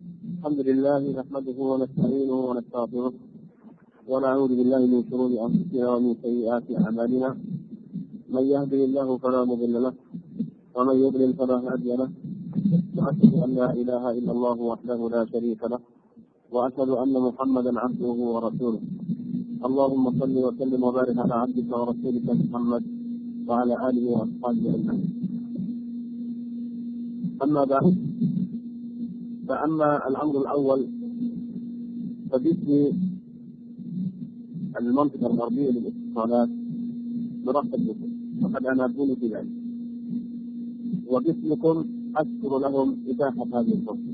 الحمد لله نحمده ونستعينه ونستغفره ونعوذ بالله من شرور أنفسنا ومن سيئات أعمالنا. من يهده الله فلا مضل له ومن يضلل فلا هادي له. وأشهد أن لا إله إلا الله وحده لا شريك له وأشهد أن محمدا عبده ورسوله. اللهم صل وسلم وبارك على عبدك ورسولك محمد وعلى آله وأصحابه أجمعين. أما بعد فأما الأمر الأول فباسم المنطقة الغربية للاتصالات نرحب بكم وقد أنابوني في ذلك. وباسمكم أشكر لهم إتاحة هذه الفرصة.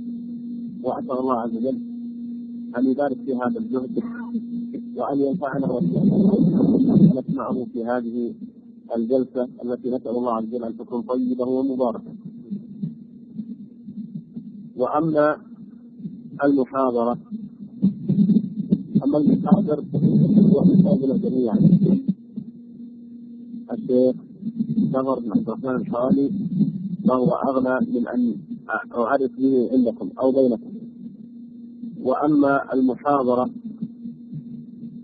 وأسأل الله عز وجل أن يبارك في هذا الجهد وأن ينفعنا ونسمعه في هذه الجلسة التي نسأل الله عز وجل أن تكون طيبة ومباركة. وأما المحاضرة أما المحاضر هو حسابنا جميعا. الشيخ نظر بن عبد الرحمن الحوالي وهو أغنى من أن أعرف به عندكم أو بينكم. وأما المحاضرة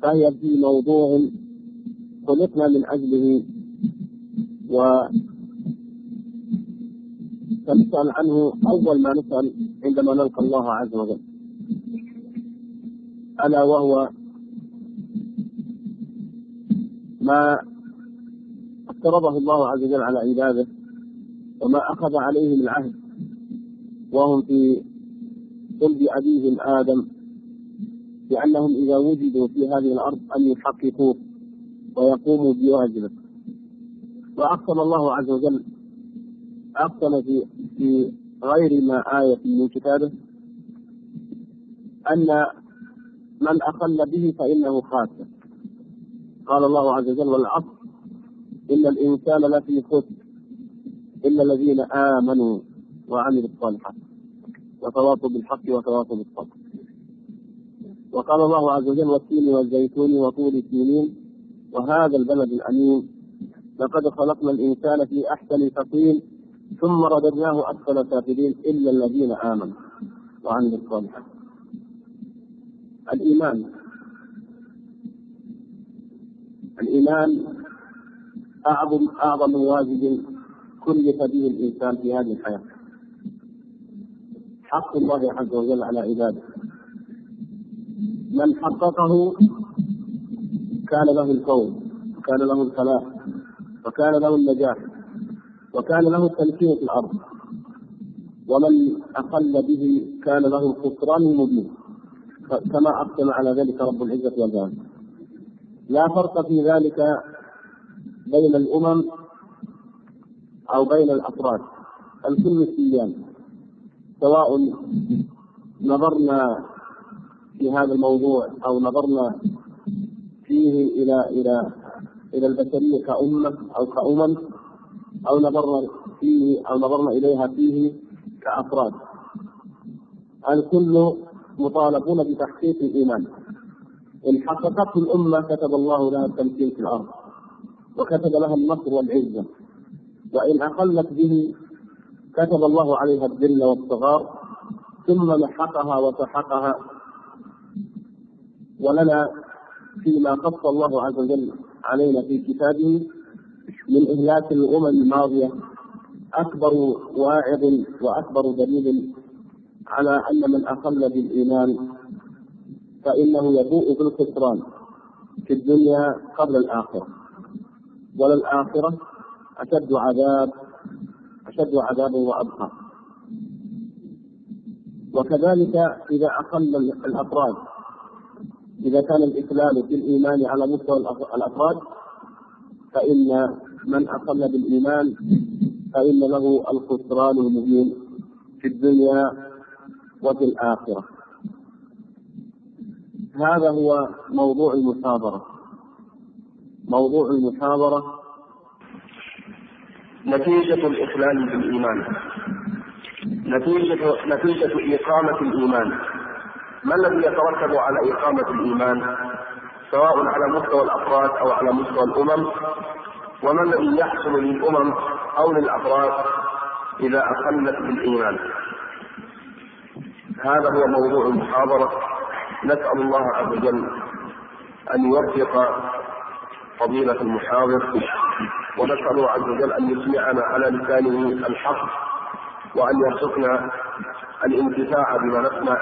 فهي في موضوع خلقنا من أجله و سنسأل عنه أول ما نسأل عندما نلقى الله عز وجل. ألا وهو ما افترضه الله عز وجل على عباده وما أخذ عليهم العهد. وهم في صلب أبيهم آدم بأنهم إذا وجدوا في هذه الأرض أن يحققوه ويقوموا بواجبه. وأقسم الله عز وجل أقسم في في غير ما آية من كتابه أن من أقل به فإنه خاسر. قال الله عز وجل والعصر إن الإنسان لفي خسر إلا الذين آمنوا وعملوا الصالحات. وتواصوا بالحق وتواصوا بالصبر. وقال الله عز وجل والتين والزيتون وطول سنين وهذا البلد الأمين. لقد خلقنا الإنسان في أحسن تقويم. ثم رددناه اسفل سافلين إلا الذين آمنوا وعملوا الصالحات. الإيمان الإيمان اعظم أعظم واجب كلف به الإنسان في هذه الحياة. حق الله عز وجل على عباده. من حققه كان له الكون وكان له الفلاح وكان له النجاح وكان له التمكين في الأرض. ومن أقل به كان له الخسران المبين كما أقسم على ذلك رب العزة والجلال. لا فرق في ذلك بين الأمم أو بين الأفراد. الكل سيان سواء نظرنا في هذا الموضوع أو نظرنا فيه إلى إلى إلى البشرية كأمة أو كأمم أو نظرنا فيه أو نظرنا إليها فيه كأفراد. الكل مطالبون بتحقيق الإيمان. إن حققته الأمة كتب الله لها التمكين في الأرض وكتب لها النصر والعزة. وإن أقلت به كتب الله عليها الذل والصغار ثم محقها وسحقها. ولنا فيما قص الله عز وجل علينا في كتابه من إهلاك الأمم الماضية أكبر واعظ وأكبر دليل على أن من أقل بالإيمان فإنه يبوء بالخسران في الدنيا قبل الآخرة وللآخرة أشد عذاب أشد عذابا وأبقى. وكذلك إذا أقل الأفراد إذا كان الإسلام في الإيمان على مستوى الأفراد فإن من أقل بالإيمان فإن له الخسران المبين في الدنيا وفي الآخرة. هذا هو موضوع المحاضرة. موضوع المحاضرة نتيجة الإخلال بالإيمان. نتيجة نتيجة إقامة الإيمان. ما الذي يترتب على إقامة الإيمان؟ سواء على مستوى الأفراد أو على مستوى الأمم؟ وما الذي يحصل للأمم أو للأفراد إذا أقلت بالإيمان؟ هذا هو موضوع المحاضرة. نسأل الله عز وجل أن يوفق فضيلة المحاضر ونسأله عز وجل أن يسمعنا على لسانه الحق وأن يرزقنا الانتفاع بما نسمع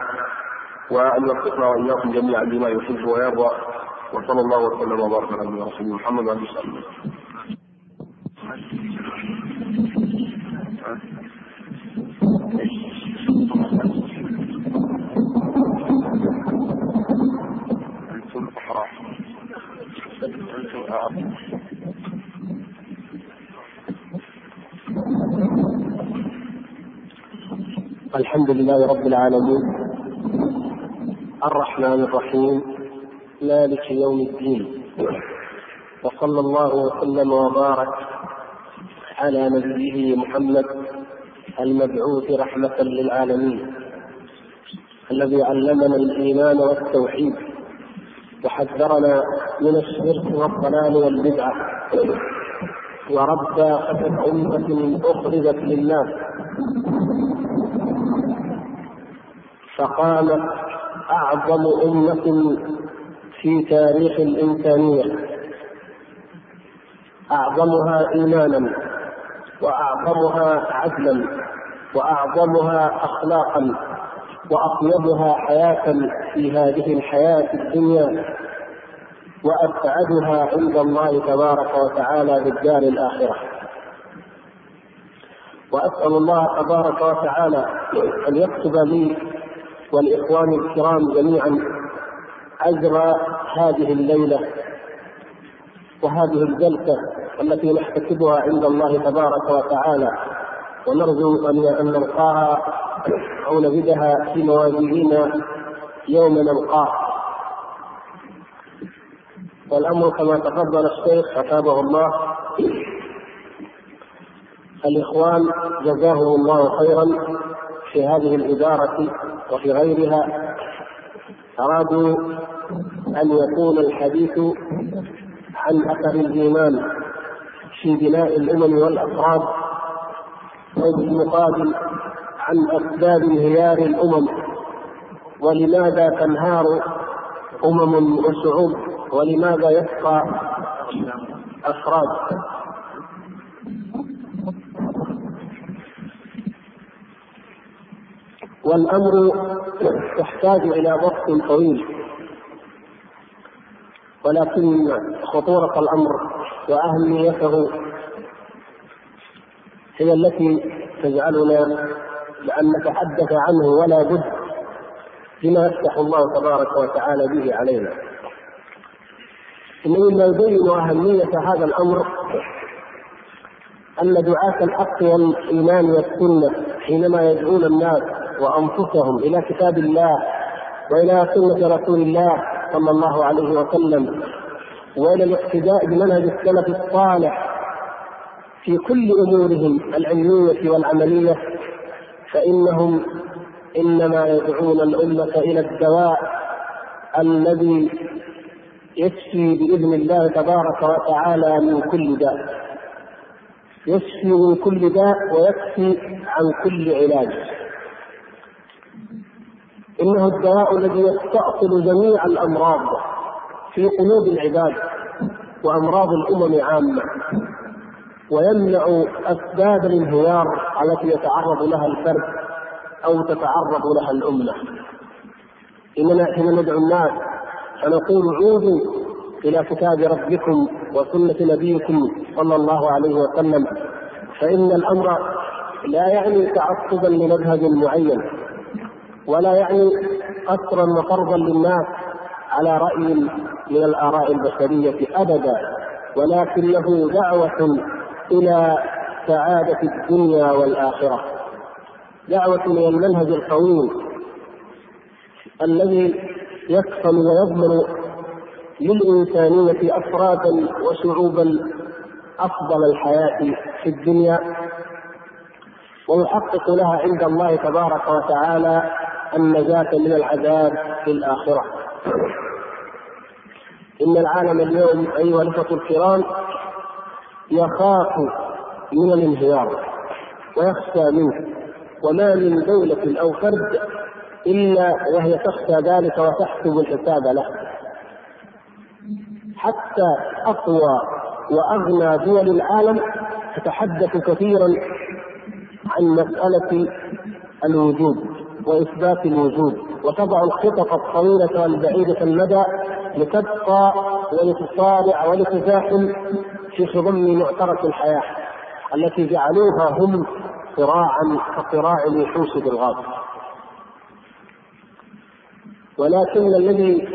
وأن يوفقنا وإياكم جميعا بما يحب ويرضى. وصلى الله وسلم وبارك على نبينا محمد وعلى آله وصحبه أنتم أحرار أنتم أعظم الحمد لله رب العالمين. الرحمن الرحيم. مالك يوم الدين. وصلى الله وسلم وبارك على نبيه محمد المبعوث رحمة للعالمين الذي علمنا الإيمان والتوحيد وحذرنا من الشرك والضلال والبدعة ورد خفت أمة أخرجت للناس فقامت أعظم أمة في تاريخ الإنسانية أعظمها إيمانا. وأعظمها عدلا وأعظمها أخلاقا وأطيبها حياة في هذه الحياة الدنيا وأبعدها عند الله تبارك وتعالى بالدار الآخرة. وأسأل الله تبارك وتعالى أن يكتب لي والإخوان الكرام جميعا أجر هذه الليلة وهذه الجلسة التي نحتسبها عند الله تبارك وتعالى. ونرجو أن نلقاها أو نجدها في موازيننا يوم نلقاه. والأمر كما تفضل الشيخ أتابه الله. الإخوان جزاهم الله خيرا في هذه الإدارة وفي غيرها. أرادوا أن يكون الحديث عن أثر الإيمان. في بناء الأمم والأفراد وبالمقابل عن أسباب انهيار الأمم. ولماذا تنهار أمم وشعوب؟ ولماذا يبقى أفراد؟ والأمر يحتاج إلى وقت طويل ولكن خطورة الأمر وأهميته هي التي تجعلنا لأن نتحدث عنه ولا بد بما يفتح الله تبارك وتعالى به علينا. مما يبين أهمية هذا الأمر أن دعاة الحق والإيمان والسنة حينما يدعون الناس وأنفسهم إلى كتاب الله وإلى سنة رسول الله صلى الله عليه وسلم وإلى الاقتداء بمنهج السلف الصالح في كل أمورهم العلمية والعملية فإنهم إنما يدعون الأمة إلى الدواء الذي يشفي بإذن الله تبارك وتعالى من كل داء. يشفي من كل داء ويكفي عن كل علاج. إنه الدواء الذي يستأصل جميع الأمراض. في قلوب العباد وأمراض الأمم عامة ويمنع أسباب الانهيار التي يتعرض لها الفرد أو تتعرض لها الأمة. إننا حين ندعو الناس فنقول عودوا إلى كتاب ربكم وسنة نبيكم صلى الله عليه وسلم فإن الأمر لا يعني تعصبا لمذهب معين ولا يعني قصرا وفرضا للناس على رأي من الآراء البشرية أبدا ولكنه دعوة إلى سعادة الدنيا والآخرة. دعوة إلى المنهج القويم الذي يكفل ويضمن للإنسانية أفرادا وشعوبا أفضل الحياة في الدنيا. ويحقق لها عند الله تبارك وتعالى النجاة من العذاب في الآخرة. إن العالم اليوم أيها الأخوة الكرام يخاف من الانهيار ويخشى منه وما من دولة أو فرد إلا وهي تخشى ذلك وتحسب الحساب له. حتى أقوى وأغنى دول العالم تتحدث كثيرا عن مسألة الوجود وإثبات الوجود. وتضع الخطط الطويلة والبعيدة المدى لتبقى ولتصارع ولتزاحم في خضم معترك الحياة التي جعلوها هم صراعا كصراع الوحوش بالغاب ولكن الذي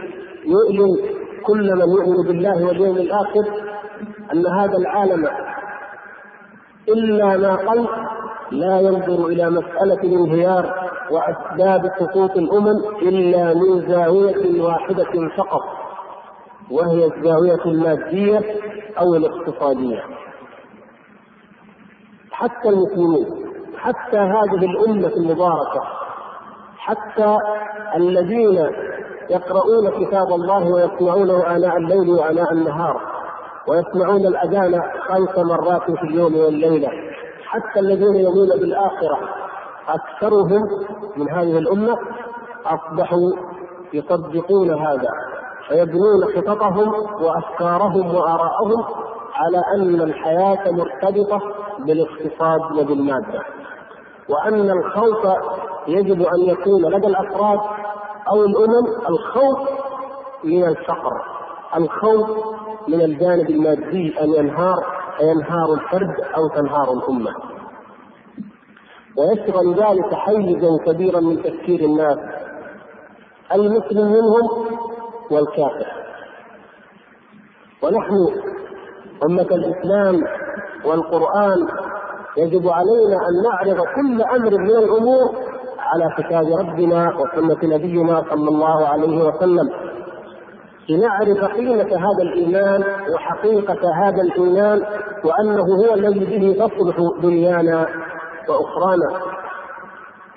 يؤلم كل من يؤمن بالله واليوم الآخر أن هذا العالم إلا ما قل لا ينظر إلى مسألة الانهيار وأسباب سقوط الأمم إلا من زاوية واحدة فقط وهي الزاوية المادية أو الاقتصادية. حتى المسلمين حتى هذه الأمة المباركة حتى الذين يقرؤون كتاب الله ويسمعونه آناء الليل وآناء النهار ويسمعون الأذان خمس مرات في اليوم والليلة حتى الذين يؤمنون بالآخرة أكثرهم من هذه الأمة أصبحوا يصدقون هذا فيبنون خططهم وأفكارهم وآراءهم على أن الحياة مرتبطة بالاقتصاد وبالمادة وأن الخوف يجب أن يكون لدى الأفراد أو الأمم الخوف من الفقر الخوف من الجانب المادي أن ينهار ينهار الفرد أو تنهار الأمة. ويشغل ذلك حيزا كبيرا من تفكير الناس المسلم منهم والكافر. ونحن أمة الإسلام والقرآن يجب علينا أن نعرض كل أمر من الأمور على كتاب ربنا وسنة نبينا صلى الله عليه وسلم. لنعرف قيمة هذا الإيمان وحقيقة هذا الإيمان وأنه هو الذي به تصلح دنيانا وأخرانا.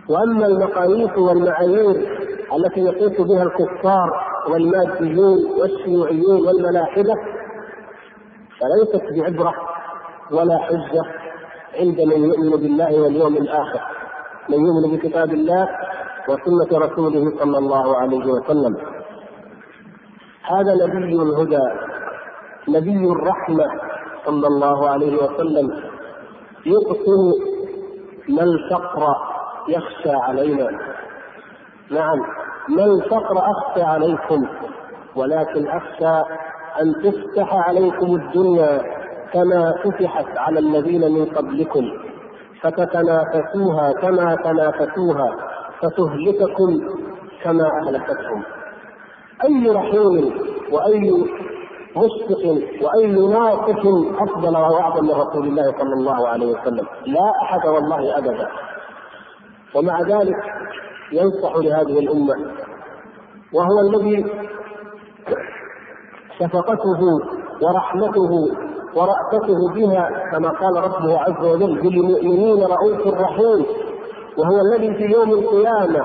وأما المقاييس والمعايير التي يقيس بها الكفار والماديون والشيوعيون والملاحدة فليست بعبرة ولا حجة عند من يؤمن بالله واليوم الآخر من يؤمن بكتاب الله وسنة رسوله صلى الله عليه وسلم. هذا نبي الهدى نبي الرحمة صلى الله عليه وسلم يقسم ما الفقر يخشى علينا؟ نعم ما الفقر أخشى عليكم ولكن أخشى أن تفتح عليكم الدنيا كما فتحت على الذين من قبلكم فتتنافسوها كما تنافسوها فتهلككم كما أهلكتهم. أي رحيم وأي مشفق وأي ناقص أفضل وأعظم من رسول الله صلى الله عليه وسلم. لا أحد والله أبدا. ومع ذلك ينصح لهذه الأمة. وهو الذي شفقته ورحمته ورأفته بها كما قال ربه عز وجل بالمؤمنين رؤوف رحيم. وهو الذي في يوم القيامة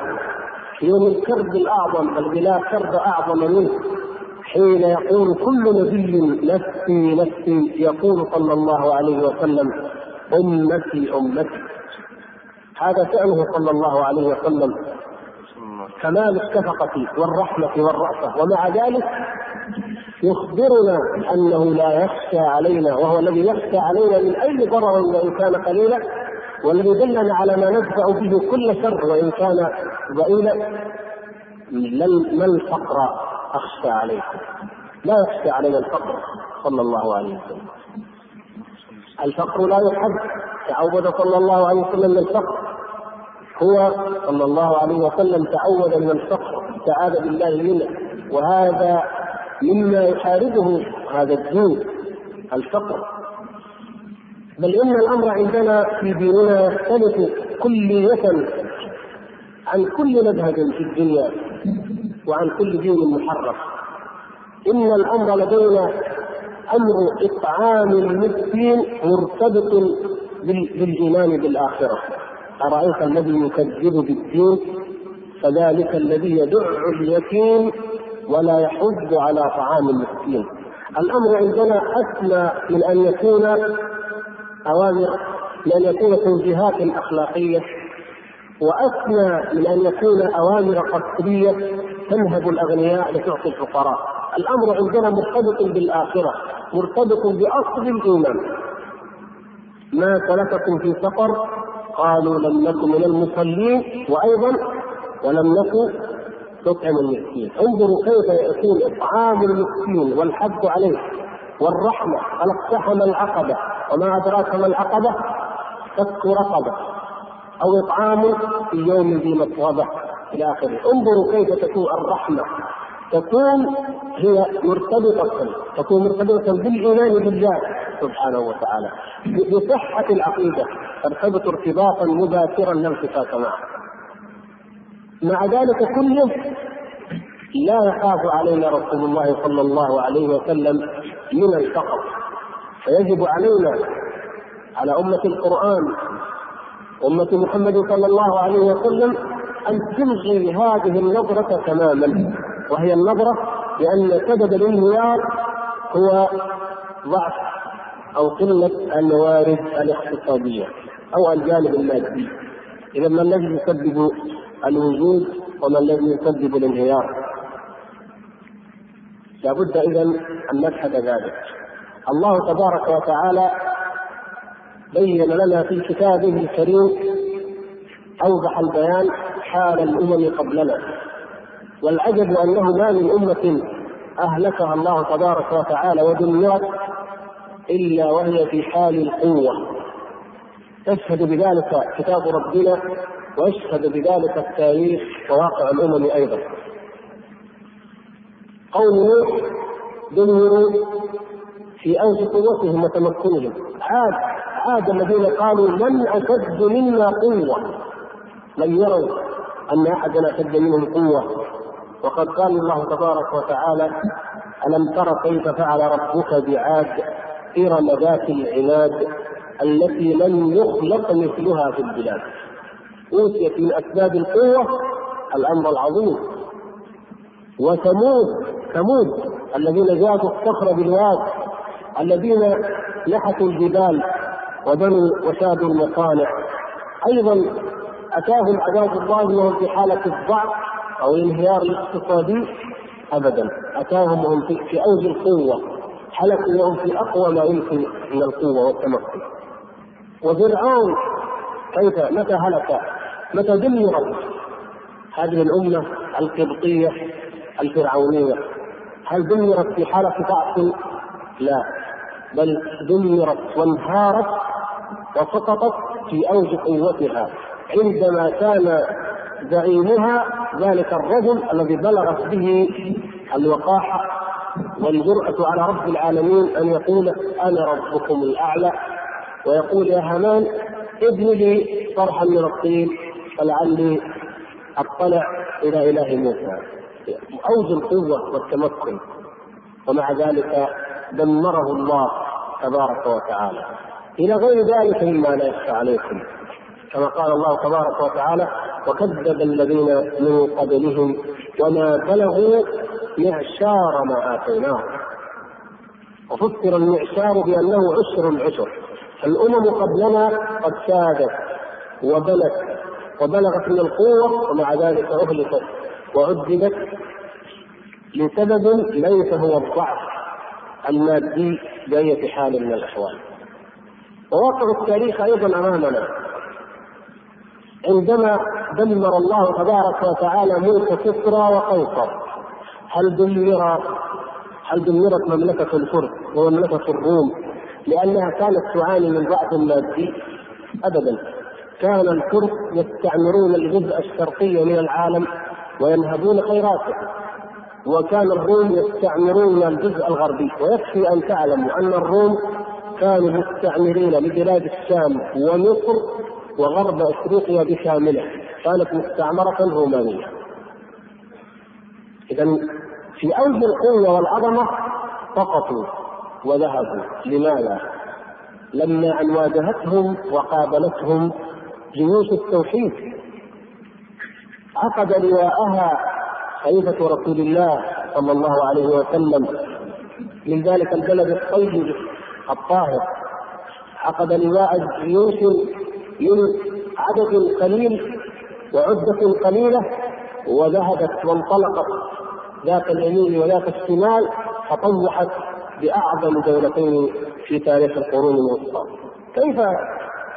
في يوم الكرب الأعظم بل لا كرب أعظم منه. حين يقول كل نبي نفسي نفسي يقول صلى الله عليه وسلم أمتي أمتي. هذا فعله صلى الله عليه وسلم. كمال الشفقة والرحمة والرأفة. ومع ذلك يخبرنا أنه لا يخشى علينا وهو الذي يخشى علينا من أي ضرر وإن كان قليلا والذي دلنا على ما ندفع به كل شر وإن كان ضئيلا ما الفقر؟ اخشى عليكم. لا يخشى علينا الفقر صلى الله عليه وسلم. الفقر لا يحب تعود صلى الله عليه وسلم من الفقر. هو صلى الله عليه وسلم تعود من الفقر. استعاذ بالله منه وهذا مما يحاربه هذا الدين الفقر. بل إن الأمر عندنا في ديننا يختلف كلية عن كل مذهب في الدنيا. وعن كل دين محرف. إن الأمر لدينا أمر إطعام المسكين مرتبط بالإيمان بالآخرة. أرأيت الذي يكذب بالدين؟ فذلك الذي يدع اليتيم ولا يحض على طعام المسكين. الأمر عندنا أسمى من أن يكون أوامر من أن يكون توجيهات أخلاقية وأثنى من أن يكون أوامر قصرية تنهب الأغنياء لتعطي الفقراء. الأمر عندنا مرتبط بالآخرة مرتبط بأصل الإيمان. ما سلككم في سقر قالوا لم نكن من المصلين وأيضا ولم نكن نطعم المسكين. انظروا كيف يكون إطعام المسكين والحث عليه والرحمة قال اقتحم العقبة. وما أدراك ما العقبة؟ فك رقبة. أو إطعام في يوم ذي مسغبة إلى آخره. انظروا كيف تكون الرحمة. تكون هي مرتبطة تكون مرتبطة بالإيمان بالله سبحانه وتعالى. بصحة العقيدة ترتبط ارتباطا مباشرا لا انفكاك معه. مع ذلك كله لا يخاف علينا رسول الله صلى الله عليه وسلم من الفقر. فيجب علينا على أمة القرآن أمة محمد صلى الله عليه وسلم أن تلغي هذه النظرة تماما. وهي النظرة بأن سبب الانهيار هو ضعف أو قلة الموارد الاقتصادية أو الجانب المادي. إذا ما الذي يسبب الوجود وما الذي يسبب الانهيار؟ لابد إذا أن نشهد ذلك. الله تبارك وتعالى بين لنا في كتابه الكريم أوضح البيان حال الأمم قبلنا. والعجب أنه ما من أمة أهلكها الله تبارك وتعالى ودمرت إلا وهي في حال القوة. يشهد بذلك كتاب ربنا ويشهد بذلك التاريخ وواقع الأمم أيضا. قوم نوح دمروا في أوج قوتهم وتمكنهم. عاد عاد الذين قالوا من أشد منا قوة؟ لم يروا أن أحدا أشد منهم قوة. وقد قال الله تبارك وتعالى ألم تر كيف فعل ربك بعاد إرم ذات العماد التي لم يخلق مثلها في البلاد؟ أوتيت من أسباب القوة الأمر العظيم. وثمود ثمود الذين جاءوا الصخر بالواد الذين نحتوا الجبال وبنوا وشادوا المصانع أيضا أتاهم عذاب الله وهم في حالة الضعف أو الانهيار الاقتصادي؟ ابدا. أتاهم وهم في, في أوج القوة. حلقوا وهم في أقوى ما يمكن من القوة والتمكن. وفرعون كيف؟ متى هلك؟ متى دمرت هذه الأمة القبطية الفرعونية. هل دمرت في حالة ضعف؟ لا. بل دمرت وانهارت وسقطت في أوج قوتها. عندما كان زعيمها ذلك الرجل الذي بلغت به الوقاحه والجرأة على رب العالمين أن يقول أنا ربكم الأعلى ويقول يا هامان ابن لي صرحا من الطين فلعلي أطلع إلى إله موسى. أوج القوة والتمكن. ومع ذلك دمره الله تبارك وتعالى. إلى غير ذلك مما لا يخفى عليكم. كما قال الله تبارك وتعالى وكذب الذين من قبلهم وما بلغوا معشار ما آتيناهم. وفسر المعشار بأنه عشر العشر. الأمم قبلنا قد سادت وبلت وبلغت من القوة ومع ذلك أهلكت وعذبت لسبب ليس هو الضعف المادي بأية حال من الأحوال. وواقع التاريخ أيضا أمامنا. عندما دمر الله تبارك وتعالى ملك كسرى وقيصر هل دمر هل دمرت مملكة الفرس ومملكة الروم لأنها كانت تعاني من ضعف مادي؟ أبدا. كان الفرس يستعمرون الجزء الشرقي من العالم وينهبون خيراته وكان الروم يستعمرون الجزء الغربي ويكفي أن تعلموا أن الروم كانوا مستعمرين لبلاد الشام ومصر وغرب أفريقيا بكامله. كانت مستعمرة رومانية. اذا في أوج القوة والعظمة سقطوا وذهبوا. لماذا؟ لما أن واجهتهم وقابلتهم جيوش التوحيد. عقد لواءها خليفة رسول الله صلى الله عليه وسلم. من ذلك البلد الطيب الطاهر عقد لواء جيوش من عدد قليل وعدة قليلة وذهبت وانطلقت ذات اليمين وذات الشمال فطوحت بأعظم دولتين في تاريخ القرون الوسطى كيف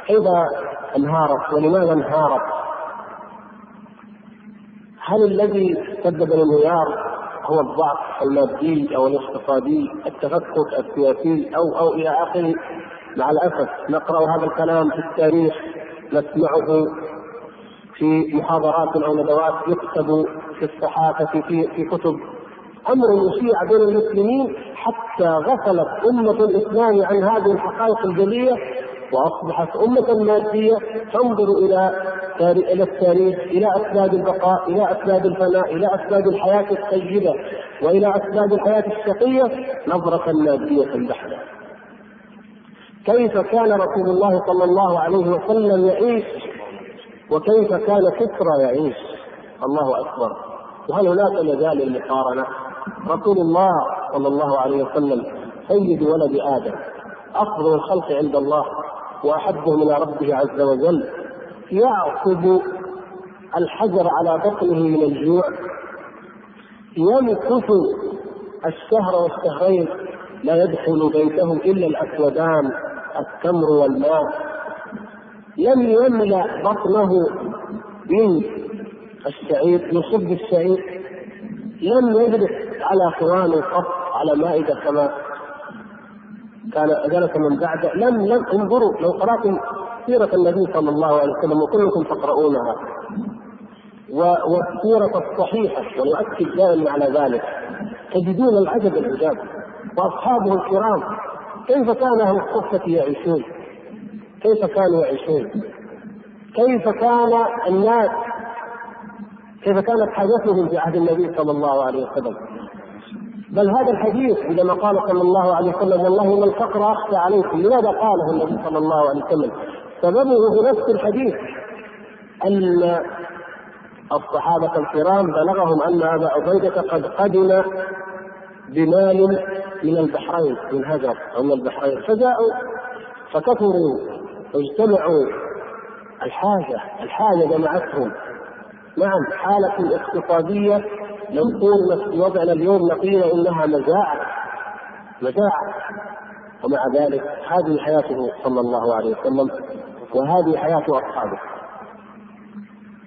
كيف انهارت ولماذا انهارت؟ هل الذي سبب الانهيار هو الضعف المادي أو الاقتصادي التفكك السياسي أو أو إلى آخره. مع الأسف نقرأ هذا الكلام في التاريخ نسمعه في محاضرات أو ندوات يكتب في الصحافة في في كتب. أمر يشيع بين المسلمين حتى غفلت أمة الإسلام عن هذه الحقائق الجلية. وأصبحت أمة مادية تنظر إلى إلى التاريخ إلى أسباب البقاء إلى أسباب الفناء إلى أسباب الحياة الطيبة وإلى أسباب الحياة الشقية نظرة مادية بحتة. كيف كان رسول الله صلى الله عليه وسلم يعيش؟ وكيف كان كسرى يعيش؟ الله أكبر. وهل هناك مجال للمقارنة؟ رسول الله صلى الله عليه وسلم سيد ولد آدم أفضل الخلق عند الله. واحبهم إلى ربه عز وجل يعصب الحجر على بطنه من الجوع يمكث الشهر والشهرين لا يدخل بيته إلا الأسودان التمر والماء. لم يملأ بطنه من الشعير يصب الشعير. لم يجلس على خوان قط على مائدة كما كان جلس من بعده لم لم انظروا لو قرأتم سيرة النبي صلى الله عليه وسلم وكلكم تقرؤونها. والسيرة الصحيحة ويؤكد دائما على ذلك. تجدون العجب العجاب. وأصحابه الكرام كيف كان أهل الصفة يعيشون؟ كيف كانوا يعيشون؟ كيف كان الناس؟ كيف كانت حاجتهم في عهد النبي صلى الله عليه وسلم؟ بل هذا الحديث عندما قال صلى الله عليه وسلم والله ما الفقر اخشى عليكم. لماذا قاله النبي صلى الله عليه وسلم؟ سببه في نفس الحديث أن الصحابة الكرام بلغهم أن أبا عبيدة قد قدم بمال من البحرين من هجر أو من البحرين فجاءوا فكثروا واجتمعوا. الحاجة الحاجة جمعتهم. نعم حالة اقتصادية لو في وضعنا اليوم نقول إنها مجاعة مجاعة ومع ذلك هذه حياته صلى الله عليه وسلم وهذه حياة أصحابه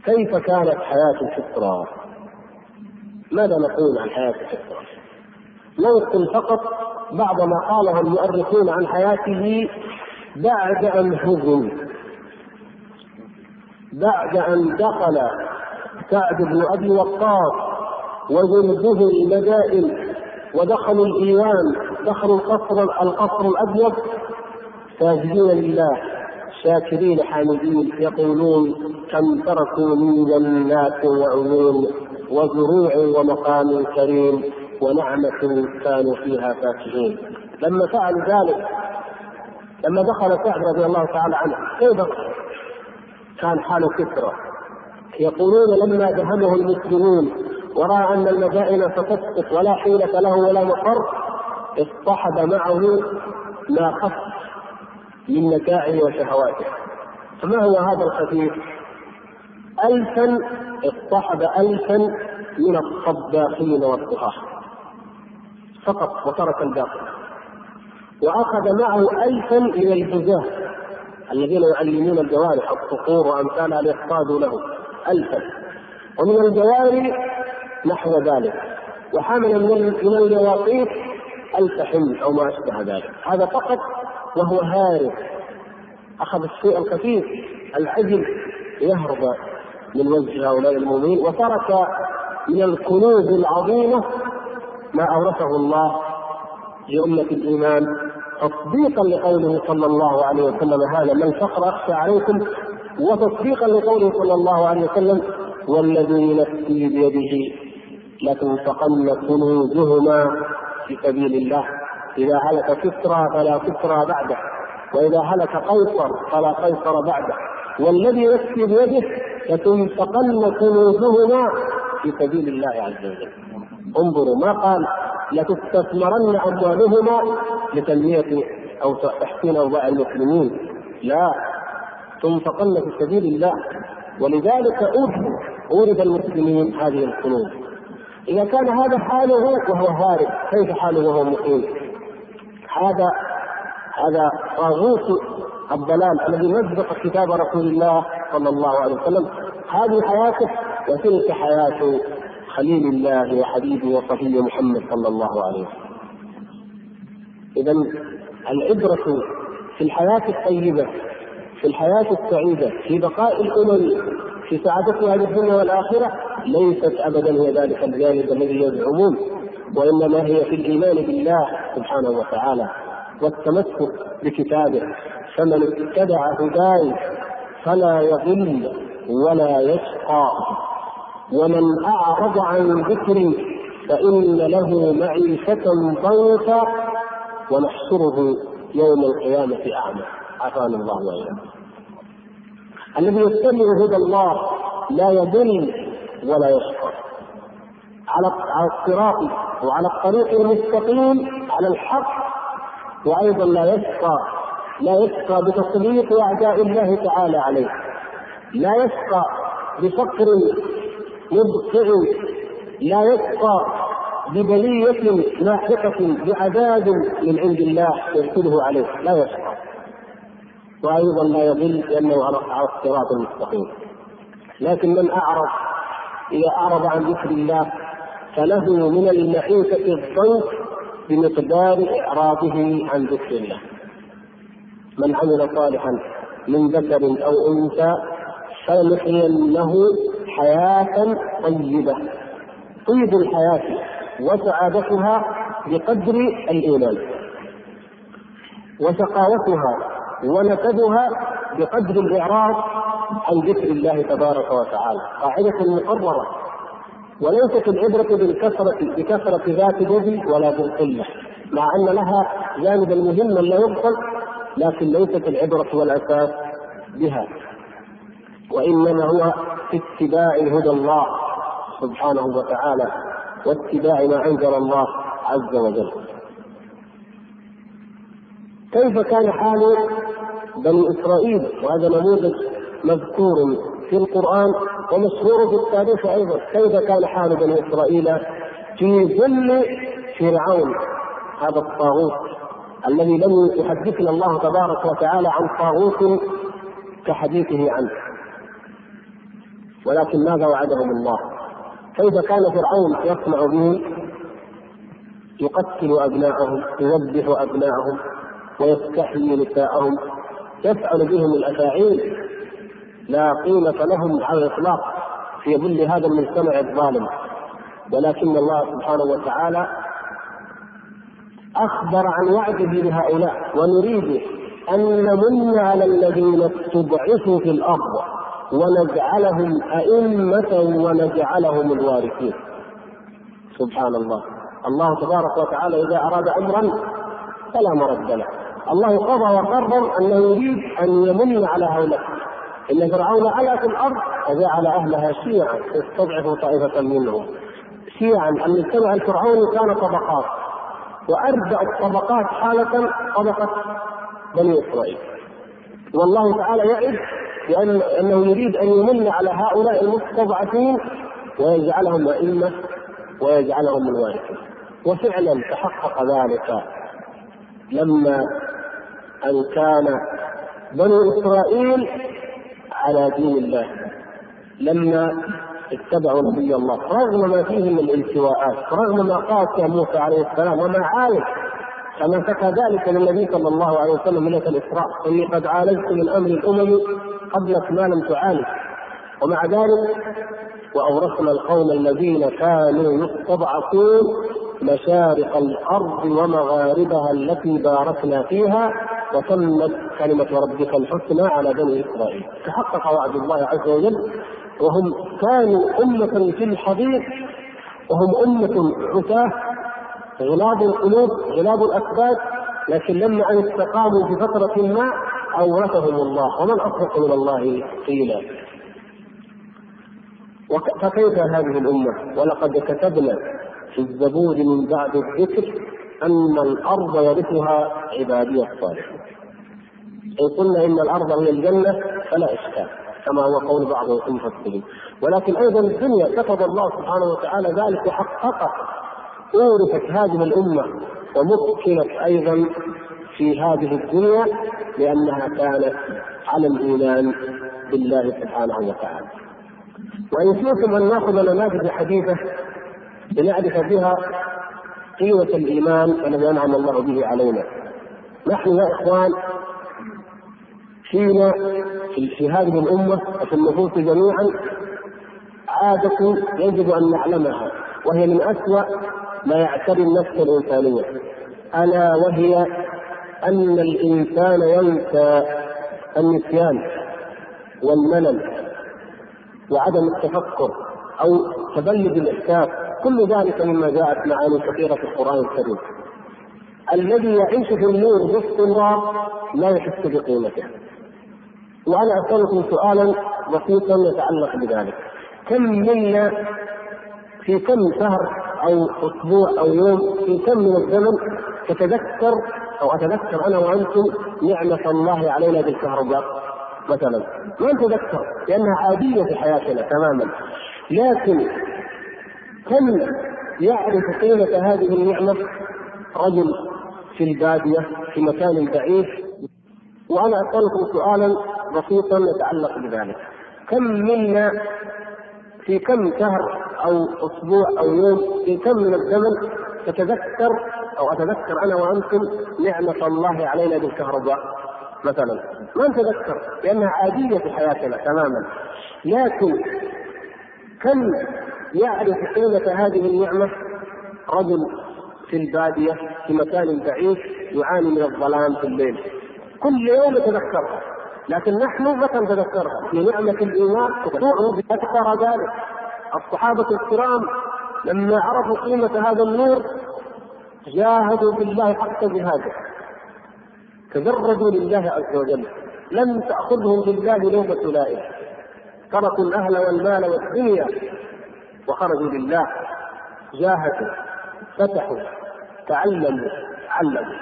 كيف كانت حياة الفطرة؟ ماذا نقول عن حياة الفطرة؟ ننقل فقط بعض ما قاله المؤرخون عن حياته بعد أن هزم بعد أن دخل سعد بن أبي وقاص وجنده المدائن ودخلوا الإيوان دخلوا القصر القصر الأبيض. ساجدين لله شاكرين حامدين يقولون كم تركوا من جنات وعيون وزروع ومقام كريم ونعمة كانوا فيها فاكهين. لما فعلوا ذلك لما دخل سعد رضي الله تعالى عنه كيف كان حال كسرى يقولون لما دهمه المسلمون ورأى أن المدائن ستسقط ولا حيلة له ولا مقر اصطحب معه ما خف من متاعه وشهواته. فما هو هذا الخفيف؟ ألفا اصطحب ألفا من الصباحين والصحاح فقط وترك الباقي. وأخذ معه ألفا من الجزاه الذين يعلمون الجوارح الصقور وأمثالها ليصطادوا له. ألفا. ومن الجواري نحو ذلك. وحمل من اليواقيت ألف حمل أو ما أشبه ذلك. هذا فقط وهو هارب. أخذ الشيء الخفيف العجل يهرب من وجه هؤلاء المؤمنين. وترك من الكنوز العظيمة ما أورثه الله لأمة الإيمان. تصديقا لقوله صلى الله عليه وسلم هذا ما الفقر أخشى عليكم وتصديقا لقوله صلى الله عليه وسلم والذي نفسي بيده لتنفقن كنوزهما في سبيل الله. إذا هلك كسرى فلا كسرى بعده وإذا هلك قيصر فلا قيصر بعده. والذي يكفي بيده لتنفقن كنوزهما في سبيل الله عز وجل. انظروا ما قال لتستثمرن أموالهما لتنمية أو تحسين أوضاع المسلمين. لا تنفقن في سبيل الله. ولذلك أورد المسلمين هذه القلوب. إذا كان هذا حاله وهو هارب كيف حاله وهو مقيم؟ هذا هذا طاغوت الضلال الذي مزق كتاب رسول الله صلى الله عليه وسلم هذه حياته وتلك حياة خليل الله وحبيبه وصفيه محمد صلى الله عليه وسلم. إذا العبرة في الحياة الطيبة في الحياة السعيدة في بقاء الأمم في سعادتها في الدنيا والآخرة ليست أبدا هي ذلك الجانب الذي يزعمون وإنما هي في الإيمان بالله سبحانه وتعالى والتمسك بكتابه. فمن اتبع هداي فلا يضل ولا يشقى. ومن أعرض عن ذكري فإن له معيشة ضنكا ونحشره يوم القيامة أعمى. عافانا الله وإياكم. الذي يتبع هدى الله لا يضل ولا يشقى. على على الصراط وعلى الطريق المستقيم على الحق وأيضا لا يشقى لا يشقى بتسليط أعداء الله تعالى عليه. لا يشقى بفقر مبقع لا يشقى ببلية لاحقة بعذاب من عند الله يرسله عليه. لا يشقى. وأيضا لا يضل لأنه على الصراط المستقيم. لكن من اعرض إذا أعرض عن ذكر الله فله من المعيشة الضنك بمقدار إعراضه عن ذكر الله. من عمل صالحا من ذكر أو أنثى فلنحيينه حياة طيبة. طيب الحياة وسعادتها بقدر الإيمان. وشقاوتها ونكدها بقدر الإعراض عن ذكر الله تبارك وتعالى. قاعدة مقررة. وليست العبرة بالكثرة بكثرة ذات اليد ولا بالقلة. مع أن لها جانبا مهما لا يبطل لكن ليست العبرة والأساس بها. وإنما هو في اتباع هدى الله سبحانه وتعالى واتباع ما أنزل الله عز وجل. كيف كان حال بني إسرائيل وهذا نموذج مذكور في القرآن ومشهور في التاريخ أيضا. كيف كان حال بني إسرائيل في ظل فرعون؟ هذا الطاغوت الذي لم يحدثنا الله تبارك وتعالى عن طاغوت كحديثه عنه. ولكن ماذا وعدهم الله؟ كيف كان فرعون يصنع بهم يقتل أبناءهم يذبح أبناءهم ويستحيي نساءهم يفعل بهم الأفاعيل. لا قيمة لهم على الإطلاق في ظل هذا المجتمع الظالم. ولكن الله سبحانه وتعالى أخبر عن وعده لهؤلاء ونريد أن نمن على الذين استضعفوا في الأرض ونجعلهم أئمة ونجعلهم الوارثين. سبحان الله. الله تبارك وتعالى إذا أراد أمرا فلا مرد له. الله قضى وقرر أنه يريد أن يمن على هؤلاء. إن فرعون علا في الأرض وجعل أهلها شيعا يستضعف طائفة منهم. شيعا المجتمع الفرعوني كان طبقات. وارجع الطبقات حالة طبقه بني إسرائيل. والله تعالى يعد بأن أنه يريد أن يمن على هؤلاء المستضعفين ويجعلهم أئمة ويجعلهم من وارثين وفعلا تحقق ذلك لما أن كان بنو إسرائيل على دين الله. لما اتبعوا نبي الله رغم ما فيه من الالتواءات رغم ما قاسى موسى عليه السلام وما عالج كما حكى ذلك للنبي صلى الله عليه وسلم من الإسراء. إني قد عالجت من أمر الأمم قبلك ما لم تعالج. ومع ذلك وأورثنا القوم الذين كانوا يستضعفون مشارق الأرض ومغاربها التي باركنا فيها. وتمت كلمة ربك الحسنى على بني إسرائيل. تحقق وعد الله عز وجل وهم كانوا أمة في الحضيض وهم أمة عتاة غلاظ القلوب غلاظ الأكباد لكن لما أن استقاموا في فترة ما أورثهم الله. ومن أصدق من الله قيلا. فكيف هذه الأمة؟ ولقد كتبنا في الزبور من بعد الذكر أن الأرض يرثها عبادي الصالحون. إن قلنا إن الأرض هي الجنة فلا إشكال كما هو قول بعض المفسرين. ولكن أيضا الدنيا كتب الله سبحانه وتعالى ذلك وحققه أورثت هذه الأمة ومكنت أيضا في هذه الدنيا لأنها كانت على الإيمان بالله سبحانه وتعالى. وإن شئتم أن نأخذ نماذج حديثة لنعرف بها قيمه الإيمان الذي انعم الله به علينا. نحن يا إخوان فينا في هذه الأمة وفي النفوس جميعا عادة يجب أن نعلمها وهي من أسوأ ما يعتري النفس الإنسانية ألا وهي أن الإنسان ينسى النسيان والملل وعدم التفكر أو تبلد الإحساس كل ذلك مما جاءت معاني كثيرة في القرآن الكريم. الذي يعيش في النور باستمرار لا يحس بقيمته. وأنا أسألكم سؤالا بسيطا يتعلق بذلك. كم منا في كم شهر أو أسبوع أو يوم في كم من الزمن تتذكر أو أتذكر أنا وأنتم نعمة الله علينا بالكهرباء مثلا ما نتذكر لأنها عادية في حياتنا تماما. لكن كم يعرف قيمة هذه النعمة رجل في البادية في مكان بعيد. وأنا أسألكم سؤالا بسيطا يتعلق بذلك. كم منا في كم شهر أو أسبوع أو يوم في كم من الزمن تتذكر أو أتذكر أنا وأنتم نعمة الله علينا بالكهرباء مثلا؟ ما نتذكر لأنها عادية في حياتنا تماما. لكن كم يعرف قيمه هذه النعمة رجل في البادية في مكان بعيد يعاني من الظلام في الليل. كل يوم يتذكرها لكن نحن متى نتذكرها؟ في نعمة الإيمان تذكر ذلك. الصحابة الكرام لما عرفوا قيمة هذا النور جاهدوا بالله حق جهاده. تجردوا لله عز وجل. لم تأخذهم بالله لومة لائم. تركوا الأهل والمال والدنيا وخرجوا لله جاهدوا فتحوا تعلموا علموا.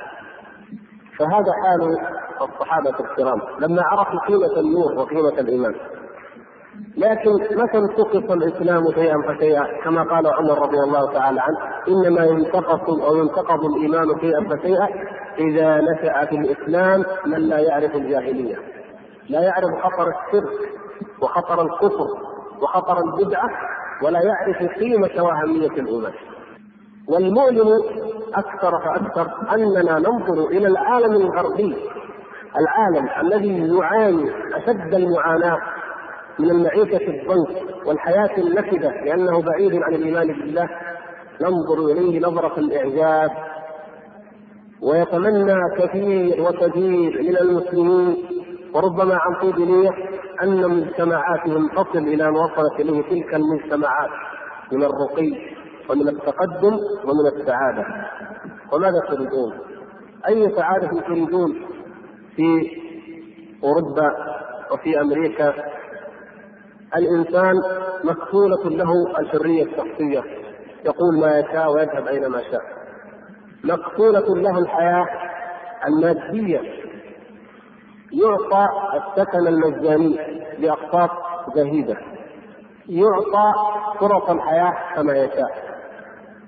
فهذا حال الصحابة الكرام. لما عرفوا قيمة النور وقيمة الإيمان. لكن متى انتقص الإسلام شيئا فشيئا؟ كما قال عمر رضي الله تعالى عنه إنما ينتقص أو ينتقض الإيمان شيئا فشيئا إذا نشأ في الإسلام من لا يعرف الجاهلية. لا يعرف خطر الشرك وخطر الكفر وخطر البدعة ولا يعرف قيمة واهميه الايمان والمؤلم أكثر فأكثر أننا ننظر إلى العالم الغربي. العالم الذي يعاني أشد المعاناة من المعيشة الضنك والحياة النكدة لأنه بعيد عن الإيمان بالله. ننظر إليه نظرة الإعجاب. ويتمنى كثير وكثير من المسلمين وربما عن طيب نية أن مجتمعاتهم تصل إلى ما وصلت إليه تلك المجتمعات من الرقي ومن التقدم ومن السعادة. وماذا تريدون؟ أي سعادة تريدون في أوروبا وفي أمريكا؟ الإنسان مكفولة له الحرية الشخصية يقول ما يشاء ويذهب اينما شاء. مكفولة له الحياة المادية يعطى السكن المجاني بأقساط زهيدة يعطى فرص الحياة كما يشاء.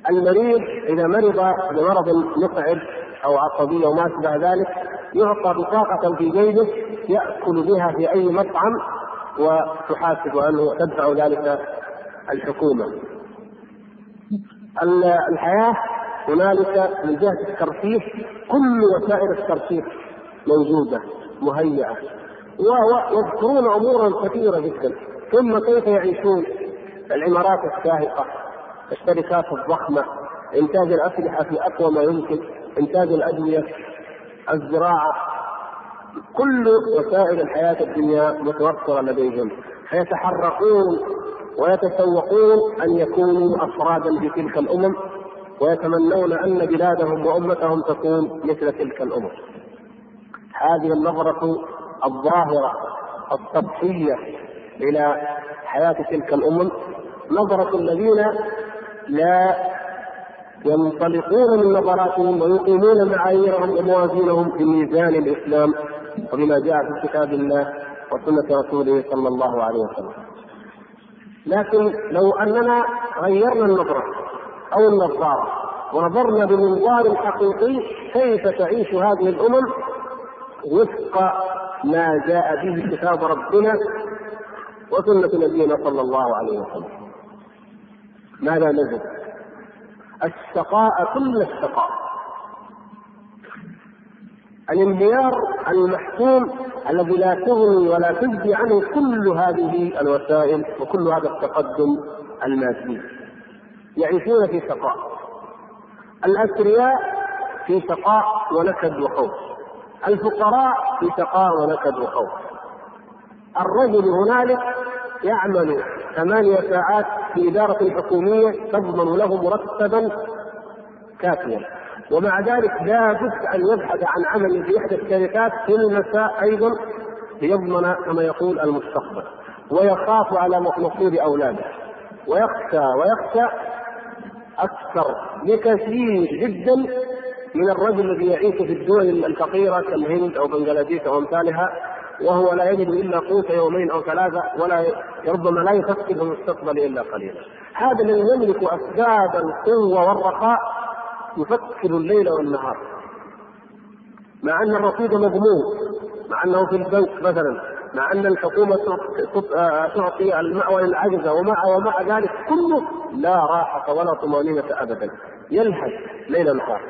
المريض إذا مرض بمرض متعب أو عصبية وما أشبه ذلك يعطى بطاقة في جيبه يأكل بها في أي مطعم وتحاسب عنه تدفع ذلك الحكومة. الحياة هنالك من جهة الترفيه كل وسائل الترفيه موجودة. مهيئة. ويذكرون أمورا كثيرة جدا. ثم كيف يعيشون العمارات الشاهقه الشركات الضخمة إنتاج الأسلحة في أقوى ما يمكن إنتاج الأدوية الزراعة. كل وسائل الحياة الدنيا متوفرة لديهم. فيتحرقون ويتسوقون أن يكونوا أفرادا في تلك الأمم ويتمنون أن بلادهم وأمتهم تكون مثل تلك الأمم. هذه النظرة الظاهرة السطحية إلى حياة تلك الأمم نظرة الذين لا ينطلقون من نظراتهم ويقيمون معاييرهم وموازينهم بميزان الإسلام وبما جاء في كتاب الله وسنة رسوله صلى الله عليه وسلم. لكن لو أننا غيرنا النظرة أو النظارة ونظرنا بمنظار حقيقي كيف تعيش هذه الأمم؟ وفق ما جاء به كتاب ربنا وسنة نبينا صلى الله عليه وسلم. ماذا نجد؟ الشقاء كل الشقاء. الانهيار المحتوم الذي لا تغني ولا تجزي عنه كل هذه الوسائل وكل هذا التقدم المادي. يعيشون في شقاء. الاثرياء في شقاء ونكد وخوف. الفقراء في شقاء ونكد وخوف الرجل هنالك يعمل ثمانية ساعات في إدارة حكومية تضمن له مرتبا كافيا. ومع ذلك لا بد أن يبحث عن عمل في إحدى الشركات في المساء أيضا ليضمن كما يقول المستقبل. ويخاف على مصير أولاده. ويخشى ويخشى أكثر. بكثير جدا من الرجل الذي يعيش في الدول الفقيرة كالهند أو بنغلاديش أو أمثالها وهو لا يجد إلا قوت يومين أو ثلاثة ولا ربما لا يفكر في المستقبل إلا قليلا. هذا الذي يملك أسباب القوة والرخاء يفكر الليل والنهار. مع أن الرصيد مضمون مع أنه في البنك مثلا مع أن الحكومة تعطي المأوى للعجزه ومع ومع ذلك كله لا راحة ولا طمأنينة ابدا يلهث ليل نهار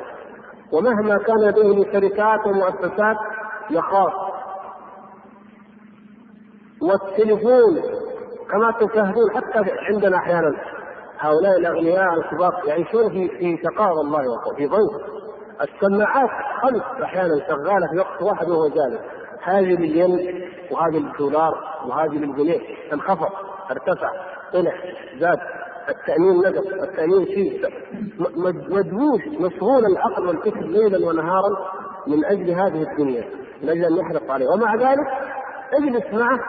ومهما كان لديه من شركات ومؤسسات يخاف. والتليفون كما تشاهدون حتى عندنا أحيانا هؤلاء الأغنياء الكبار يعيشون في في شقاء والله في ضيق. السماعات خمس أحيانا شغالة في وقت واحد وهو جالس. هذه بالين وهذه بالدولار وهذه بالجنيه. انخفض ارتفع طلع زاد. التأمين نقص التأمين شيء مدبوس مشغول العقل والفكر ليلا ونهارا من أجل هذه الدنيا من أجل أن يحرص عليه ومع ذلك اجلس معه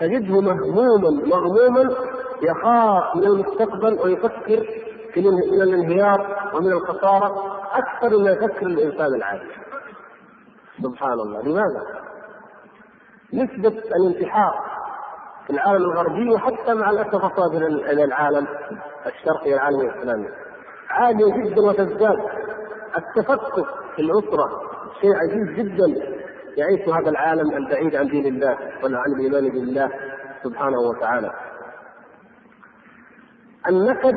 تجده مهموما مغموما يخاف من المستقبل ويفكر في من الانهيار ومن الخسارة أكثر مما يفكر الإنسان العادي. سبحان الله، لماذا؟ نسبة الانتحار في العالم الغربي وحتى مع الأسف إلى العالم الشرقي العالم الإسلامي. عالية جدا وتزداد. التفكك في الأسرة شيء عجيب جدا يعيش هذا العالم البعيد عن دين الله وعن الإيمان بالله سبحانه وتعالى. النكد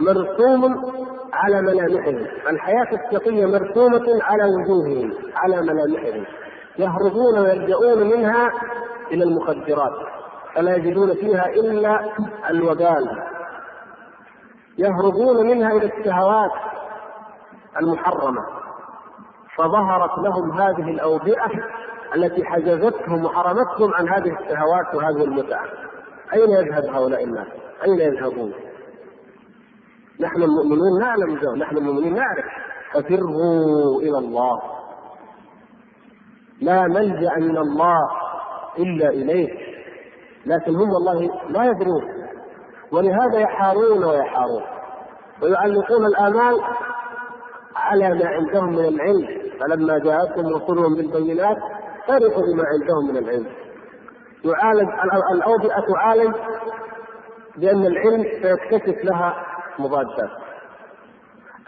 مرسوم على ملامحهم، الحياة الشقية مرسومة على وجوههم، على ملامحهم، يهربون ويلجؤون منها إلى المخدرات، فلا يجدون فيها إلا الوبال. يهربون منها إلى الشهوات المحرمة، فظهرت لهم هذه الأوبئة التي حجزتهم وحرمتهم عن هذه الشهوات وهذه المتع أين يذهب هؤلاء الناس؟ أين يذهبون؟ نحن المؤمنون نعلم ذلك، نحن المؤمنين نعرف ففروا إلى الله لا ملجأ من الله إلا إليه لكن هم والله لا يدرون. ولهذا يحارون ويحارون. ويعلقون الآمال على ما عندهم من العلم. فلما جاءتهم رسلهم بالبينات فرحوا بما عندهم من العلم. يعالج الأوبئة تعالج لأن العلم سيكتشف لها مضادات.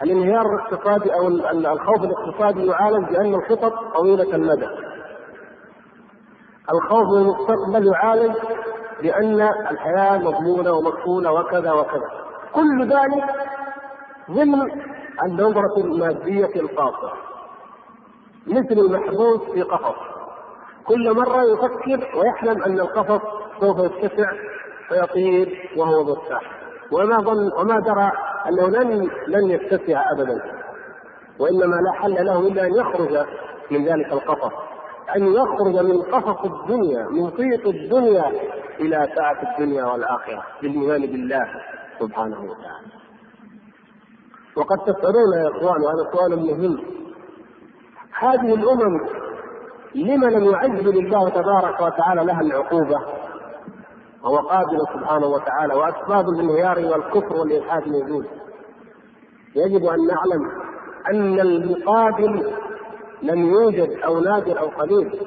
الانهيار الاقتصادي أو الخوف الاقتصادي يعالج لأن الخطط طويلة المدى. الخوف من المستقبل يعالج لأن الحياة مضمونة ومكفولة وكذا وكذا. كل ذلك ضمن النظرة المادية القاصره مثل المحبوس في قفص. كل مرة يفكر ويحلم أن القفص سوف يتسع فيطير وهو مرتاح. وما ظن وما درى أنه لن لن يتسع أبدا. وإنما لا حل له إلا أن يخرج من ذلك القفص. أن يخرج من قفص الدنيا من طيق الدنيا إلى سعة الدنيا والآخرة بالإيمان بالله سبحانه وتعالى. وقد تسألون يا إخوان وهذا سؤال مهم. هذه الأمم لم لم يعجل الله تبارك وتعالى لها العقوبة؟ وهو قادر سبحانه وتعالى وأسباب الانهيار والكفر والإلحاد موجود. يجب أن نعلم أن المقابل لم يوجد أو نادر أو قليل.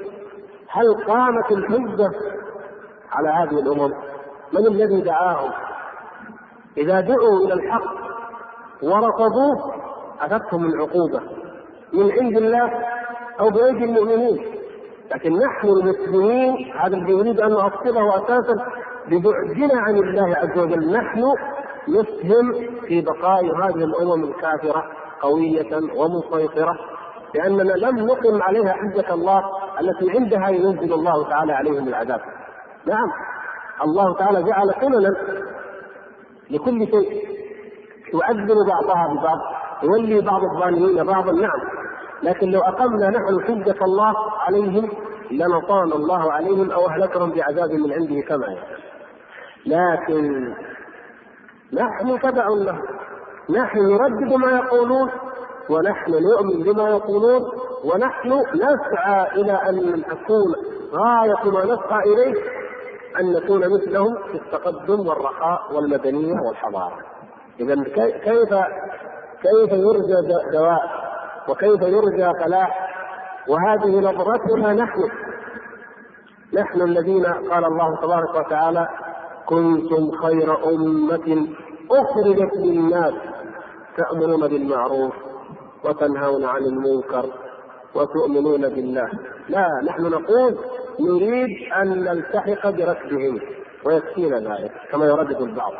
هل قامت الحجة على هذه الأمم؟ من الذي دعاهم؟ إذا دعوا إلى الحق ورفضوه أتتهم العقوبة من عند الله أو بأيدي المؤمنين. لكن نحن المسلمين هذا الذي أريد أن أفصله أساسا ببعدنا عن الله عز وجل. نحن نسهم في بقاء هذه الأمم الكافرة قوية ومسيطرة. لأننا لم نقم عليها حجة الله التي عندها ينزل الله تعالى عليهم العذاب. نعم. الله تعالى جعل سننا لكل شيء. يعذب بعضها ببعض يولي بعض الظالمين بعضا نعم. لكن لو أقمنا نحن حجة الله عليهم لنطال الله عليهم أو أهلكهم بعذاب من عنده كما يشاء. لكن نحن تبع له نحن نردد ما يقولون. ونحن نؤمن بما يقولون ونحن نسعى إلى أن تكون غاية ما نسعى إليه أن نكون مثلهم في التقدم والرخاء والمدنية والحضارة. اذا كيف كيف يرجى دواء وكيف يرجى فلاح وهذه نظرتنا نحن نحن الذين قال الله تبارك وتعالى كنتم خير أمة أخرجت للناس تأمرون بالمعروف وتنهون عن المنكر وتؤمنون بالله. لا نحن نقول نريد أن نلتحق بركبهم ويكفينا ذلك كما يردد البعض.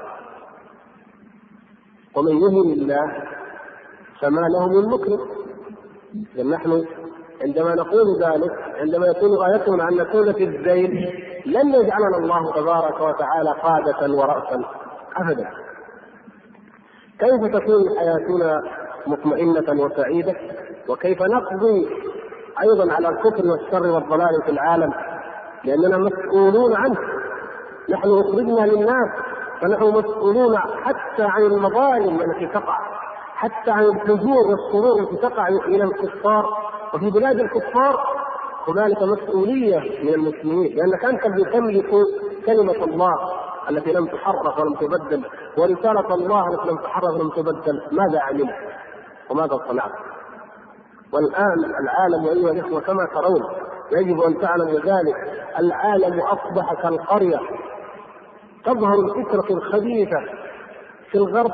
ومن يهن الله فما له من مكرم إذا نحن عندما نقول ذلك عندما يكون غايتنا أن نكون في الذيل لن يجعلنا الله تبارك وتعالى قادة ورأسا أبدا. كيف تكون حياتنا مطمئنة وسعيدة. وكيف نقضي أيضا على الكفر والشر والضلال في العالم؟ لأننا مسؤولون عنه. نحن أخرجنا للناس فنحن مسؤولون حتى عن المظالم التي تقع حتى عن الفجور والشرور التي تقع إلى الكفار. وفي بلاد الكفار هنالك مسؤولية من المسلمين لأنك أنت الذي تملك كلمة الله التي لم تحرف ولم تبدل ورسالة الله التي لم تحرف ولم تبدل. ماذا عملت وماذا صنعت؟ والآن العالم أيها الإخوة كما ترون يجب أن تعلموا ذلك العالم أصبح كالقرية تظهر الفكرة الخبيثة في الغرب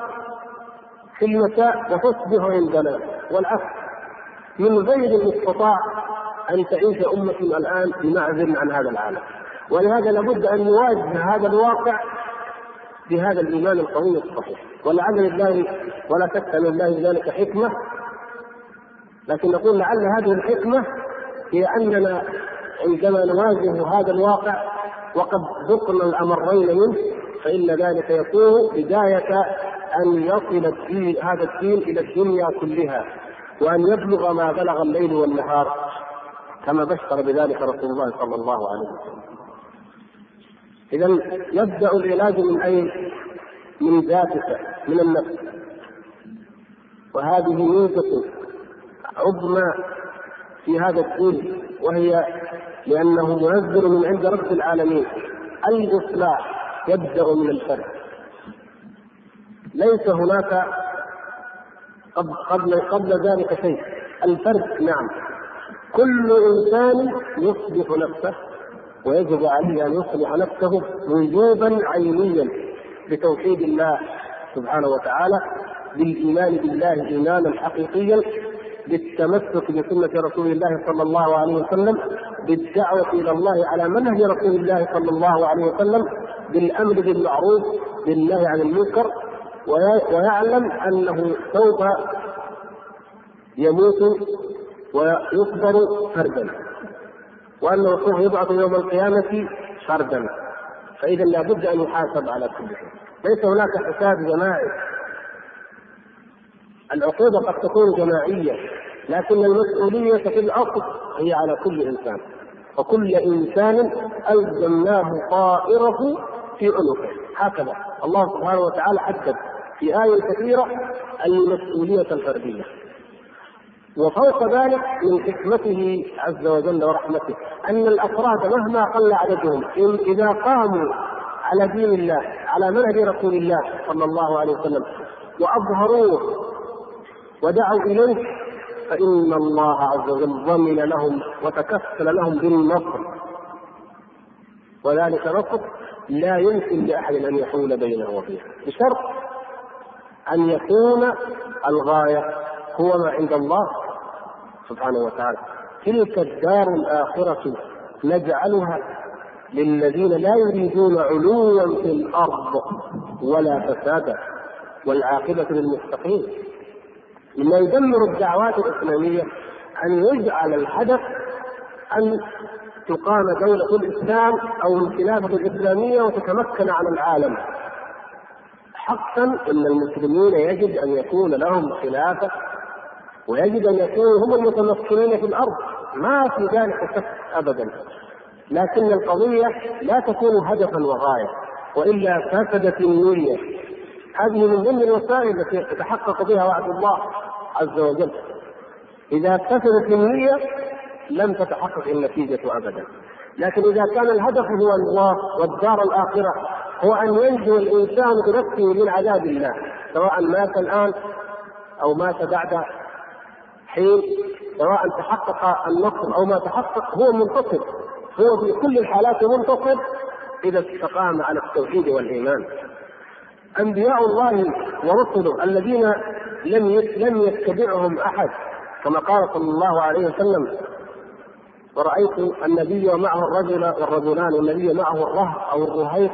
في المساء وتصبح عندنا. والعكس من غير المستطاع أن تعيش أمة الآن بمعزل عن هذا العالم. ولهذا لابد أن نواجه هذا الواقع بهذا الإيمان القوي الصحيح ولعل لله ولا شك ان لله ذلك حكمة لكن نقول لعل هذه الحكمة هي أننا عندما نواجه هذا الواقع وقد ذقنا الأمرين منه فإن ذلك يكون بداية أن يصل الدين هذا الدين إلى الدنيا كلها وأن يبلغ ما بلغ الليل والنهار كما بشر بذلك رسول الله صلى الله عليه وسلم. إذا يبدا العلاج من أين؟ من ذاتك من النفس. وهذه ميزه عظمى في هذا الدين وهي لأنه منزل من عند رب العالمين الإصلاح يبدأ من الفرد. ليس هناك قبل قبل ذلك شيء. الفرد نعم. كل إنسان يصلح نفسه ويجب عليه أن يصلح نفسه وجوبا عينيا بتوحيد الله سبحانه وتعالى بالإيمان بالله ايمانا حقيقيا بالتمسك بسنة رسول الله صلى الله عليه وسلم بالدعوة إلى الله على منهج رسول الله صلى الله عليه وسلم بالأمر بالمعروف بالنهي عن المنكر ويعلم أنه سوف يموت ويقبر فردا. وانه سوف يبعث يوم القيامة فردا. فإذا لابد أن يحاسب على كل شيء. ليس هناك حساب جماعي. العقوبة قد تكون جماعية لكن المسؤولية في الأصل هي على كل إنسان. وكل إنسان ألزمناه طائرة في عنقه. هكذا. الله سبحانه وتعالى حدد في آية كثيرة المسؤولية الفردية. وفوق ذلك من حكمته عز وجل ورحمته أن الأفراد مهما قل عددهم إذا قاموا على دين الله على منهج رسول الله صلى الله عليه وسلم وأظهروه ودعوا إليه فإن الله عز وجل ضمن لهم وتكفل لهم بالنصر. وذلك نصف لا يمكن لأحد أن يحول بينه وبينه. بشرط أن يكون الغاية هو ما عند الله سبحانه وتعالى تلك الدار الآخرة نجعلها للذين لا يريدون علوا في الأرض ولا فسادا والعاقبة للمتقين مما يدمر الدعوات الإسلامية أن يجعل الهدف أن تقام دولة الإسلام أو الخلافة الإسلامية وتتمكن على العالم. حقا أن المسلمين يجب أن يكون لهم خلافة ويجب أن يكونوا هم المتمكنين في الأرض. ما في ذلك شك أبدا. لكن القضية لا تكون هدفا وغاية وإلا فسدت النية. هذه من ضمن الوسائل التي يتحقق بها وعد الله عز وجل. إذا فسدت النية لم تتحقق النتيجة أبدا. لكن إذا كان الهدف هو الله والدار الآخرة هو أن ينجو الإنسان بنفسه من عذاب الله سواء مات الآن أو مات بعد حين سواء تحقق النصر أو ما تحقق هو منتصر هو في كل الحالات منتصر إذا استقام على التوحيد والإيمان أنبياء الله ورسله الذين لم لم يتبعهم أحد كما قال صلى الله عليه وسلم ورأيت النبي ومعه الرجل والرجلان والنبي معه الرهب أو الرهيق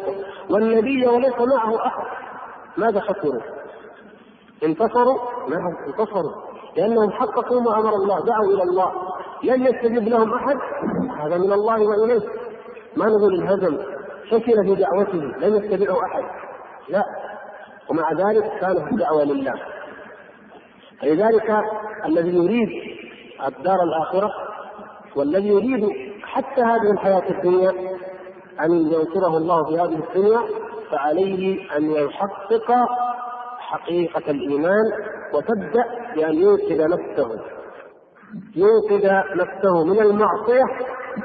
والنبي وليس معه أحد ماذا خسروا؟ انتصروا؟ نعم انتصروا لأنهم حققوا ما أمر الله دعوا إلى الله. لم يستجب لهم أحد؟ هذا من الله وإليه. ما نقول الهزم. فشل في دعوته. لم يتبعه أحد. لا. ومع ذلك كانت الدعوة لله. فلذلك الذي يريد الدار الآخرة والذي يريد حتى هذه الحياة الدنيا أن ينصره الله في هذه الدنيا فعليه أن يحقق حقيقة الإيمان وتبدأ بأن ينقذ نفسه. ينقذ نفسه من المعصية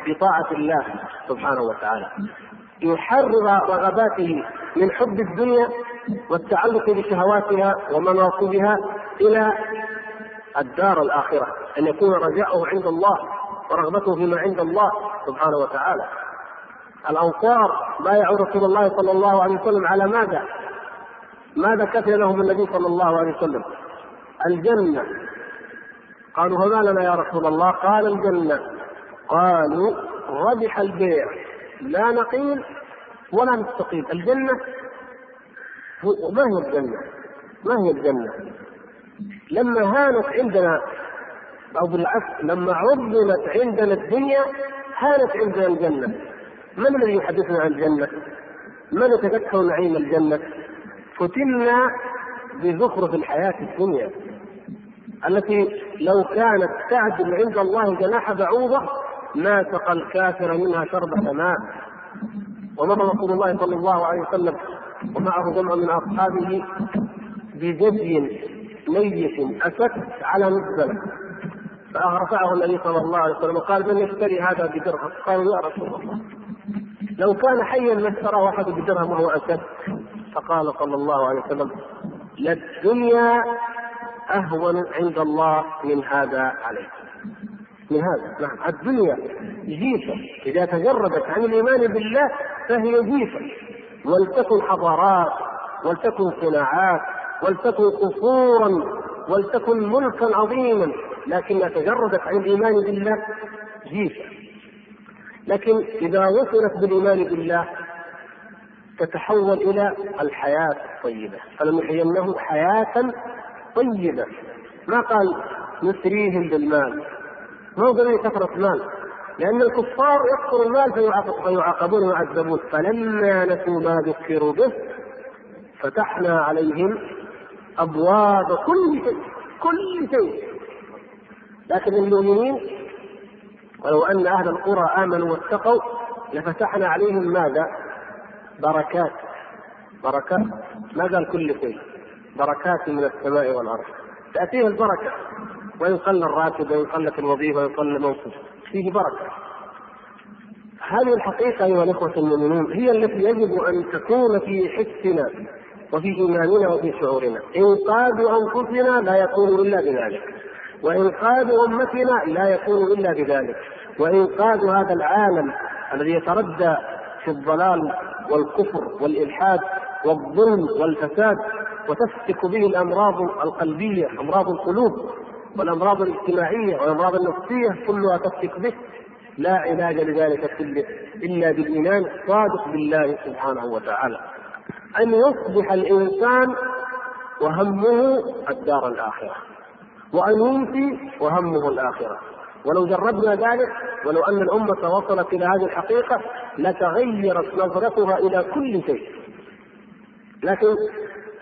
بطاعة الله سبحانه وتعالى. يحرر رغباته من حب الدنيا والتعلق بشهواتها ومناصبها إلى الدار الآخرة أن يكون رجاؤه عند الله ورغبته فيما عند الله سبحانه وتعالى. الأنصار بايعوا رسول الله صلى الله عليه وسلم على ماذا؟ ماذا كفي لهم النبي صلى الله عليه وسلم؟ الجنة قالوا فما لنا يا رسول الله؟ قال الجنة قالوا ربح البيع لا نقيل ولا نستقيم الجنة ما هي الجنة؟ ما هي الجنة؟ لما هانت عندنا أو بالعكس لما عظمت عندنا الدنيا هانت عندنا الجنة من الذي يحدثنا عن الجنة؟ من يتذكر نعيم الجنة؟ فتنا بزخرف الحياة الدنيا التي لو كانت تعدل عند الله جناح بعوضة ما سقى الكافر منها شربة ماء. ومر رسول الله صلى الله عليه وسلم ومعه جمع من أصحابه بجدي ميت أسك على مزبلة فرفعه النبي صلى الله عليه وسلم وقال من يشتري هذا بدرهم؟ قالوا يا رسول الله. لو كان حيا لاشتراه أحد بدرهم وهو أسد. فقال صلى الله عليه وسلم للدنيا أهون عند الله من هذا عليك. من هذا نعم الدنيا جيفة. إذا تجردت عن الإيمان بالله فهي جيفة. ولتكن حضارات ولتكن صناعات ولتكن قصورا ولتكن ملكا عظيما لكنها تجردت عن الإيمان بالله جيفة. لكن إذا وصلت بالإيمان بالله تتحول إلى الحياة الطيبة. فلنحيينه حياة طيبة. ما قال نسريهم بالمال. ما هو قضيه كثرة مال؟ لأن الكفار يكثر المال فيعاقبون ويعذبون. فلما نسوا ما ذكروا به فتحنا عليهم أبواب كل شيء كل شيء. لكن المؤمنين ولو أن أهل القرى آمنوا واتقوا لفتحنا عليهم ماذا؟ بركات بركات ما قال كل شيء بركات من السماء والأرض. تأتيه البركة قل الراتب وان قلت الوظيفة قل المنصب فيه بركة. هذه الحقيقة أيها الإخوة المؤمنون هي التي يجب أن تكون في حسنا وفي إيماننا وفي شعورنا. انقاذ أنفسنا لا يكون إلا بذلك. وإنقاذ أمتنا لا يكون إلا بذلك. وإنقاذ هذا العالم الذي يتردى في الضلال والكفر والإلحاد والظلم والفساد وتفتك به الأمراض القلبية أمراض القلوب والأمراض الاجتماعية والأمراض النفسية كلها تفتك به. لا علاج لذلك كله إلا بالإيمان الصادق بالله سبحانه وتعالى. أن يصبح الإنسان وهمه الدار الآخرة وأن ينفي وهمه الآخرة. ولو جربنا ذلك ولو أن الأمة وصلت إلى هذه الحقيقة لتغيرت نظرتها إلى كل شيء. لكن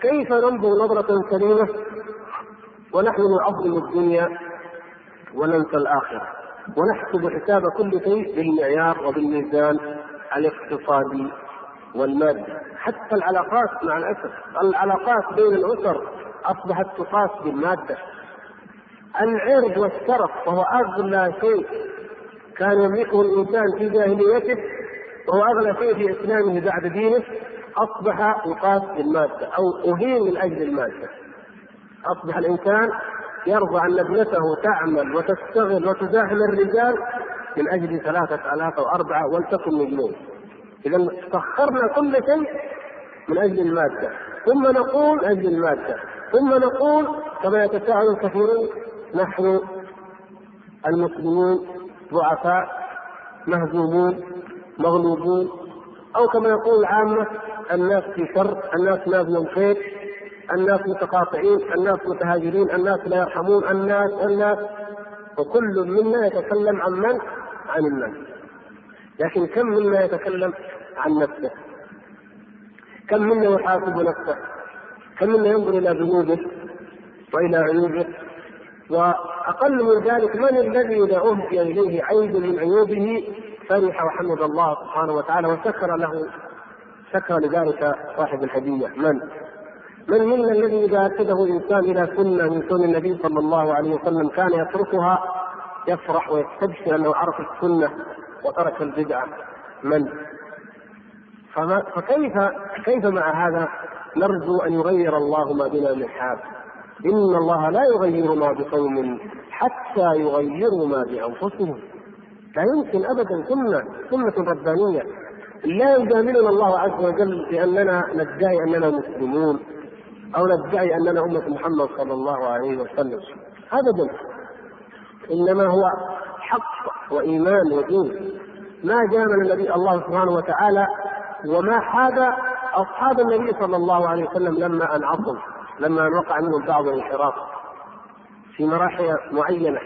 كيف ننظر نظرة سليمة؟ ونحن نعظم الدنيا وننسى الآخرة. ونحسب حساب كل شيء بالمعيار وبالميزان الاقتصادي والمادي. حتى العلاقات مع الأسف العلاقات بين الأسر أصبحت تقاس بالمادة. العرض والشرف وهو أغلى شيء كان يملكه الإنسان في جاهليته وهو أغلى شيء في إسلامه بعد دينه أصبح يقاس بالمادة أو أهين من أجل المادة. أصبح الإنسان يرضى أن ابنته تعمل وتشتغل وتزاحم الرجال من أجل ثلاثة آلاف أو أربعة ولتكن مليون إذا سخرنا كل شيء من أجل المادة. ثم نقول أجل المادة. ثم نقول كما يتساءل الكثيرون نحن المسلمون ضعفاء مهزومون مغلوبون أو كما يقول العامة الناس في شر، الناس نازل خير، الناس متقاطعين، الناس متهاجرين، الناس لا يرحمون، الناس الناس وكل منا يتكلم عن من؟ عن الناس. لكن كم منا يتكلم عن نفسه؟ كم منا يحاسب نفسه؟ كم منا ينظر إلى ذنوبه وإلى عيوبه وأقل من ذلك من الذي اذا اهدي إليه عيب من عيوبه؟ فرح وحمد الله سبحانه وتعالى وشكر له. شكر لذلك صاحب الهدية. من؟ من منا الذي إذا أرشده إنسان إلى سنة من سنن النبي صلى الله عليه وسلم كان يتركها يفرح ويستبشر أنه عرف السنة وترك البدعه من؟ فكيف كيف مع هذا نرجو أن يغير الله ما بنا من حال إن الله لا يغير ما بقوم حتى يغيروا ما بأنفسهم. لا يمكن أبدا. سنة سنة ربانية. لا يجاملنا الله عز وجل بأننا ندعي أننا مسلمون أو ندعي أننا أمة محمد صلى الله عليه وسلم. أبدا. إنما هو حق وإيمان ودين. ما جامل النبي الله سبحانه وتعالى وما حاد أصحاب النبي صلى الله عليه وسلم لما أنعصوا. لما وقع منهم بعض الانحراف في مراحل معينة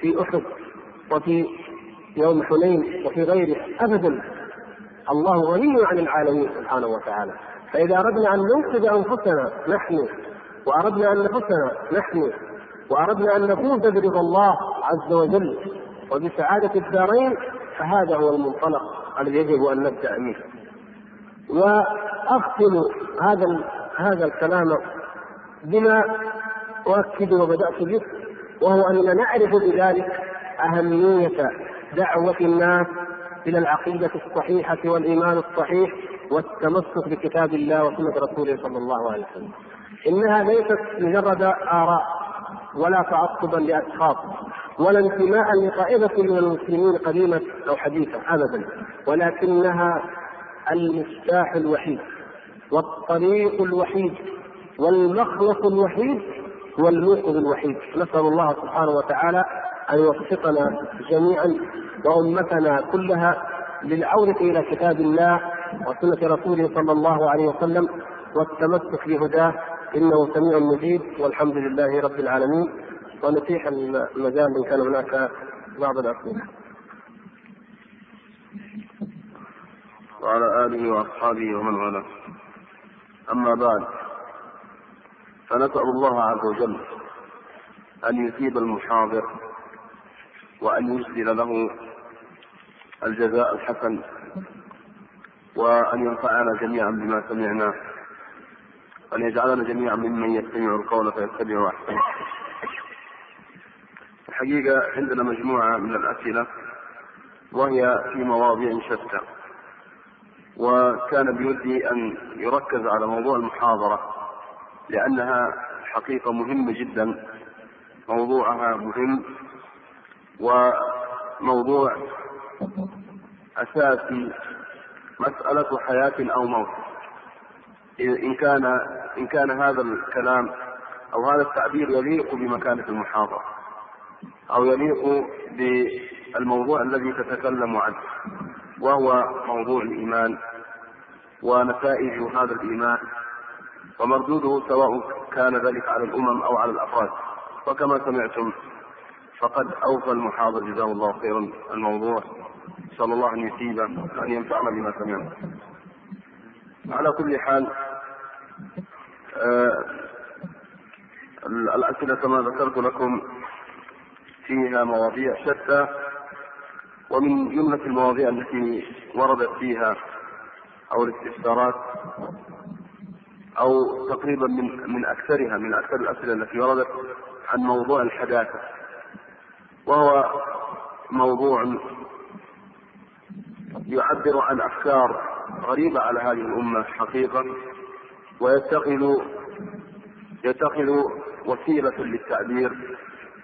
في أحد وفي يوم حنين وفي غيره أبدا الله غني عن العالمين سبحانه وتعالى. فإذا أردنا أن ننقذ أنفسنا نحن وأردنا أن نفسنا نحن وأردنا أن نفوز برضا الله عز وجل وبسعادة الدارين فهذا هو المنطلق الذي يجب أن نبدأ منه وأختم هذا هذا الكلام بما أؤكد وبدأت به وهو أننا نعرف بذلك أهمية دعوة الناس إلى العقيدة الصحيحة والإيمان الصحيح والتمسك بكتاب الله وسنة رسوله صلى الله عليه وسلم. إنها ليست مجرد آراء ولا تعصبا لأشخاص ولا انتماء لطائفة من المسلمين قديمة أو حديثة أبدا ولكنها المفتاح الوحيد والطريق الوحيد والمخلص الوحيد هو الموقظ الوحيد. نسأل الله سبحانه وتعالى أن يوفقنا جميعا وأمتنا كلها للعودة إلى كتاب الله وسنة رسوله صلى الله عليه وسلم والتمسك بهداه. إنه سميع مجيب. والحمد لله رب العالمين. ونتيح المجال إن كان هناك بعض الأسئلة. وعلى آله وأصحابه ومن والاه. أما بعد فنسأل الله عز وجل أن يثيب المحاضر وأن يرسل له الجزاء الحسن وأن ينفعنا جميعا بما سمعنا وأن يجعلنا جميعا ممن يستمع القول فيتبع أحسنه. الحقيقة عندنا مجموعة من الأسئلة وهي في مواضيع شتى وكان بودي أن يركز على موضوع المحاضرة. لأنها حقيقة مهمة جدا موضوعها مهم وموضوع أساسي مسألة حياة أو موت. إن كان إن كان هذا الكلام أو هذا التعبير يليق بمكانة المحاضرة أو يليق بالموضوع الذي تتكلم عنه وهو موضوع الإيمان ونتائج هذا الإيمان ومردوده سواء كان ذلك على الأمم أو على الأفراد. وكما سمعتم فقد أوفى المحاضر جزاه الله خيرا الموضوع. نسأل الله أن يثيبه وأن ينفعنا بما سمعنا. على كل حال آه الأسئلة كما ذكرت لكم فيها مواضيع شتى ومن جملة المواضيع التي وردت فيها أو الاستفسارات أو تقريبا من من أكثرها من أكثر الأسئلة التي وردت عن موضوع الحداثة. وهو موضوع يعبر عن أفكار غريبة على هذه الأمة حقيقة ويتخذ يتخذ وسيلة للتعبير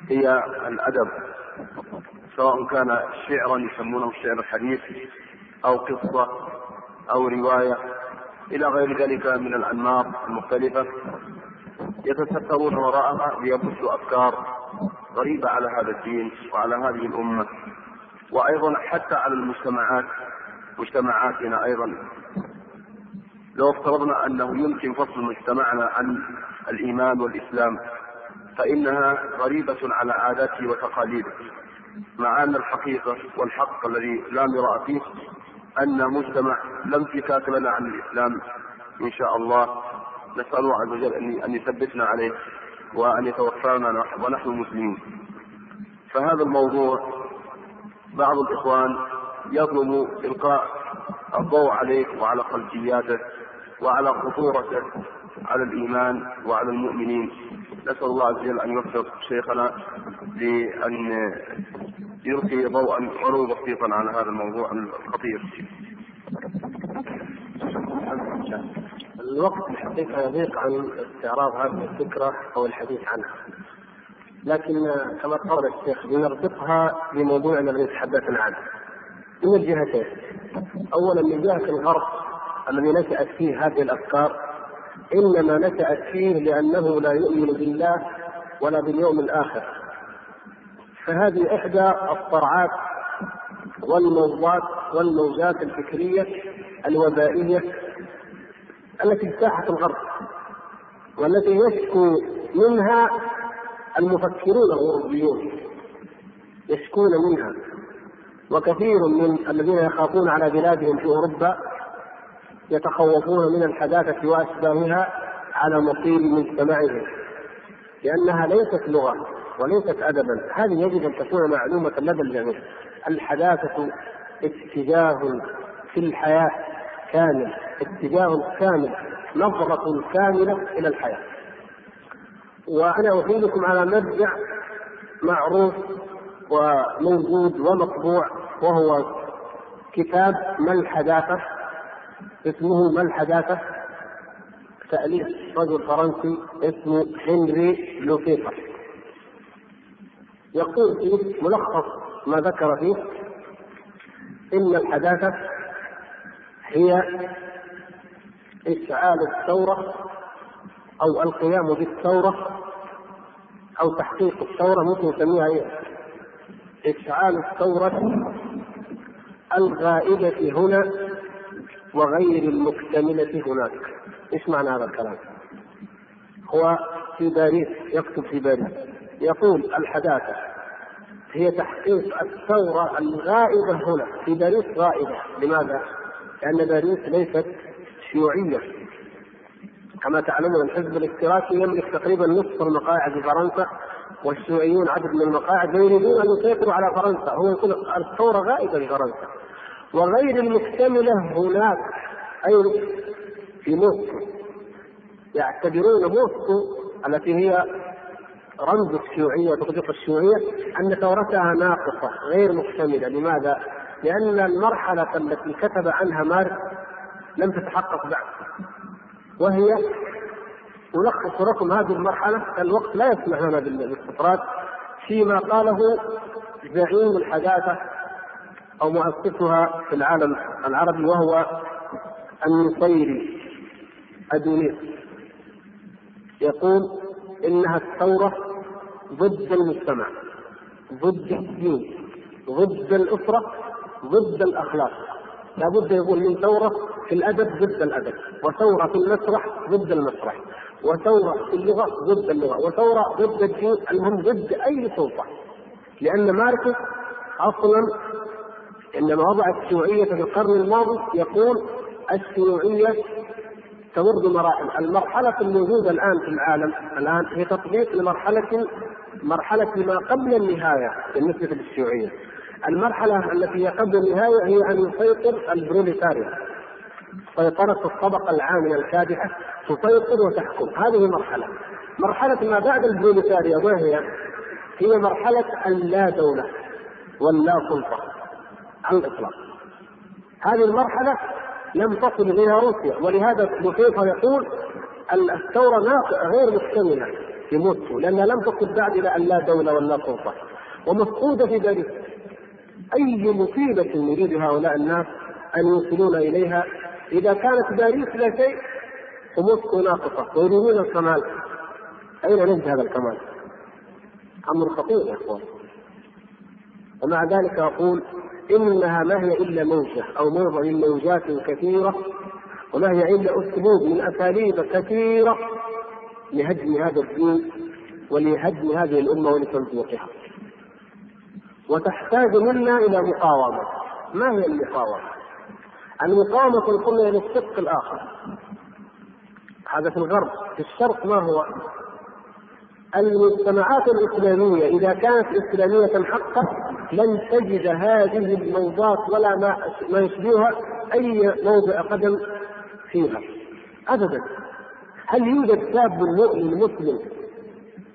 هي الأدب سواء كان شعرا يسمونه الشعر الحديث أو قصة أو رواية. إلى غير ذلك من الأنماط المختلفة يتسترون وراءها ليبثوا أفكار غريبة على هذا الدين وعلى هذه الأمة وأيضا حتى على المجتمعات مجتمعاتنا أيضا. لو افترضنا أنه يمكن فصل مجتمعنا عن الإيمان والإسلام فإنها غريبة على عاداته وتقاليده مع أن الحقيقة والحق الذي لا مراء فيه أن مجتمع لا انفكاك لنا عن الإسلام إن شاء الله. نسأل الله عز وجل أن يثبتنا عليه وأن يتوفانا ونحن مسلمين فهذا الموضوع بعض الإخوان يطلب إلقاء الضوء عليه وعلى خلفياته وعلى خطورته على الإيمان وعلى المؤمنين. نسأل الله عز وجل أن يوفق شيخنا لأن يلقي ضوءا ولو بسيطا على هذا الموضوع الخطير. الوقت الحقيقة يضيق عن استعراض هذه الفكرة أو الحديث عنها. لكن كما قال الشيخ بنربطها بموضوعنا الذي تحدثنا عنه. من الجهتين. أولا من جهة الغرب الذي نشأت فيه هذه الأفكار إنما نشأت فيه لأنه لا يؤمن بالله ولا باليوم الآخر فهذه إحدى الصرعات والموضات والموجات الفكرية الوبائيه التي اجتاحت الغرب والتي يشكو منها المفكرون الغربيون. يشكون منها. وكثير من الذين يخافون على بلادهم في أوروبا يتخوفون من الحداثة وأشباهها على مصير مجتمعهم لأنها ليست لغة وليست أدبا. هذه يجب أن تكون معلومة لدى الجميع. الحداثة اتجاه في الحياة كامل اتجاه كامل نظرة كاملة إلى الحياة. وأنا أفيدكم على مرجع معروف وموجود ومطبوع وهو كتاب ما الحداثة؟ اسمه ما الحداثة؟ تأليف رجل فرنسي اسمه هنري لوفيفر يقول فيه ملخص ما ذكر فيه إن الحداثة هي إشعال الثورة أو القيام بالثورة أو تحقيق الثورة ممكن نسميها إيه؟ إشعال الثورة الغائبة هنا وغير المكتملة هناك إيش معنى هذا الكلام؟ هو في باريس يكتب في باريس يقول الحداثة هي تحقيق الثورة الغائبة هنا في باريس غائبة لماذا؟ لأن باريس ليست شيوعية. كما تعلمون الحزب الاشتراكي يملك تقريبا نصف المقاعد في فرنسا والشيوعيون عدد من المقاعد ويريدون أن يسيطروا على فرنسا. هو يقول الثورة غائبة في فرنسا وغير المكتملة هناك أي في موسكو. يعتبرون موسكو التي هي رمز الشيوعية وتطبيق الشيوعية أن ثورتها ناقصة غير مكتملة. لماذا؟ لأن المرحلة التي كتب عنها ماركس لم تتحقق بعد. وهي ألخص لكم هذه المرحلة الوقت لا يسمح لنا بالاستطراد فيما قاله زعيم الحداثة أو مؤسسها في العالم العربي وهو النصيري أدونيس يقول إنها الثورة ضد المجتمع ضد الدين ضد الأسرة ضد الأخلاق. لابد يقول من ثورة في الأدب ضد الأدب وثورة في المسرح ضد المسرح وثورة في اللغة ضد اللغة وثورة ضد الدين المهم ضد أي سلطة. لأن ماركس أصلا عندما وضع الشيوعية في القرن الماضي يقول الشيوعية تمر بمراحل، المرحلة الموجودة الآن في العالم الآن هي تطبيق لمرحلة مرحلة ما قبل النهاية بالنسبة للشيوعية. المرحلة التي هي قبل النهاية هي أن يسيطر البروليتاريا سيطرة الطبقة العاملة الكادحة تسيطر وتحكم، هذه مرحلة. مرحلة ما بعد البروليتاريا ما هي؟ هي مرحلة اللا دولة واللا سلطة. على الإطلاق. هذه المرحلة لم تصل إليها روسيا. ولهذا بوتيفا يقول الثورة غير مكتمله في موسكو لأنها لم تصل بعد إلى أن لا دولة ولا سلطة. ومفقودة في باريس أي مصيبة يريد هؤلاء الناس أن يوصلون إليها إذا كانت باريس لا شيء وموسكو ناقصة ويريدون الكمال أين نجد هذا الكمال؟ أمر خطير يا أخوان ومع ذلك أقول إنها ما هي إلا موجة أو موضع من موجات كثيره وما هي إلا أسلوب من أساليب كثيرة لهدم هذا الدين ولهدم هذه الأمة ولتمزيقها. وتحتاج منا إلى مقاومة. ما هي المقاومة؟ المقاومة قلنا الشق الآخر. هذا في الغرب، في الشرق ما هو؟ المجتمعات الإسلامية إذا كانت إسلامية حقا لن تجد هذه الموضات ولا ما ما يشبهها أي موضع قدم فيها ابدا هل يوجد شاب مؤمن مسلم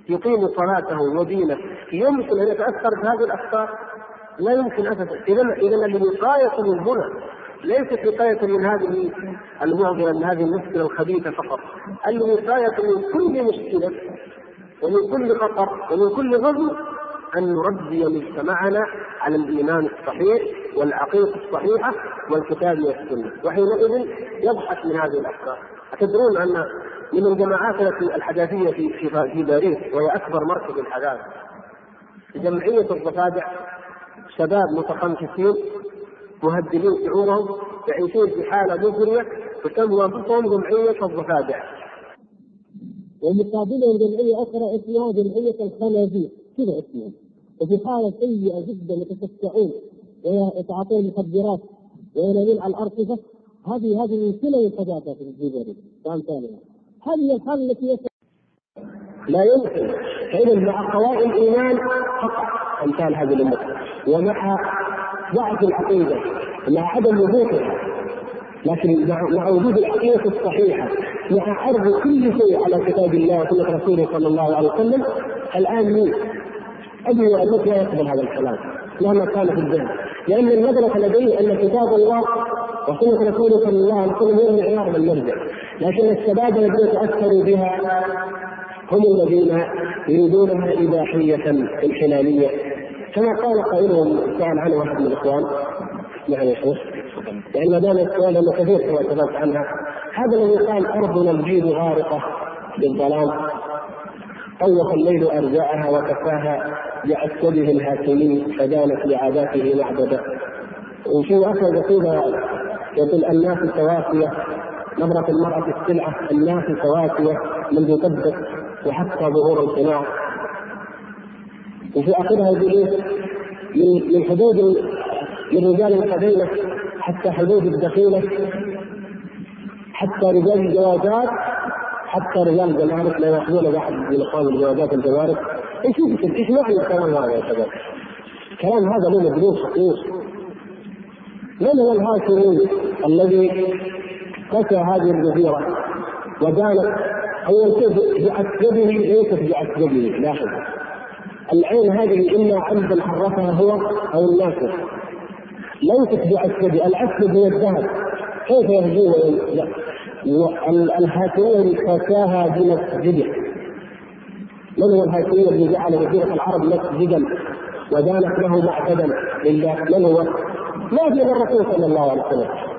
يقيم صلاته ودينه يمكن أن يتأثر بهذه الافكار؟ لا يمكن ابدا. اذا اذا الوقاية من هنا ليست وقاية من هذه المعضله من هذه المشكلة الخبيثة فقط. الوقاية من كل مشكلة ومن كل خطر ومن كل غزو أن نربي مجتمعنا على الإيمان الصحيح والعقيدة الصحيحة والكتاب والسنة. وحينئذ يضحك من هذه الأفكار أتدرون أن من الجماعات التي الحداثية في في في باريس وهي أكبر مركز الحداثة. جمعية الضفادع شباب متخمسين مهددين شعورهم يعيشون في حالة مزرية تسمى أنفسهم جمعية الضفادع. ومقابلهم جمعية أخرى اسمها جمعية الخنازير. كذا اسمها؟ وفي حالة سيئة جدا يتفكعون ويتعاطون مخدرات وينامون على الأرصفة هذه هذه من كلا الحداثة في الجزائر فهمت هذه الحالة التي لا يمكن. فإذا مع قوائم الإيمان خطأ أمثال هذه الأمة. ومع ضعف العقيدة مع عدم وجودها لكن مع وجود العقيدة الصحيحة مع عرض كل شيء على كتاب الله وسنة رسوله صلى الله عليه وسلم الآن مين؟ أبي وأمك لا يقبل هذا الكلام مهما كان في الذهن لأن المدرسة لديه أن كتاب الله وسنة رسوله صلى الله عليه وسلم هو المعيار والمرجع لكن الشباب الذين تأثروا بها هم الذين يريدونها إباحية انحلالية. كما قال قائلهم سأل عنه واحد من الإخوان. يعني يا شيخ. يعني ما دام السؤال لأنه كثير تكلمت عنها هذا الذي قال أرضنا الجيل غارقة بالظلام. طوف الليل أرجاءها وكفاها بعسكره الهاشمي فدانت لعاداته معبدا وفي اخر يقول يقول الناس توافيه نظرة المرأة السلعة الناس توافية منذ تبت وحتى ظهور القناع وفي آخرها يقول إيه؟ من من حدود من رجال القبيله حتى حدود الدخيلة حتى رجال الجوازات حتى رجال الجمارك لا يأخذون واحد من اخوان الجوازات الجوارك إيش إيش معنى الكلام هذا يا شباب؟ الكلام هذا له مدروس خطير من هو الهاشمي الذي قسى هذه الجزيره وكانت اول شيء بعسكره ليست بعسكره لاحظ العين هذه اما عمدا حرفها هو أو الناصر. ليست بعسكري العسكر هو الذهب. كيف يهجون لا الهاتفيه حكاها بمسجده. من هو الهاتفيه الذي جعل جزيره العرب مسجدا ودانت له معبدا لله؟ من هو؟ ما في الرسول صلى الله عليه وسلم.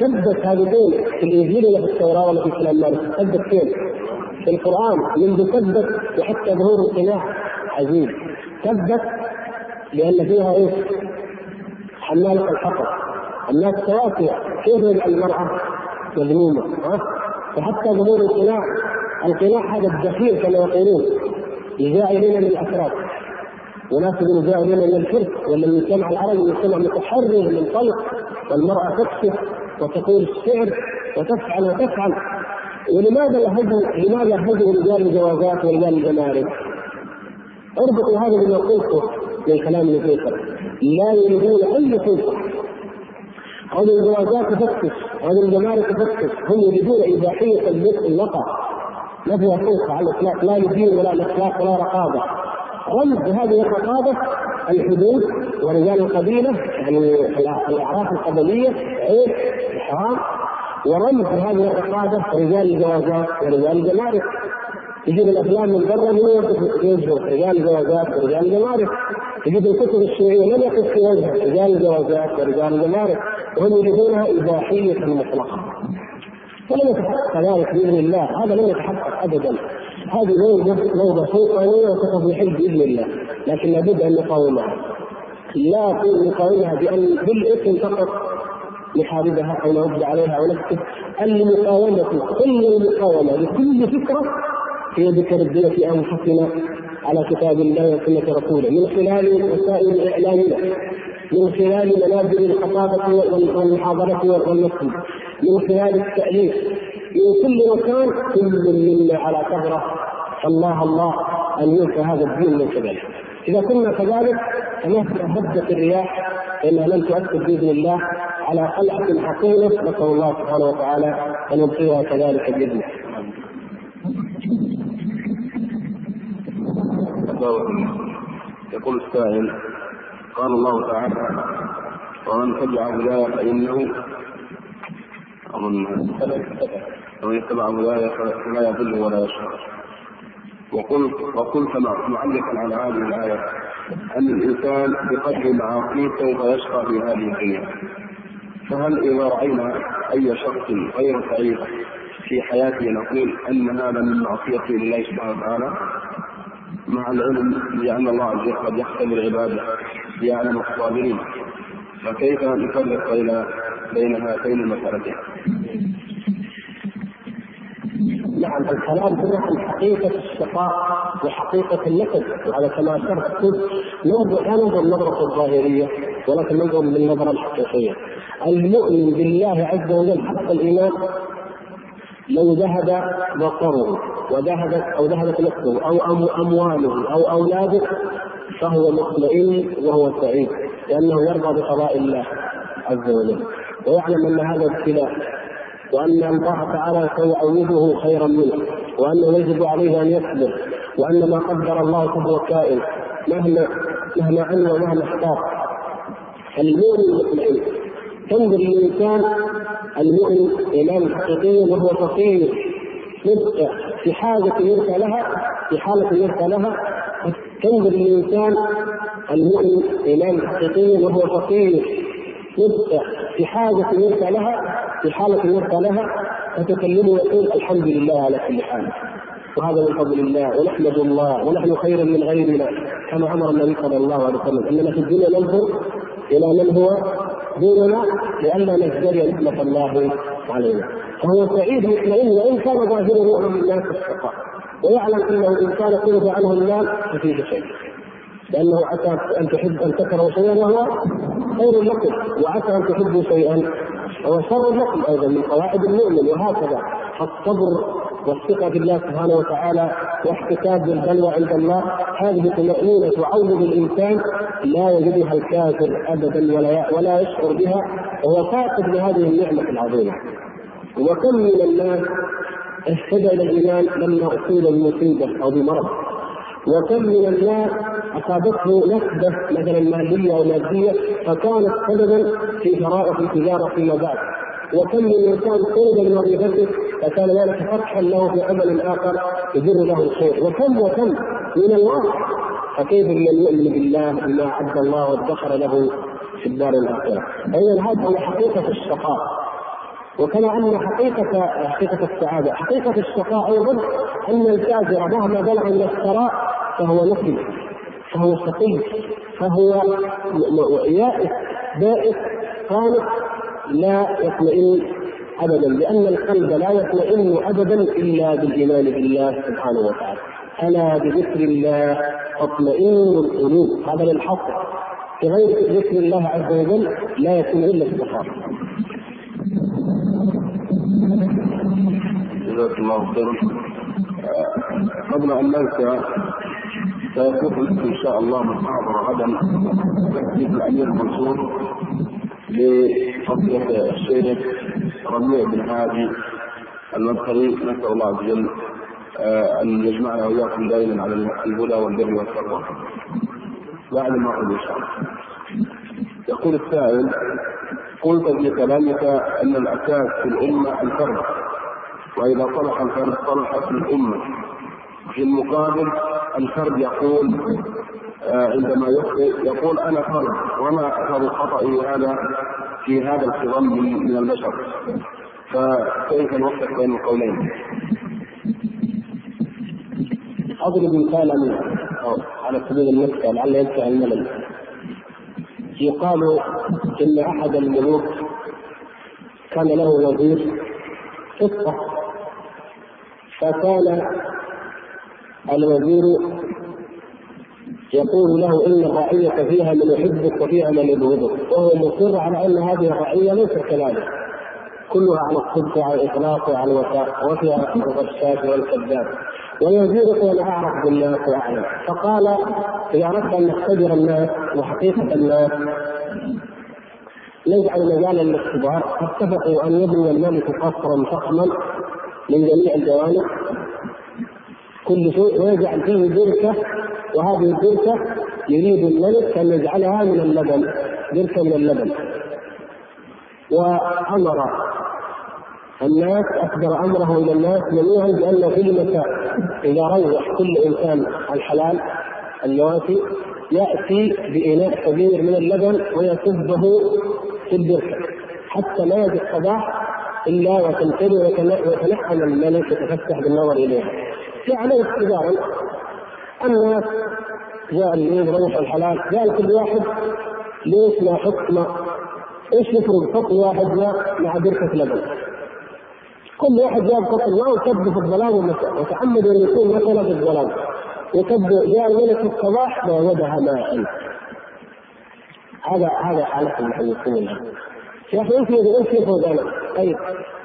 ثبت هذه دين في الإنجيل ولا في التوراة ولا في كلام مالك ثبت فين؟ في القرآن. منذ ثبت وحتى ظهور القناع عزيز ثبت لأن فيها إيش؟ حمالة الحطب الناس توافية كيف المرأة مذمومة؟ ها؟ فحتى ظهور القناع. القناع هذا الدخيل كما يقولون. لجائلين من الافراد وناس جائلين من الشرك ولا المجتمع العربي مجتمع متحرر منطلق والمرأة تكشف وتقول الشعر وتفعل وتفعل. ولماذا هذه لماذا هذه رجال الجوازات ورجال الجمارك؟ اربطوا هذا بما قلته من كلام ابن لا يريدون أي سلطه هذه الجوازات تفتش هذه الجمارك تفتش. هم يريدون اباحيه المطلقه ما فيها سلطه على الإطلاق. لا لدين ولا الاخلاق ولا رقابة. رمز هذه الرقابة الحدود ورجال القبيلة يعني الأعراف القبلية عيب حرام ورمز هذه الرقابه رجال الجوازات ورجال الجمارك. تجيب الأفلام من برا من يوجه رجال الجوازات ورجال الجمارك. تجيب الكتب الشيوعيه لم يقف في وجهه رجال الجوازات ورجال الجمارك. وهم يريدونها اباحيه مطلقة. ولم يتحقق ذلك بإذن الله. هذا لم يتحقق ابدا. هذه نوبه سلطانيه وستضمحل باذن الله. لكن لابد أن نقاومها لا نقاومها بأن بالاسم فقط نحاربها أو نرد عليها أو نكتب. المقاومة كل المقاومة لكل فكرة هي بتربيه أنفسنا على كتاب الله وسنة رسوله. من خلال وسائل اعلامنا من خلال منابر الخطابة والمحاضرة والنصب من خلال التأليف من كل مكان كل منا على ثغره الله الله أن يلقى هذا الدين من قبله. إذا كنا كذلك فمهما هبت الرياح فانها لن تؤثر بإذن الله على قلعه حصينه نسأل الله سبحانه وتعالى أن يبقيها كذلك بإذنه. يقول السائل قال الله تعالى ومن تبع هداي فانه أظن ومن يتبع هداي فلا يضل ولا يشقى. وقلت وقلت معلقا على هذه الآية أن الإنسان بقدر معاصيه سوف يشقى في هذه الدنيا. فهل إذا رأينا أي شخص غير سعيد في حياته نقول أن هذا من معصيته لله سبحانه وتعالى؟ مع العلم بأن الله عز وجل قد يختبر عباده ليعلم الصابرين. فكيف نفرق بين بين هاتين المسألتين؟ نعم الكلام هنا عن حقيقة الشقاء وحقيقة النكد وهذا كما أشرت ننظر لا ننظر النظرة الظاهرية ولكن ننظر بالنظرة الحقيقية. المؤمن بالله عز وجل حق الإيمان لو ذهب بصره وذهبت أو ذهبت نفسه أو أمواله أو أولاده فهو مطمئن وهو سعيد لأنه يرضى بقضاء الله عز وجل. ويعلم أن هذا ابتلاء. وأن الله تعالى سيعوضه خيرا منه وأنه يجب عليه أن يصبر وأن ما قدر الله فهو كائن مهما مهما عمل ومهما احتاط. فالمؤمن مطمئن. تنظر الانسان المؤمن ايمان حقيقي وهو فقير يبقى في حاجة يرثى لها في حالة يرثى لها. تنظر الإنسان المؤمن إيمان حقيقي وهو فقير يبقى في حاجة يرثى لها. في حالة يرثى لها فتكلمه ويقول الحمد لله على كل حال. وهذا من فضل الله ونحمد الله ونحن خير من غيرنا كما أمر النبي صلى الله عليه وسلم. إننا في الدنيا ننظر إلى من هو دوننا لئلا نزدري نعمة الله علينا. فهو سعيد مطمئن وإن كان ظاهره امام الناس الشقاء. ويعلم أنه إن كان كنز عنه المال ففيه شيء. لأنه عسى أن تحب أن تكرهوا شيئا وهو خير لكم وعسى أن تحبوا شيئا وهو شر لكم أيضا من قواعد المؤمن وهكذا. الصبر والثقة بالله سبحانه وتعالى واحتساب البلوى عند الله هذه طمأنينة وعوض الإنسان لا يجدها الكافر أبدا ولا ولا يشعر بها وهو فاقد لهذه النعمة العظيمة. وكم من الناس اهتدى إلى الإيمان لما أصيب بمصيبة أو بمرض. وكم من الناس أصابته نكبة مثلا ماليه أو مادية فكانت سببا في شرائط التجارة فيما بعد. وكم من إنسان طلب من وظيفته فكان ذلك فتحا له في عمل آخر يجر له الخير. وكم وكم من الواقع فكيف من يؤمن بالله بما أعد الله وادخر له في الدار الآخرة؟ فاذا هذا هو حقيقة الشقاء. وكما أن حقيقة حقيقة السعادة. حقيقة الشقاء أيضا أن الفاجر مهما بلغ من الثراء فهو نقي. فهو شقي فهو يائس بائس خالق لا يطمئن ابدا لأن القلب لا يطمئن ابدا إلا بالإيمان بالله سبحانه وتعالى. ألا بذكر الله تطمئن القلوب؟ هذا للحصر بغير ذكر الله عز وجل لا يكون إلا استقامه جزاك الله خيرا. قبل أن ننسى سيكون لكم إن شاء الله محاضره غدا تحديث الأمير منصور لفضيلة الشيخ ربيع بن هادي المدخلي نسأل الله عز وجل أن يجمعنا وإياكم دائما على الهدى والبر والتقوى. بعد ما أقول إن شاء الله. يقول السائل قلت في كلامك أن الأساس في الأمة الفرد وإذا صلح الفرد صلحت الأمة في المقابل الفرد يقول عندما يخطئ يقول أنا فرد وما اثر خطئي هذا في هذا الخضم من البشر فكيف نوفق بين القولين؟ اضرب مثالا على سبيل المثال لعل ينفع الملل يقال إن أحد الملوك كان له وزير قصه فكان الوزير يقول له إن الرعيه فيها من يحبك وفيها من يبغضك وهو مصر على أن هذه الرعية ليست كذلك. كلها على الصدق وعلى الإخلاص وعلى الوفاء وفيها الغشاش والكذاب. ويزيدك وأنا اعرف بالناس وأعلم. فقال اذا اردت أن نختبر الناس وحقيقة الناس. نجعل مجالا للاختبار فاتفقوا أن يبني الملك قصرا فخما من جميع الجوانب. كل شيء. ويجعل فيه بركة وهذه البركة يريد الملك أن يجعلها من اللبن بركة من اللبن وأمر الناس اصدر أمره إلى الناس جميعا بأن في مساء إذا روح كل إنسان الحلال النوافي يأتي بإناء كبير من اللبن ويصبه في البركة حتى لا يجد الصباح إلا وتمتلئ ويتنعم الملك يتفتح بالنظر اليها. في عليه اختبارا الناس جاء الليل روح الحلال. جاء كل واحد ليش ما حكم إيش يفرق فصل واحد جاء مع بركه لبن. كل واحد جاب فصل ماء وكب في الظلام وتعمد أن يكون مثلا في الظلام. وكب جاء الملك في الصباح فوجدها ماء. هذا هذا حالة المحيطين. الان يا أخي انت انت يفوز أنا؟ طيب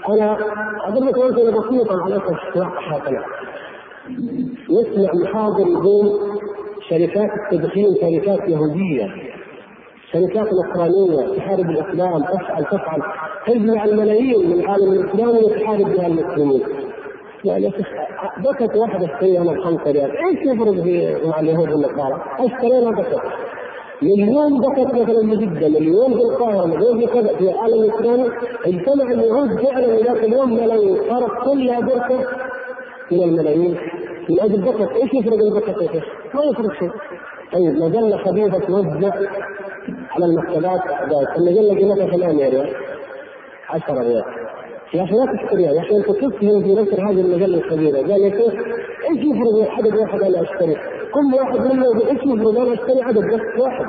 أنا اضرب لك امثله بسيطة عليك حياتنا نسمع محاضر يقول شركات التدخين شركات يهودية شركات نصرانية تحارب الإسلام تفعل تفعل. تجمع الملايين من العالم الاسلامي وتحارب بها المسلمين يعني بكت واحدة اشتريها أنا بخمسه ريال، إيش يفرق مع اليهود والنصارى؟ اشترينا بكت؟ مليون بكت مثلا بجده، مليون القاهرة، مليون في كذا. في العالم الإسلامي اجتمع اليهود فعلا ذاك اليوم ملايين صارت كلها بركة من الملايين. من أجل بكت، إيش يفرق البكت يا شيخ؟ ما يفرق شيء. طيب مجله خبيثة توزع على المكتبات المجله قيمتها 8 ريال. 10 ريال. يا أخي لا تشتريها يا أخي أنت تسهم في نشر هذه المجلة الكبيره قال يا شيخ إيش يفرق عدد واحد أنا أشتري؟ كل واحد منا إيش يفرق أنا أشتري؟ عدد بس واحد.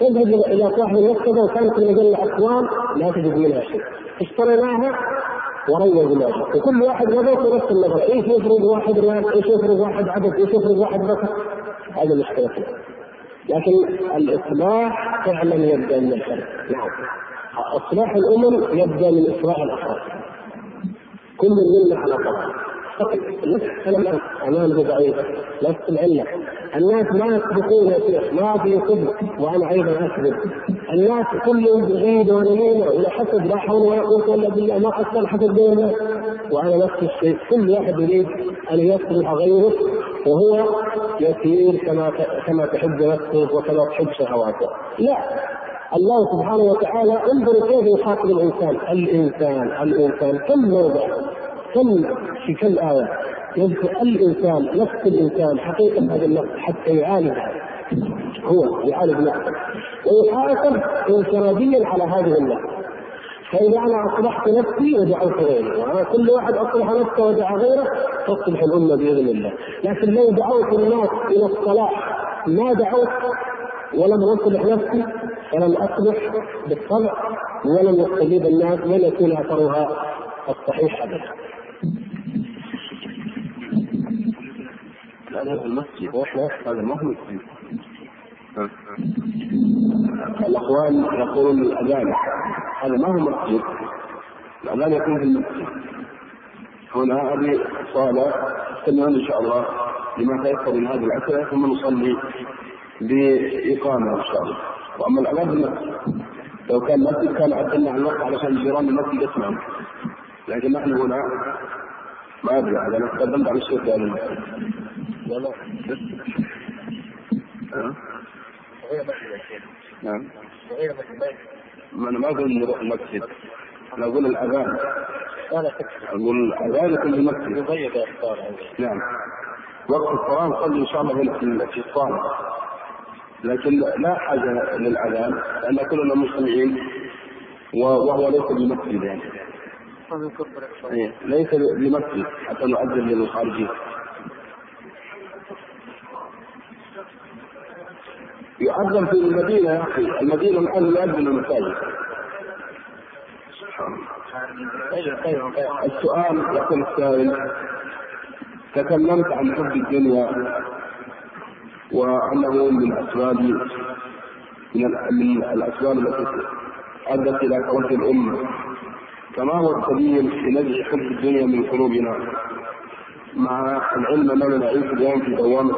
تذهب إلى صاحب المكتبة وكانت المجله اكوان لا تجد منها شيء. اشتريناها وروجناها وكل واحد نظر نفس النظر. إيش يفرق واحد ريال إيش يفرق واحد عدد إيش يفرق واحد بس هذا مشكلتنا لكن الإصلاح فعلا يبدأ من الفرد نعم. إصلاح الأمم يبدأ من إصلاح الافراد كل منا على طبع نفس امام ضعيفة. نفس العلة. الناس ما يسبقون يا شيخ ما في صدق وأنا أيضا أكذب. الناس كلهم بعيد ونميمه ولا حسد لا حول ولا قوة إلا بالله ما حصل حسد بين وأنا نفس الشيء كل واحد يريد أن يصلح غيره وهو يسير كما كما تحب نفسه وكما تحب شهواته. لا الله سبحانه وتعالى انظروا كيف يخاطب الإنسان. الإنسان الإنسان كم موضع كم في كم آية؟ يذكر الانسان نفس الإنسان حقيقة هذا النفس حتى يعالجها هو يعالج نفسه. ويحاسب انفراديا على هذه النفس. فإذا أنا اصلحت نفسي ودعوت غيري كل واحد اصلح نفسه ودعا غيره تصلح الأمة بإذن الله. لكن لو دعوت الناس إلى الصلاح ما دعوت ولم اصلح نفسي فلم اصلح بالطبع ولم يستجيب الناس ولن يكون أثرها الصحيح ابدا. هذا المسجد. وإحنا هذا ما هو مسجد الأخوان يقولون الأذان. هذا ما هو مسجد. الأذان يكون في المسجد. هنا هذه صالة استمعون إن شاء الله لما تيسر من هذه الاسئله ثم نصلي باقامه إن شاء الله. وأما الأذان في المسجد لو كان مسجد كان عدلنا عن الوقت علشان جيران المسجد يسمعوا. لكن نحن هنا ما أدري هذا أنا تقدمت على الشيخ لا لا نعم. ما أنا ما أقول نروح المسجد. أنا أقول الأذان. أقول الأذان يكون في المسجد. يضيق نعم. وقت الصلاة نصلي إن شاء الله في الصلاة. لكن لا حاجة للأذان لأن كلنا مجتمعين وهو ليس بمسجد يعني. إيه، ليس بمسجد حتى نؤذن للخارجين. يؤذن في المدينة يا أخي المدينة الآن يؤذن المساجد السؤال يقول السائل تكلمت عن حب الدنيا وأنه من أسباب من الأسباب التي أدت إلى كون الأمة. فما هو السبيل في نزع حب الدنيا من قلوبنا؟ مع العلم اننا نعيش اليوم في دوامة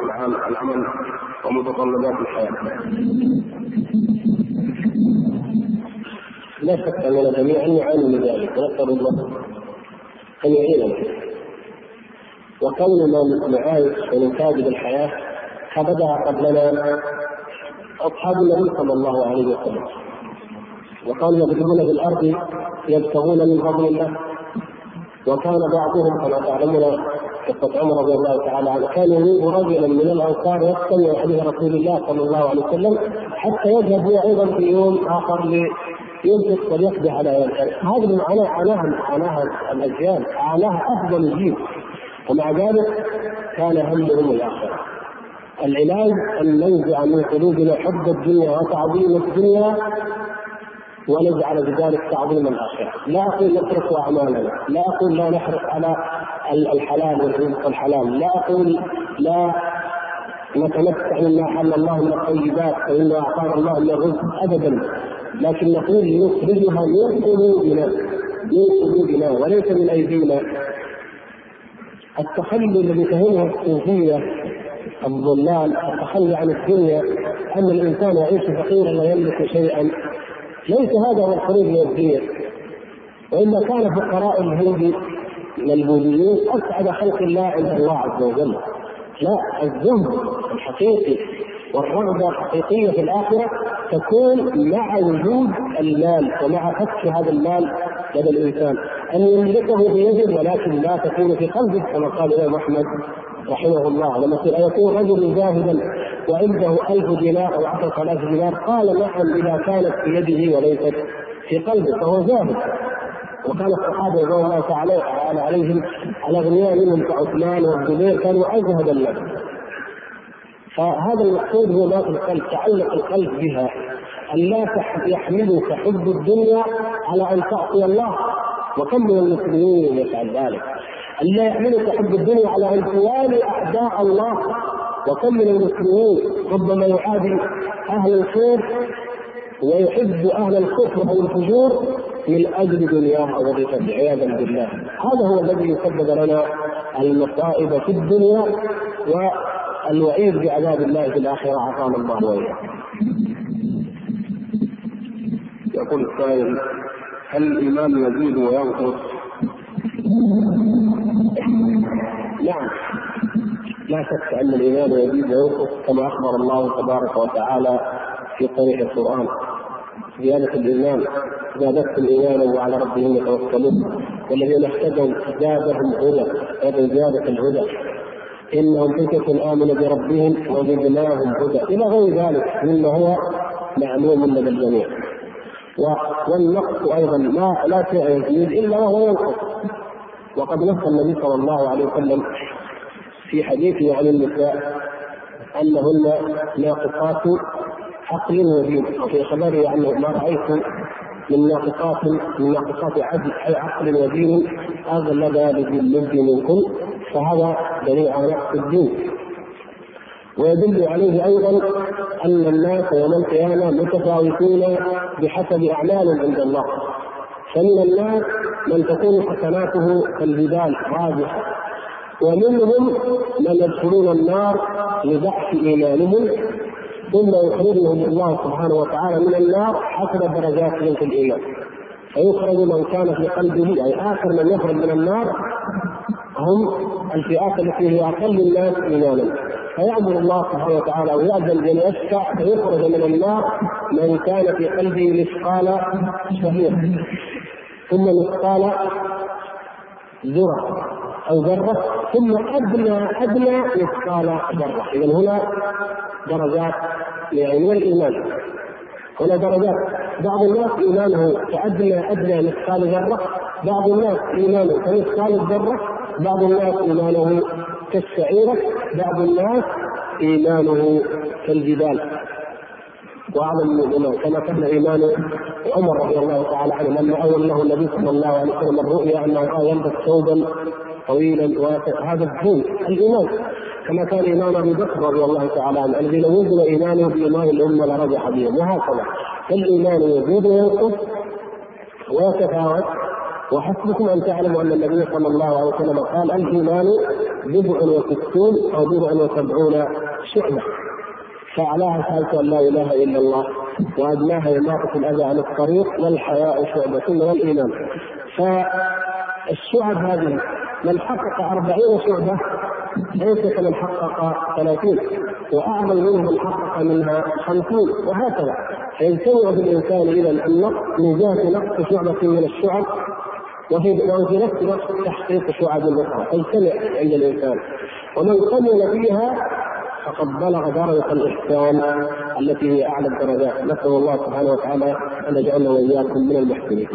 العمل ومتطلبات الحياة. لا شك اننا جميعا نعاني من ذلك ونسأل الله أن يعيننا وكوننا نعايش ونتاجد الحياة فبدا قبلنا أصحاب النبي صلى الله عليه وسلم. وكانوا يضربون في الأرض يبتغون من فضل الله. وكان بعضهم كما تعلمون قصة عمر رضي الله تعالى عنه. كان يريد رجلا من الأنصار يستمع حديث رسول الله صلى الله عليه وسلم حتى يذهب هو أيضا في يوم آخر لينفق وليقضي على هذه المعاناة عاناها عاناها الأجيال عاناها أفضل جيل. ومع ذلك كان همهم الآخرة العلاج أن ننزع من قلوبنا حب الدنيا وتعظيم الدنيا ونجعل بذلك تعظيم الآخرة، لا أقول نترك أعمالنا، لا أقول لا نحرص على الحلال والرزق الحلال، لا أقول لا نتمتع مما حل الله من الطيبات فإنه أعطانا الله من الرزق أبدا لكن نقول نخرجها من قلوبنا من قلوبنا وليس من أيدينا. التخلي الذي فهمه الصوفية الضلال التخلي عن الدنيا أن الإنسان يعيش فقيرا لا يملك شيئا ليس هذا هو الخروج من الدنيا وإلا كان فقراء الهند من البوذيين أسعد خلق الله عند الله عز وجل. لا الزهد الحقيقي والرغبة الحقيقية في الآخرة تكون مع وجود المال ومع فتح هذا المال لدى الإنسان. أن يملكه بيده ولكن لا تكون في قلبه كما قال الإمام أحمد رحمه الله. لما يكون رجل زاهدا وعنده ألف دينار أو عشرة آلاف دينار قال نعم إذا كانت في يده وليست في قلبه فهو زاهد وكان الصحابه رضي الله تعالى عليهم الاغنياء منهم كعثمان والزبير كانوا ازهد الناس. فهذا المقصود هو في القلب تعلق القلب بها. أن لا يحملك حب الدنيا على أن تعصي الله. وكم من المسلمين يفعل ذلك؟ أن لا يحملك حب الدنيا على أن توالي أعداء الله. وكم من المسلمين ربما يعادي أهل الخير ويحب أهل الكفر أو الفجور من أجل دنياه وظيفته عياذا بالله. هذا هو الذي يسبب لنا المصائب في الدنيا والوعيد بعذاب الله في الآخرة. عافانا الله وإياكم. يقول السائل هل الإيمان يزيد وينقص؟ نعم. لا شك أن الإيمان يزيد وينقص كما أخبر الله تبارك وتعالى في طريق القرآن. زيادة الإيمان. زادت الإيمان وعلى ربهم يتوكلون. والذين اهتدوا زادهم هدى. زيادة الهدى. إنهم فتية آمنوا بربهم وزدناهم هدى. إلى غير ذلك مما هو معلوم لدى الجميع. والنقص أيضا ما لا شيء يزيد إلا وهو ينقص. وقد نص النبي صلى الله عليه وسلم في حديثه عن النساء أنهن ناقصات عقل ودين وفي خبره عنه ما رايت من ناقصات من ناقصات عدل أي عقل ودين اغلب للجلد منكم فهذا دليل على نقص الدين. ويدل عليه أيضا أن الناس يوم القيامة متفاوتون بحسب أعمالهم عند الله. فمن الناس من تكون حسناته كالجبال راجحة ومنهم من يدخلون النار لضعف إيمانهم ثم يخرجهم الله سبحانه وتعالى من النار حسب درجاتهم في الإيمان. فيخرج من كان في قلبه أي آخر من يخرج من النار هم الفئات التي هي أقل الناس إيمانا. فيأمر الله سبحانه وتعالى ويأذن بأن يشفع فيخرج من النار من كان في قلبه مثقال شهير ثم مثقال ذرة. أو ذرة ثم أدنى أدنى مثقال ذرة. إذا هنا درجات يعني من الإيمان. هنا درجات. بعض الناس إيمانه كأدنى أدنى مثقال ذرة. بعض الناس إيمانه كمثقال الذرة بعض الناس إيمانه كالشعيرة. بعض الناس إيمانه كالجبال. وأعظم من الايمان كما كان إيمان عمر رضي الله تعالى عنه لما اول له النبي صلى الله عليه وسلم الرؤيا أنه يلبس ثوبا طويلا واسع. هذا الدين الإيمان. كما كان ايمان أبي بكر رضي الله تعالى عنه الذي لو وزن ايمانه بايمان الأمة لرجح بهم وهكذا. فالإيمان يزيد وينقص ويتفاوت وحسبكم أن تعلموا أن النبي صلى الله عليه وسلم قال الإيمان بضع وستون أو بضع وسبعون شعبة. فأعلاها شهادة أن لا إله إلا الله وأدناها إماطة الأذى عن الطريق والحياء شعبة والإيمان. فالشعب هذه من حقق أربعين شعبة ليس كمن حقق ثلاثين وأعظم منه من حقق منها خمسين وهكذا. فيجتمع في الإنسان إذا النقص من جهة نقص شعبة من الشعب وفي وفي نفس الوقت تحقيق شعب أخرى. تجتمع عند الإنسان ومن كمل فيها فقد بلغ درجة الإحسان التي هي أعلى الدرجات، نسأل الله سبحانه وتعالى أن يجعلنا وإياكم من المحسنين.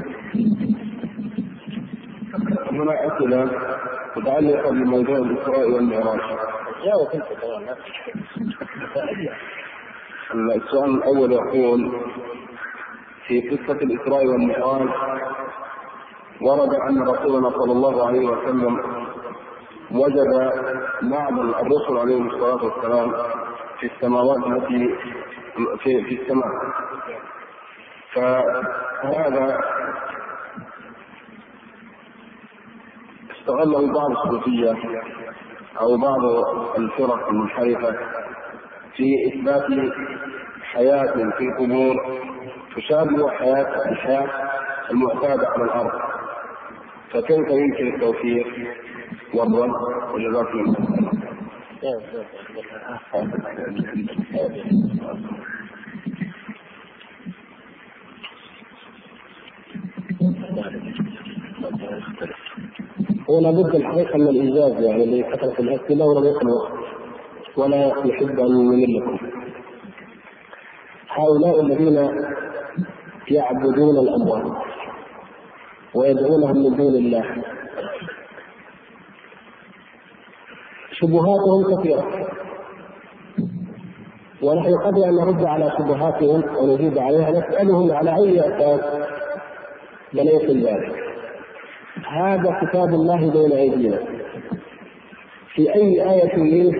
هنا أسئلة. متعلقة بموضوع الإسراء والمعراج. جاوب أنت السؤال الأول يقول في قصة الإسراء والمعراج ورد أن رسولنا صلى الله عليه وسلم وجد بعض الرسل عليهم الصلاة والسلام في السماوات التي في في السماء فهذا استغله بعض الصوفية أو بعض الفرق المنحرفة في إثبات حياة في القبور تشابه حياة الحياة المعتادة على الأرض. فكيف يمكن التوفيق والرد وجزاكم الله هو لابد الحقيقة من الايجاز يعني اللي كثره الاسئله ولم وقت. ولا يحب أن يمل لكم هؤلاء الذين يعبدون الاموات ويدعونهم من دون الله شبهاتهم كثيرة. ونحن قبل أن نرد على شبهاتهم ونجيب عليها نسألهم على أي أساس بنيتم ذلك. هذا كتاب الله بين أيدينا. في أي آية منه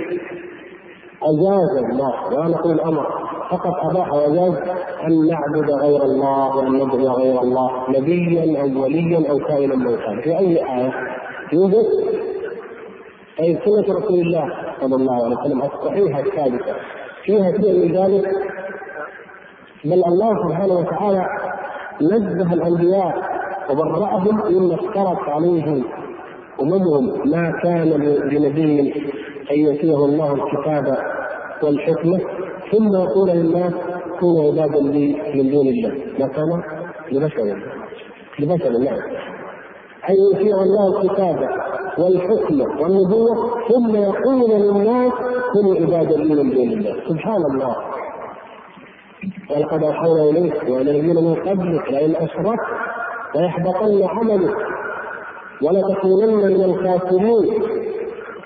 أجاز الله ولا نقول أمر فقط أباح وجاز أن نعبد غير الله وأن ندعو غير الله نبيا أو وليا أو كائنا من كان. في أي آية؟ يوجد؟ أي سنة رسول الله صلى الله عليه وسلم الصحيحة الثابتة. فيها شيء من ذلك بل الله سبحانه وتعالى نزه الأنبياء وبرأهم مما افترت عليهم أممهم ما كان لنبي أن يؤتيه الله الكتاب والحكمة ثم يقول للناس كونوا عبادا لي من دون الله. ما كان؟ لبشر. لبشر نعم. أن يطيع الله الكتابة والحكم والنبوة ثم يقول للناس كونوا عبادا لي من دون الله. سبحان الله. ولقد أوحينا إليك وإلى الذين من قبلك لئن أشركت ليحبطن عملك ولتكونن من الخاسرين.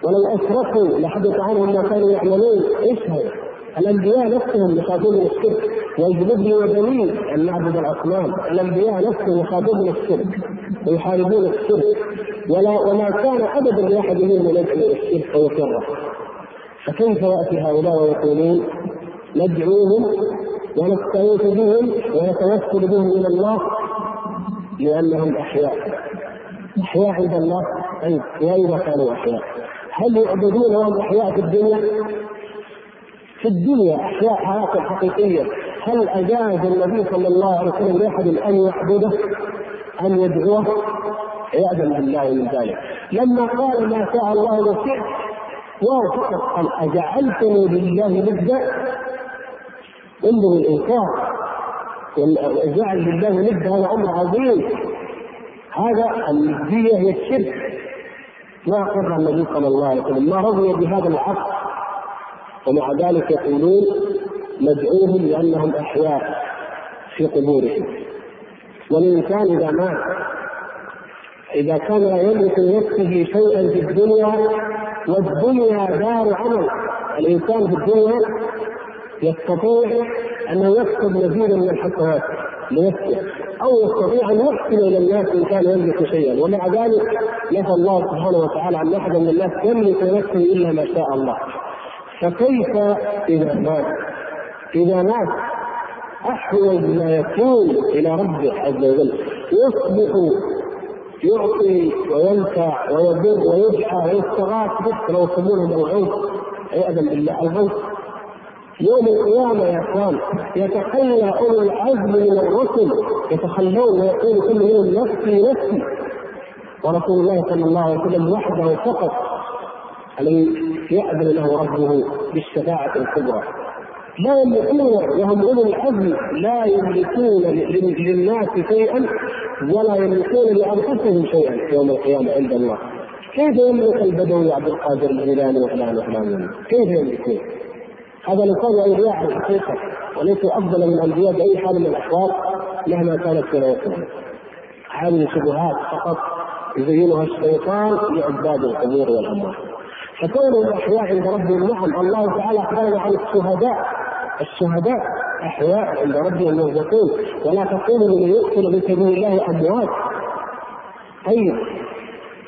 ولو أشركوا لحدث عنهم ما كانوا يعملون. إيش هذا؟ الأنبياء نفسهم يخافون من الشرك واجنبني وبنين أن نعبد الأصنام. الأنبياء نفسهم يخافون من الشرك ويحاربون الشرك. ولا وما كان ابدا لأحد منهم يدعو إلى الشرك ويكره فكيف يأتي هؤلاء ويقولون؟ ندعوهم ونستغيث بهم ونتوسل بهم إلى الله لأنهم أحياء. أحياء عند الله. طيب واذا كانوا احياء هل يعبدون وهم أحياء في الدنيا؟ في الدنيا أحياء حياة حقيقية. هل أجاز النبي صلى الله عليه وسلم لأحد أن يعبده؟ أن يدعوه؟ عياذا بالله من ذلك. لما قال ما شاء الله وشئت وافق قال أجعلتني لله ندا. انظر الإنكار. جعل لله ند هذا أمر عظيم. هذا النديه هي الشرك. ما اقر النبي صلى الله عليه وسلم. ما رضي بهذا العقد ومع ذلك يقولون ندعوهم لأنهم أحياء في قبورهم. والإنسان إذا مات إذا كان لا يملك لنفسه شيئا في الدنيا والدنيا دار عمل. الإنسان في الدنيا يستطيع أنه يكسب مزيدا من الحسنات لنفسه. أو يستطيع أن يحسن إلى الناس إن كان يملك شيئا. ومع ذلك نفى الله سبحانه وتعالى عن أحد من الناس يملك نفسه إلا ما شاء الله. فكيف إذا مات؟ إذا مات أحوج ما يكون إلى ربه عز وجل. يصبح يعطي وينفع ويضر ويدعى ويستغاث بس لو يسمونه الغوث عياذا بالله الغوث. يوم القيامة يا إخوان يتخلى أولو العزم من الرسل يتخلون ويقول كل منهم نفسي نفسي. ورسول الله صلى الله عليه وسلم وحده فقط الذي يأذن له ربه بالشفاعة الكبرى. لا يملكون وهم أولو العزم لا يملكون للناس شيئا ولا يملكون لأنفسهم شيئا يوم القيامة عند الله. كيف يملك البدوي عبد القادر الجيلاني وفلان وفلان؟ كيف يملكون؟ هذا كانوا اولياء الحقيقة وليسوا أفضل من الأنبياء بأي حال من الأحوال مهما كانت ولايتهم. هذه شبهات فقط يزينها الشيطان لعباد القبور والاموات. فكونهم أحياء عند ربهم نعم الله تعالى اخبرنا عن الشهداء الشهداء أحياء عند ربهم يرزقون ولا تقولوا لمن يقتل في سبيل الله أموات طيب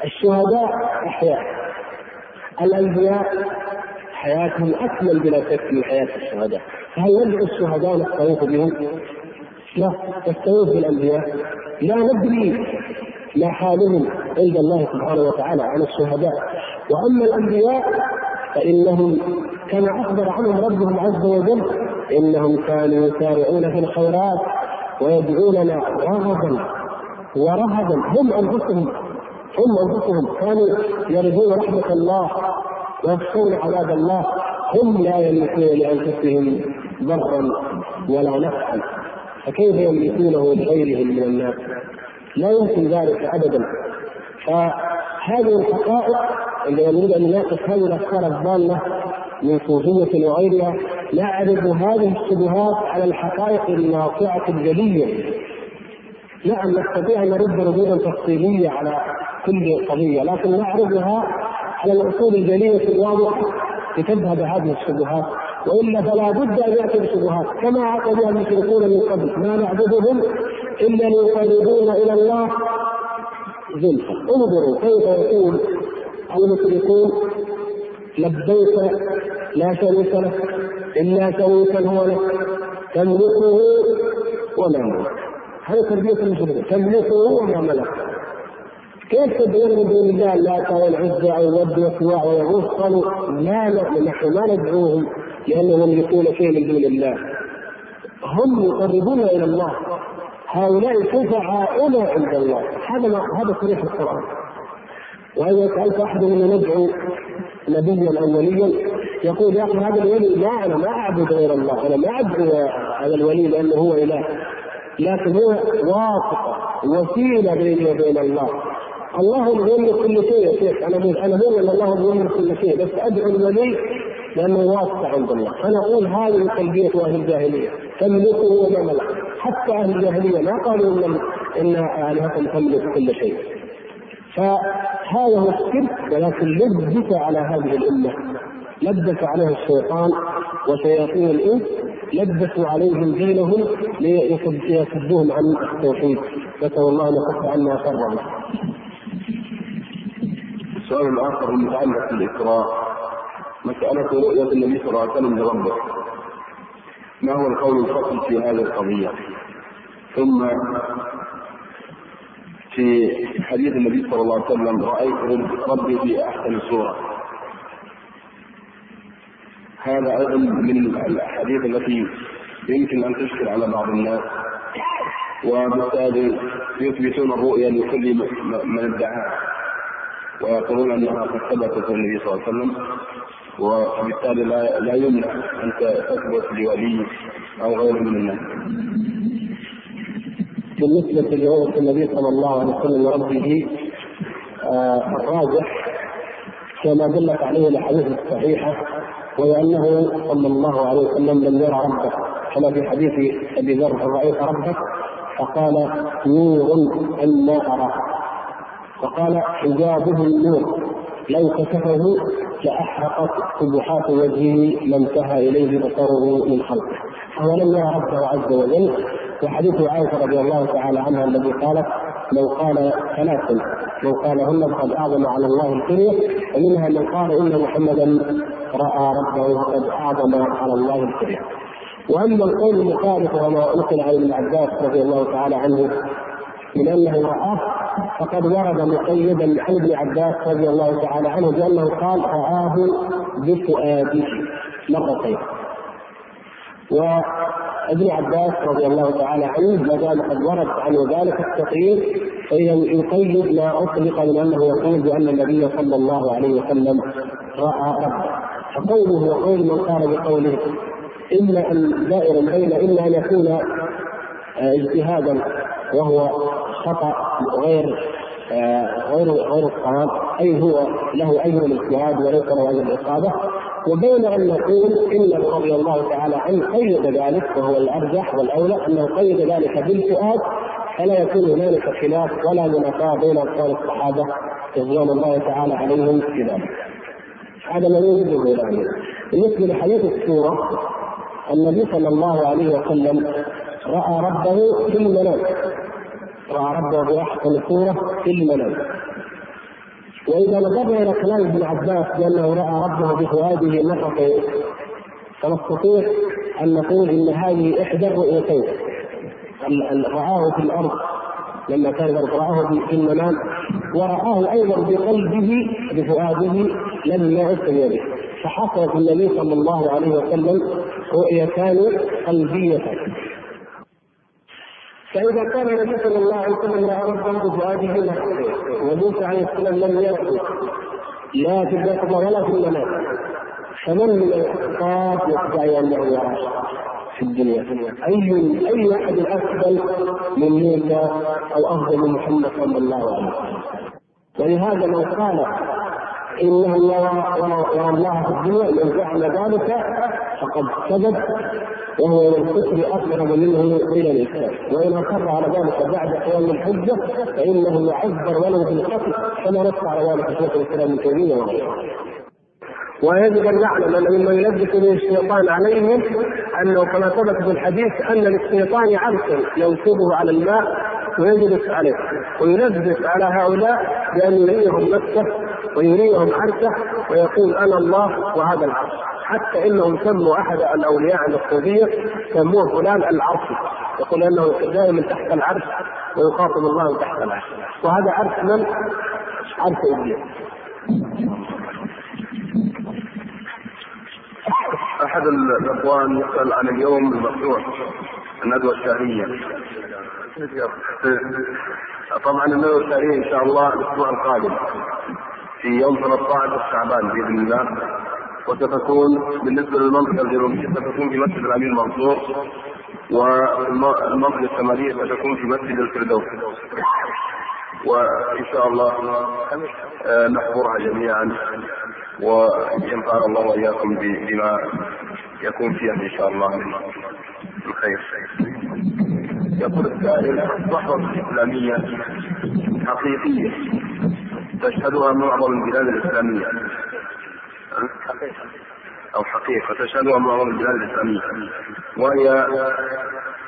الشهداء أحياء الأنبياء حياتهم أكمل بلا شك من حياة الشهداء. فهل ندعو الشهداء نستغيث بهم؟ لا نستغيث بالأنبياء. لا ندري ما حالهم عند الله سبحانه وتعالى عن الشهداء. وأما الأنبياء فإنهم كما أخبر عنهم ربهم عز وجل إنهم كانوا يسارعون في الخيرات ويدعوننا رغبا. ورهبا. هم أنفسهم. هم أنفسهم كانوا يرجون رحمة الله. ويخشون عذاب الله هم لا يملكون لأنفسهم ضرا ولا نفعا. فكيف يملكونه لغيرهم من الناس؟ لا يمكن ذلك ابدا. فهذه الحقائق عندما نريد أن نناقش هذه الأفكار الضالة من صوفية وغيرها نعرض هذه الشبهات على الحقائق الناطعه الجلية. نعم نستطيع أن نرد ردودا تفصيلية على كل قضية لكن نعرضها على الأصول الجليه الواضحه لتذهب هذه الشبهات وإلا فلا بد أن يأتي بشبهات كما عقدها المشركون من قبل ما نعبدهم إلا ليقربونا إلى الله زلفى. انظروا كيف يقول المشركون لبيك لا شريك لك إلا شريكا هو لك تملكه وما ملك. هذه تربية المشركين تملكه وما ملك. كيف تدعون من دون الله اللات والعزى أو الود والسواع ويغوث قالوا لا نحن ما ندعوهم لأنهم يملكون شيء من دون الله. هم يقربون إلى الله. هؤلاء شفعاؤنا عند الله. هذا ما هذا صريح القرآن. وإذا سألت أحد منا ندعو نبيا أو وليا يقول يا أخي هذا الولي لا أنا ما أعبد غير الله. أنا ما أدعو هذا الولي لأنه هو إله. لكن هو واسطة وسيلة بيني وبين الله. الله يملك كل شيء يا شيخ. أنا مو أنا مو ان الله يملك كل شيء بس أدعو الولي لأنه واسع عند الله. أنا أقول هذه تلبيه أهل الجاهلية. تملكه وما ملك حتى أهل الجاهلية ما قالوا ان إن آلهتهم تملك كل شيء. فهذا هو الشرك ولكن لبس على هذه الأمة. لبس عليها الشيطان وشياطين الإنس لبسوا عليهم دينهم ليصدوهم عن التوحيد. نسأل الله أن يكف عنا شرهم. السؤال الآخر المتعلق بالاسراء مسألة رؤية النبي صلى الله عليه وسلم لربه. ما هو القول الفصل في هذه القضية؟ ثم في حديث النبي صلى الله عليه وسلم رأيت ربي في أحسن صورة. هذا أيضا من الأحاديث التي يمكن أن تشكل على بعض الناس. وبالتالي يثبتون الرؤيا لكل من ادعاها. ويقولون أنها قد ثبتت النبي صلى الله عليه وسلم وبالتالي لا لا يمنع أن تثبت لولي أو غيره من الناس. بالنسبة لرؤية النبي صلى الله عليه وسلم لربه آه الراجح كما دلت عليه الأحاديث الصحيحة ولأنه صلى الله عليه وسلم لم يرى ربه. كما في حديث أبي ذر رأيت ربك؟ فقال نور أما أراه. فقال حجابه النور لو كشفه لأحرقت سبحات وجهه ما انتهى إليه بصره من خلقه. فهو لم يرى ربه عز وجل وحديث عائشة رضي الله تعالى عنها الذي قالت لو قال ثلاث لو قالهن فقد أعظم على الله الكرية ومنها من قال إن محمدا رأى ربه فقد أعظم على الله الكرية وأما القول المخالف وما نقل عن ابن عباس رضي الله تعالى عنه من أنه رآه فقد ورد مقيدا عن ابن عباس رضي الله تعالى عنه بأنه قال رآه بفؤاده مرتين. وابن عباس رضي الله تعالى عنه ما دام قد ورد عنه ذلك التقرير فإذا يقيد ما أطلق من أنه يقول بأن النبي صلى الله عليه وسلم رأى ربه فقوله وقول من قال بقوله إلا أن دائر بين إلا أن يكون اجتهادا وهو خطأ غير غير غير الصواب. أي هو له أجر الاجتهاد وليس له أجر الاصابه وبين أن نقول إن رضي الله تعالى عنه قيد ذلك وهو الأرجح والأولى أنه قيد ذلك بالفؤاد فلا يكون هنالك خلاف ولا منافاة بين أقوال الصحابة رضوان الله تعالى عليهم في ذلك. هذا ما يوجد إلى بالنسبة لحديث السورة النبي صلى الله عليه وسلم رأى ربه في المنام. راى ربه باحسن صوره في المنام وإذا نظرنا إلى كلام ابن عباس بانه رأى ربه بفؤاده مرتين فنستطيع أن نقول إن هذه إحدى الرؤيتين. رآه في الأرض لما كان رآه في المنام ورآه أيضا بقلبه بفؤاده لما عسر به فحصلت النبي صلى الله عليه وسلم رؤيتان قلبيتان. فإذا كان النبي صلى الله عليه وسلم رأى ربه بفؤاده وموسى عليه السلام لم يرى لا في اليقظة ولا في المنام فمن من الأحقاف يدعي أنه يرى في الدنيا؟ أي أي أحد أفضل من موسى أو أفضل من محمد صلى الله عليه وسلم؟ ولهذا من قال انه يرى الله في الدنيا من زعم ذلك فقد كذب وهو من الكفر اقرب منه إلى الاسلام وان اصر على ذلك بعد قيام الحجة فإنه يعذر ولو بالقتل. كما نص على ذلك شيخ الإسلام ابن تيمية وغيره ويجب أن نعلم أن مما يلبس به الشيطان عليهم أنه كما ثبت في الحديث أن للشيطان عرشا ينصبه على الماء ويجلس عليه ويلبس على هؤلاء بأن يريهم نفسه ويريهم عرشه ويقول أنا الله وهذا العرش. حتى إنهم سموا أحد الأولياء الصوفيه سموه فلان العرشي يقول إنه دائما تحت العرش ويخاطب الله تحت العرش. وهذا عرش من؟ عرش إبليس. أحد الأخوان يسأل عن اليوم المفتوح الندوة الشهرية. طبعا الندوه الشهريه إن شاء الله الأسبوع القادم. في يوم 13 شعبان بإذن الله. وستكون بالنسبة للمنطقة الجنوبية ستكون في مسجد الامير منصور والمنطقة الشمالية ستكون في مسجد الفردوس. وإن شاء الله آه، نحضرها جميعا. وينفعنا الله وإياكم بما يكون فيها إن شاء الله من الخير. الصحوة الإسلامية حقيقية. تشهدها معظم البلاد الإسلامية. أو حقيقة تشهدها معظم البلاد الإسلامية. وهي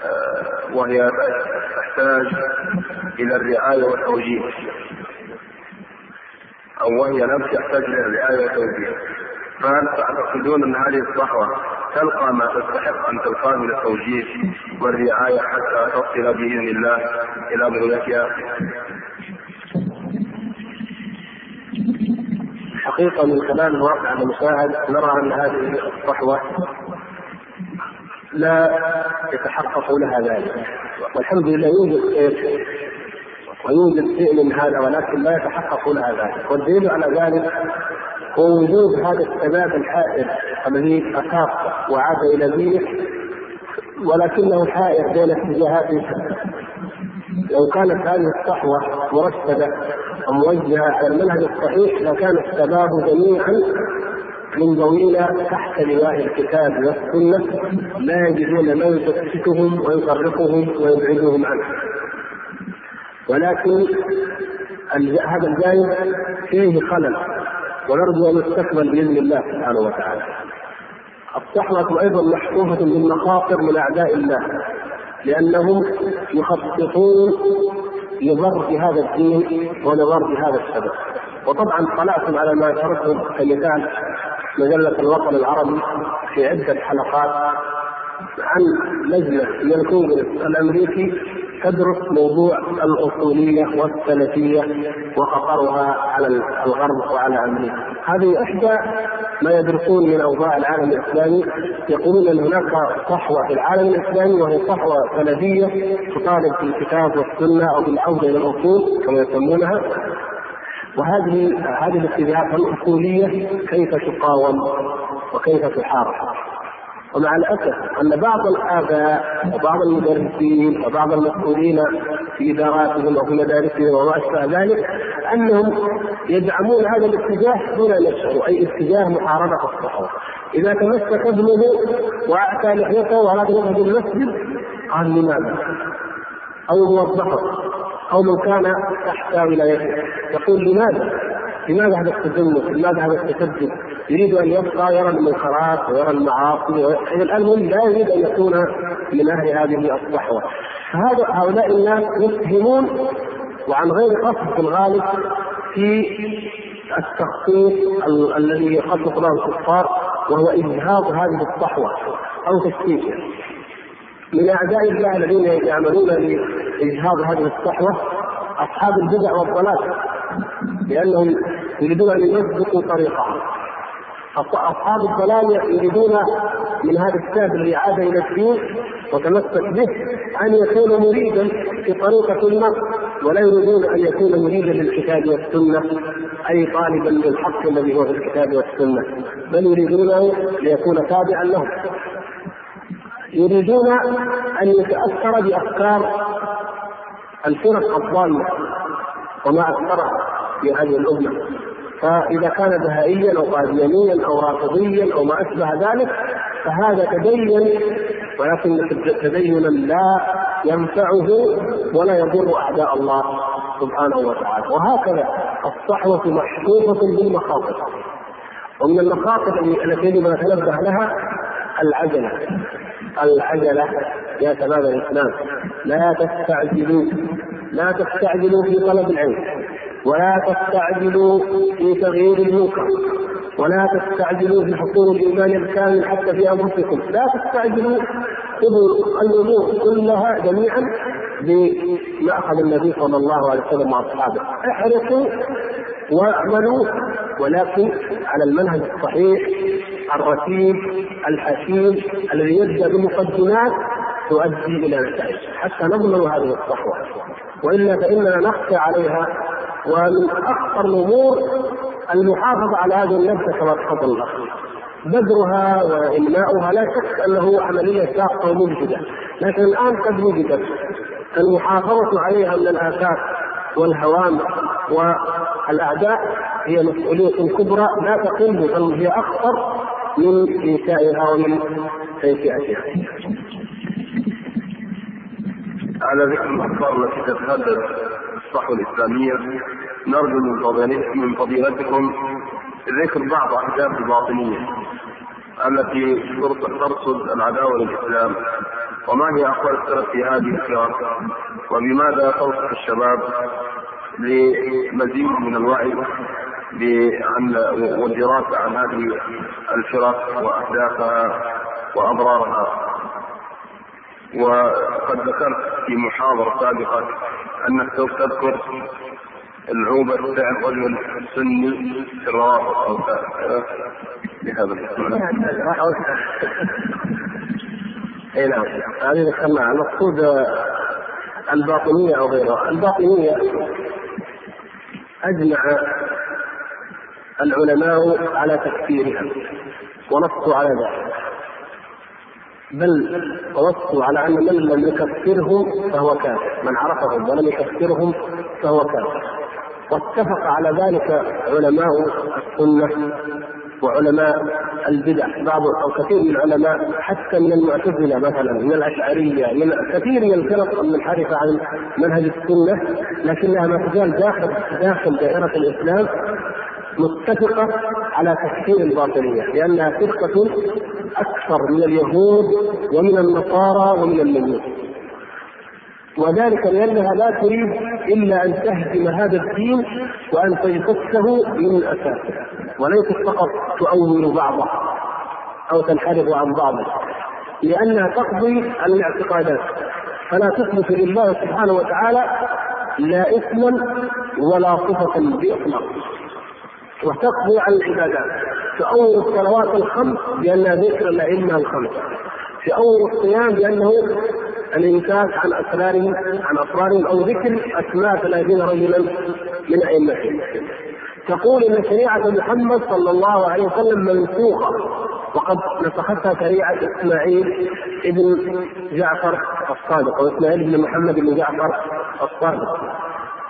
آه، وهي تحتاج إلى الرعاية والتوجيه. أو وهي نفس تحتاج إلى الرعاية والتوجيه. فهل تعتقدون أن هذه الصحوة تلقى ما تستحق أن تلقاه من التوجيه والرعاية حتى تصل بإذن الله إلى بغيتها حقيقة من كلام الواقع المشاهد نرى أن هذه الصحوة لا يتحقق لها ذلك. والحمد لله يوجد شيء ويوجد شيء من هذا ولكن لا يتحقق لها ذلك. والدليل على ذلك هو وجود هذا الشباب الحائر الذي أخاف وعاد إلى دينه ولكنه حائر بين اتجاهات لو كانت هذه الصحوة مرشدة وموجهة على المنهج الصحيح لكان الشباب جميعا منضوين تحت لواء الكتاب والسنة لا يجدون من يفتتهم ويفرقهم ويبعدهم عنه. ولكن هذا الجانب فيه خلل. ونرجو أن يستكمل بإذن الله سبحانه وتعالى. الصحوة أيضا محفوفة بالمخاطر من أعداء الله لأنهم يخططون لضرب هذا الدين ولضرب هذا الشباب. وطبعا طلعتم على ما ذكرتم كمثال مجلة الوطن العربي في عدة حلقات عن لجنة من الكونغرس الأمريكي تدرس موضوع الأصولية والسلفية وخطرها على الغرب وعلى أمريكا؟ هذه إحدى ما يدرسون من أوضاع العالم الإسلامي. يقولون أن هناك صحوة في العالم الإسلامي وهي صحوة سلفية تطالب بالكتاب والسنة أو بالعودة إلى الأصول كما يسمونها. وهذه هذه الاتجاهات الأصولية كيف تقاوم وكيف تحارب؟ ومع الأسف أن بعض الآباء وبعض المدرسين وبعض المسؤولين في إداراتهم وفي مدارسهم وما أشبه ذلك أنهم يدعمون هذا الاتجاه دون ان يشعروا أي اتجاه محاربة الصحوة. إذا تمسك ابنه واعتى لحيته وأراد يذهب المسجد قال لماذا؟ أو موظفه أو من كان تحت ولايته يقول لماذا؟ لماذا هذا التزمت؟ لماذا هذا التشدد؟ يريد أن يبقى يرى المنكرات ويرى المعاصي اذا الآن لا يريد أن يكون من أهل هذه الصحوة. فهذا هؤلاء الناس يفهمون وعن غير قصد في الغالب في التخطيط الذي يخطط له الكفار وهو إجهاض هذه الصحوة أو تشكيكها. من أعداء الله الذين يعملون لإجهاض هذه الصحوة أصحاب البدع والضلال لأنهم يريدون أن يثبتوا طريقهم أصحاب الضلال يريدون من هذا الشاب الذي عاد إلى الدين وتمسك به أن يكون مريدا في طريقة ما ولا يريدون أن يكون مريدا للكتاب والسنة أي طالبا للحق الذي هو في الكتاب والسنة بل يريدونه ليكون تابعا لهم. يريدون أن يتأثر بأفكار الفرق الضالة وما اكثرها في هذه الأمة. فإذا كان بهائيا أو قاديانيا أو رافضيا أو ما أشبه ذلك فهذا تدين ولكن تدينا لا ينفعه ولا يضر أعداء الله سبحانه وتعالى. وهكذا الصحوة محفوظة بالمخاطر. ومن المخاطر التي يجب ان نتنبه لها العجلة. العجلة يا شباب الإسلام لا تستعجلوا لا تستعجلوا في طلب العلم. ولا تستعجلوا في تغيير المنكر. ولا تستعجلوا في حصول الإيمان الكامل حتى في أنفسكم. لا تستعجلوا خذوا الأمور كلها جميعا بمأخذ النبي صلى الله عليه وسلم وأصحابه. احرصوا واعملوا ولكن على المنهج الصحيح الرتيب الحكيم الذي يبدأ بمقدمات تؤدي إلى نتائج. حتى نضمن هذه الصحوة. وإلا فإننا نخشى عليها ومن أخطر الأمور المحافظه على هذه النبته كما تفضل الاخ بذرها وإنماؤها لا شك أنه عملية شاقة ومجهدة لكن الآن قد وجدت المحافظة عليها من الآثار والهوام والأعداء هي مسؤولية كبرى لا تقل بل هي أخطر من إنشائها ومن تنشئتها. على ذكر الأخبار التي تتحدث الصحوه الإسلامية. نرجو من فضيلتكم ذكر بعض اهداف الباطنيه التي ترصد العداوة للإسلام. وما هي أقوال السلف في هذه الفرق وبماذا تنصح الشباب لمزيد من الوعي عن والدراسة عن هذه الفرق واهدافها واضرارها وقد ذكرت في محاضرة سابقة انك سوف تذكر العوبة تاع رجل سني في الروابط أو بهذا اي نعم هذه ذكرناها. المقصود الباطنية أو غيرها. الباطنية أجمع العلماء على تكفيرها ونصوا على ذلك. بل ونصوا على أن من لم يكفرهم فهو كافر. من عرفهم ولم يكفرهم فهو كافر. واتفق على ذلك علماء السنة وعلماء البدع. بعض أو كثير من العلماء حتى من المعتزلة مثلا من الأشعرية من كثير من الفرق المنحرفه عن منهج السنة لكنها ما تزال داخل داخل دائرة الإسلام متفقة على تكفير الباطنية لأنها فرقة أكثر من اليهود ومن النصارى ومن المجوس وذلك لأنها لا تريد إلا أن تهدم هذا الدين وأن تجتثه من اساسه وليست فقط تؤول بعضه أو تنحرف عن بعضه لأنها تقضي الاعتقادات. فلا تثبت لله سبحانه وتعالى لا اسما ولا صفة بإطلاق وتقضي على العبادات. تؤول الصلوات الخمس بانها ذكر الأئمة الخمس تؤول الصيام بأنه الامساك عن اسرارهم عن اسرارهم أو ذكر أسماء ثلاثين رجلا من أئمتهم. تقول إن شريعة محمد صلى الله عليه وسلم منسوخة. وقد نسختها شريعة إسماعيل ابن جعفر الصادق أو إسماعيل بن محمد بن جعفر الصادق.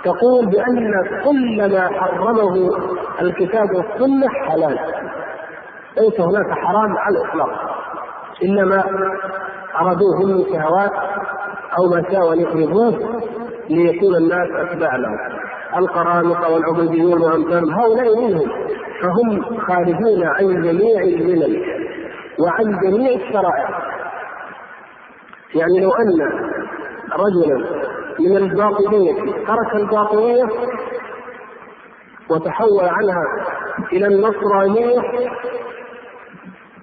تقول بأن كل ما حرمه الكتاب والسنة حلال. ليس هناك حرام على الإطلاق. إنما أرادوه من شهوات أو ما شاءوا ان يفرضوه ليكون الناس اتباع لهم القرامطه والعبيديون وأمثالهم. هؤلاء منهم. فهم خارجون عن جميع الملل وعن جميع الشرائع. يعني لو أن رجلا من الباطنية ترك الباطنية وتحول عنها إلى النصرانية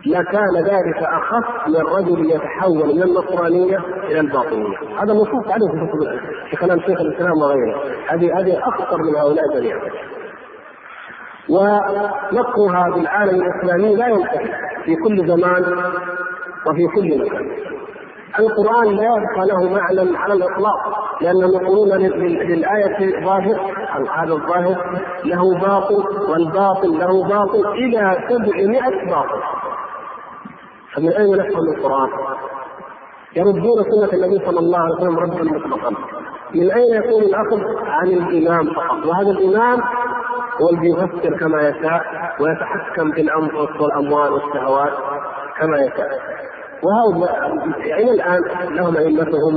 لكان ذلك أخف من رجل يتحول من النصرانية إلى الباطنية، هذا نصوص عليه في كلام شيخ الإسلام وغيره، هذه هذه أخطر من هؤلاء جميعا. ونقرها بالعالم الإسلامي لا ينتهي في كل زمان وفي كل مكان. القرآن لا يبقى له معنى على الإطلاق لأنهم يقولون للآية ظاهر هذا الظاهر له باطل والباطل له باطل إلى سبعمائة باطل فمن أين نفهم القرآن؟ يردون سنة النبي صلى الله عليه وسلم ردا مطلقا. من أين يكون الأخذ عن الامام فقط؟ وهذا الامام هو الذي يفسر كما يشاء ويتحكم في الانفس والأموال والشهوات كما يشاء. وهؤلاء إلى الآن لهم أئمتهم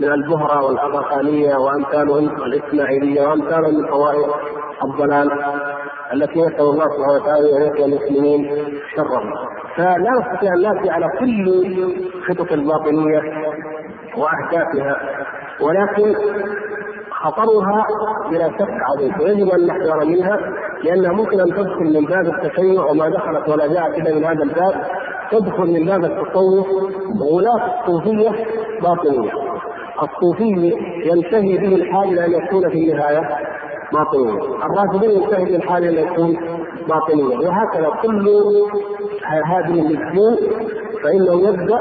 من البهرة والاغاخانيه وأمثالهم الإسماعيلية وأمثالهم من طوائف الضلال التي نسأل الله سبحانه وتعالى أن يقي المسلمين شرهم فلا نستطيع أن نأتي على كل خطط الباطنيه وأهدافها ولكن خطرها بلا شك عظيم ويجب أن نحذر منها لانها ممكن أن تدخل من باب التشيع وما دخلت ولا جاءت الا من هذا الباب. تدخل من باب التصوف غلاة الصوفية باطنية. الصوفي ينتهي به الحال إلى أن يكون في النهاية باطنية. الرافضي ينتهي به الحال إلى أن يكون باطنية. وهكذا كل هذه النجوم فإنه يبدأ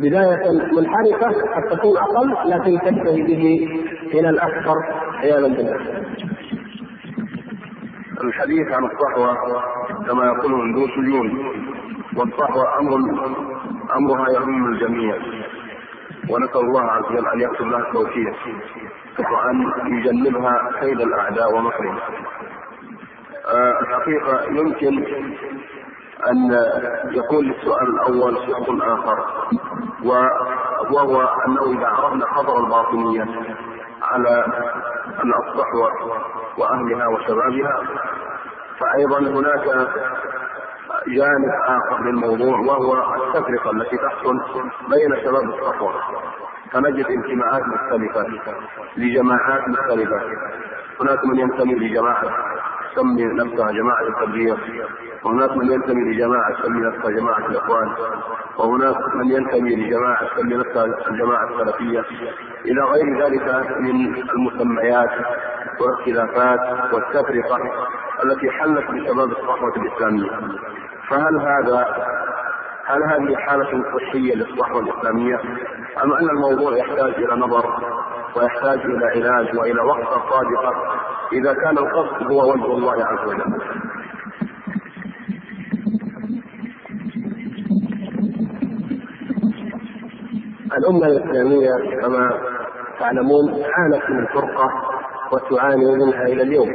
بداية منحرفة قد تكون أقل لكن تنتهي به إلى الأكثر عياذا بالله. الحديث عن الصحوة كما يقول ذو سجون والصحوة أمر أمرها يهم الجميع ونسأل الله عز وجل أن يكتب لها التوفيق وأن يجنبها كيد الأعداء ومكرهم آه، الحقيقة يمكن أن يكون للسؤال الأول شق آخر وهو أنه إذا عرفنا خطر الباطنية على الصحوة وأهلها وشبابها فأيضا هناك جانب آخر للموضوع وهو التفرقة التي تحصل بين شباب الصحوة فنجد انتماءات مختلفة لجماعات مختلفة. هناك من ينتمي لجماعة تسمي نفسها جماعة التبليغ. وهناك من ينتمي لجماعة تسمي نفسها جماعة الإخوان. وهناك من ينتمي لجماعة تسمي نفسها الجماعة السلفية. إلى غير ذلك من المسميات والاختلافات والتفرقة التي حلت بشباب الصحوة الإسلامية. فهل هذا هل هذه حالة صحية للصحوة الإسلامية أم أن الموضوع يحتاج إلى نظر ويحتاج إلى علاج وإلى وقفة صادقة. إذا كان القصد هو وجه الله عز وجل. الأمة الإسلامية كما تعلمون عانت من الفرقة وتعاني منها إلى اليوم.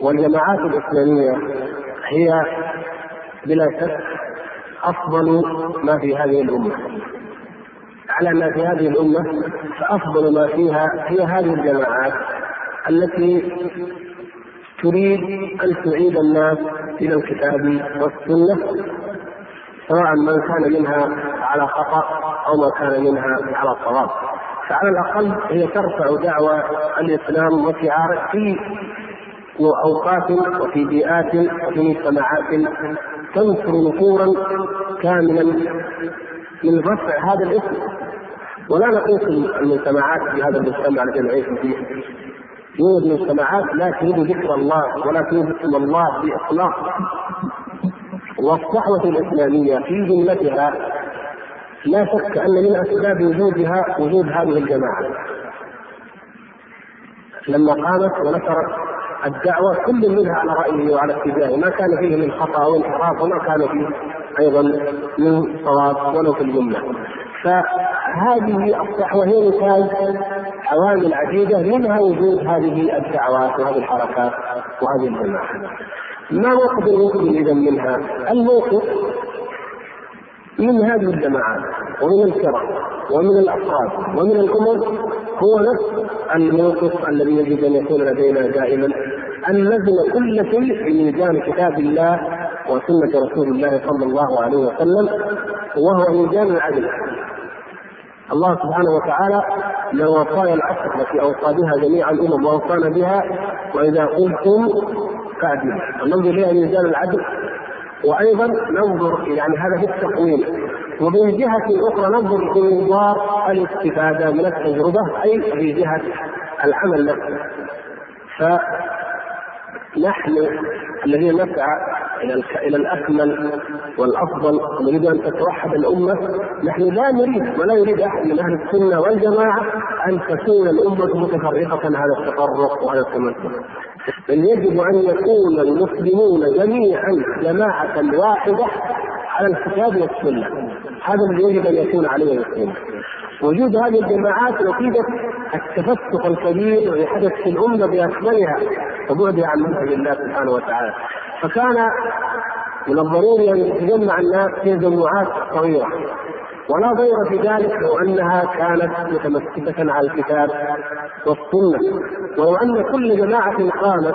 والجماعات الإسلامية هي بلا شك أفضل ما في هذه الأمة. على ما في هذه الأمة فأفضل ما فيها هي هذه الجماعات التي تريد أن تعيد الناس إلى الكتاب والسنة سواء من كان منها على خطأ أو ما كان منها على صواب. فعلى الأقل هي ترفع دعوى الإسلام وشعاره في أوقات وفي بيئات وفي مجتمعات تنشر نفورا كاملا من رفع هذا الاسم. ولا نقيس المجتمعات في هذا المجتمع الذي نعيش فيه يوجد مجتمعات لا تريد ذكر الله ولا تريد اسم الله بإطلاق. والصحوة الإسلامية في جملتها لا شك أن من أسباب وجودها وجود هذه الجماعة. لما قامت ونشرت الدعوة كل منها على رأيه وعلى اتجاهه ما كان فيه من خطأ أو انحراف وما كان فيه أيضا من صواب ولو في الجملة. فهذه الصحوة هي نتاج عوامل عديدة منها وجود هذه الدعوات وهذه الحركات وهذه الجماعات. ما موقف المسلم إذا منها؟ الموقف من هذه الجماعات ومن الفرق ومن الافراد ومن الأمم هو نفس الموقف الذي يجب أن يكون لدينا دائما. أن نزن كل شيء في ميزان كتاب الله وسنة رسول الله صلى الله عليه وسلم وهو ميزان العدل. الله سبحانه وتعالى له وصايا العصر التي أوصى بها جميع الأمم وأوصانا بها وإذا قلتم فاعدلوا فننظر إلى ميزان العدل وأيضا ننظر يعني هذا في التقويم. ومن جهة أخرى ننظر في منظار الاستفادة من التجربة أي في جهة العمل نفسه. فنحن الذين نسعى إلى إلى الأكمل والأفضل نريد أن تتوحد الأمة. نحن لا نريد ولا يريد أحد من أهل السنة والجماعة أن تكون الأمة متفرقة على التفرق وعلى التمسك بل يجب أن يكون المسلمون جميعا جماعة واحدة على الكتاب والسنة. هذا الذي يجب أن يكون عليه المسلمون وجود هذه الجماعات نتيجه التفسق الكبير الذي حدث في الأمة بأكملها. وبعدها عن منهج الله سبحانه وتعالى. فكان من الضروري أن يتجمع الناس في جماعات صغيرة. ولا ضير في ذلك لو أنها كانت متمسكة على الكتاب والسنة. ولو أن كل جماعة قامت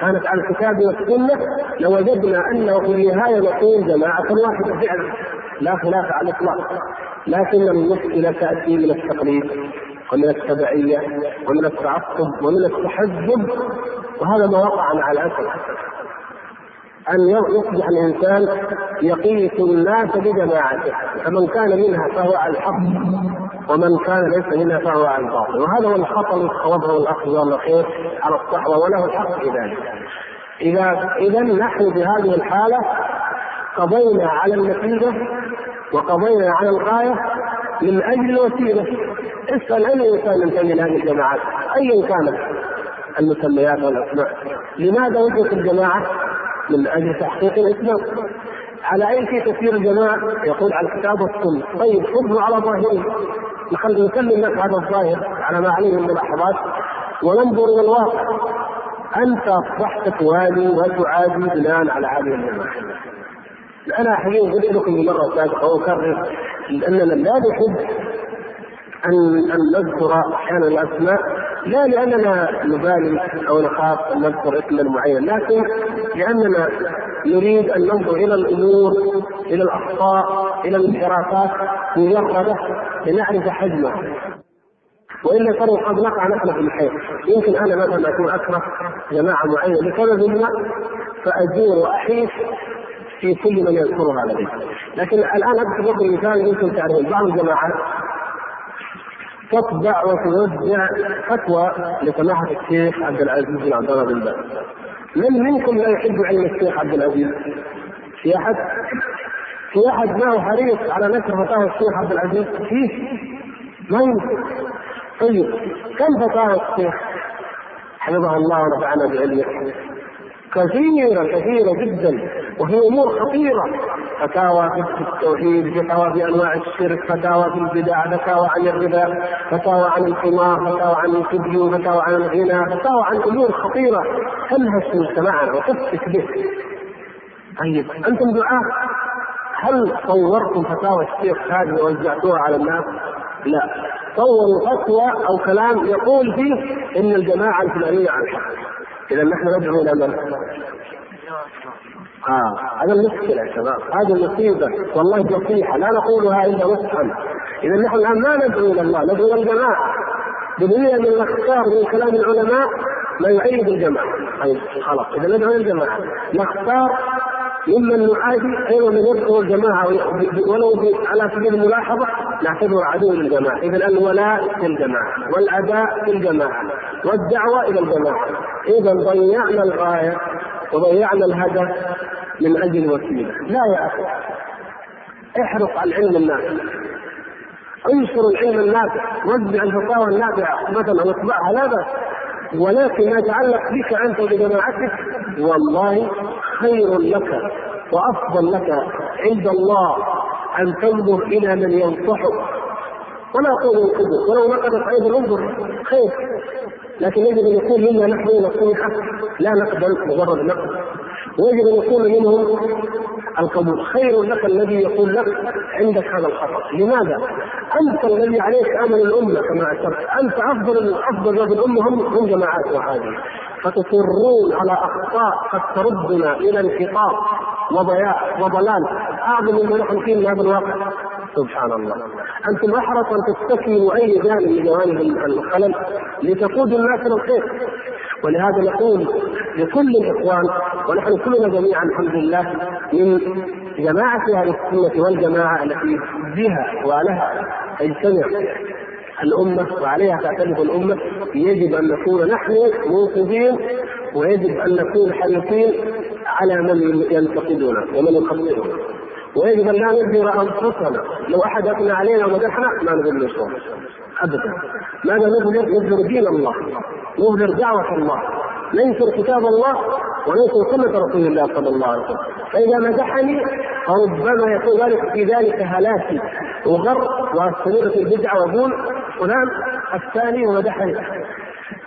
كانت على الكتاب والسنة لوجدنا أنه في النهاية نكون جماعة واحدة فعلا لا خلاف على الإطلاق. لكن المشكلة تأتي من التقليد. ومن التبعية ومن التعصب ومن التحزب وهذا ما وقع مع الاسف أن يصبح الإنسان يقيس الناس بجماعته فمن كان منها فهو على الحق ومن كان ليس منها فهو على الباطل. وهذا هو الخطر وضع الاخ جزاه الله خير على الصحوة وله الحق في ذلك. إذا إذا نحن بهذه الحالة قضينا على النتيجة وقضينا على الغاية من أجل الوسيلة. اسأل أي إنسان ينتمي لهذه الجماعات ايا كانت المسميات والأسماء. لماذا وجدت الجماعة؟ من أجل تحقيق الإسلام. على أي شيء تسير الجماعة؟ يقول على الكتاب والسنة. طيب خذوا على ظاهره نخلي نكلم الناس هذا الظاهر على ما عليه من ملاحظات وننظر إلى الواقع. أنت اصبحت توالي وتعادي بناء على هذه الجماعة. أنا حقيقه قلت لكم مره سابقه وأكرر اننا لا نحب ان أن نذكر أحيانا الأسماء لا لأننا نبالي أو نخاف أن نذكر اسما معين لكن لأننا نريد أن ننظر إلى الأمور إلى الأخطاء إلى الانحرافات مجردة لنعرف حجمها. وإلا ترى قد نقع نحن في الخير يمكن أنا مثلا أكون أكره جماعة معينة لسبب ما فاجور واحيف في كل من يذكرها لدي لكن الآن أذكر لكم مثال يمكن تعرفون. بعض الجماعات تطبع وتوزع فتوى لسماحة الشيخ عبد العزيز بن عبد الله بن باز. من منكم لا يحب علم الشيخ عبد العزيز؟ في أحد؟ في أحد ما هو حريص على نشر فتاوى الشيخ عبد العزيز؟ فيه. ما يمكن. طيب كم فتاوى الشيخ؟ حفظه الله ونفعنا بعلمه. كثيرة كثيرة جدا وهي أمور خطيرة. فتاوى في التوحيد فتاوى في أنواع الشرك فتاوى في البدع فتاوى عن الربا فتاوى عن القمار فتاوى عن الفيديو فتاوى عن الغنى فتاوى عن أمور خطيرة. تلهش مجتمعنا وتفتك به. طيب أنتم دعاة هل صورتم فتاوى الشيخ هذه ووزعتوها على الناس؟ لا. صوروا فتوى أو كلام يقول فيه إن الجماعة الفلانية على الحق إذا نحن ندعو إلى من؟ آه. هذا المشكلة يا شباب. هذه المصيبة. والله نصيحة. لا نقولها إلا نصحا إذا نحن الآن ما ندعو إلى الله. ندعو إلى الجماعة. بدليل أن نختار من كلام العلماء ما يؤيد الجماعة. طيب خلاص. إذا ندعو إلى الجماعة. نختار ممن نعادي أيضا من يذكر الجماعة ولو على سبيل الملاحظة نعتبره عدو للجماعة، اذا الولاء في الجماعة والأداء في الجماعة والدعوة إلى الجماعة، اذا ضيعنا الغاية وضيعنا الهدف من أجل الوسيله، لا يا أخي احرص العلم النافع. انشر العلم النافع وزع الفتاوى النافعة. مثلا واطبعها لا بأس. ولكن ما يتعلق بك أنت وبجماعتك والله خير لك وأفضل لك عند الله أن تنظر إلى من ينصحك. ولا أقول ينقذك ولو نقدت أيضا انظر. خير. لكن يجب أن يكون منا نحن نصيحه لا نقبل مجرد نقد. ويجب أن يكون منهم القبول خير لك الذي يقول لك عندك هذا الخطأ. لماذا؟ أنت الذي عليك امل الأمة كما أشرت. أنت أفضل أفضل رجل الامه هم هم جماعاتها هذه فتصرون على أخطاء قد تردنا إلى انحطاط وضياع وضلال. أعظم مما نحن فيه من هذا الواقع. سبحان الله أنتم أحرص أن تستكملوا أي جانب من جوانب الخلل لتقودوا الناس إلى الخير. ولهذا نقول لكل الإخوان ونحن كلنا جميعا الحمد لله من جماعة أهل السنة والجماعة التي بها ولها تجتمع الأمة وعليها تعتمد الأمة يجب أن نكون نحن منقذين ويجب أن نكون حريصين على من ينتقدنا ومن يخطئنا. ويجب أن لا نظهر أنفسنا لو أحد أثنى علينا ومدحنا ما نظهر ابدا. ماذا نظهر؟ نظهر دين الله نظهر دعوة الله. ننشر كتاب الله وننشر سنة رسول الله صلى الله عليه وسلم. فإذا مدحني فربما يكون ذلك في ذلك هلاكي وغر وأستمر في البدعه وأقول فلان الثاني ومدحني.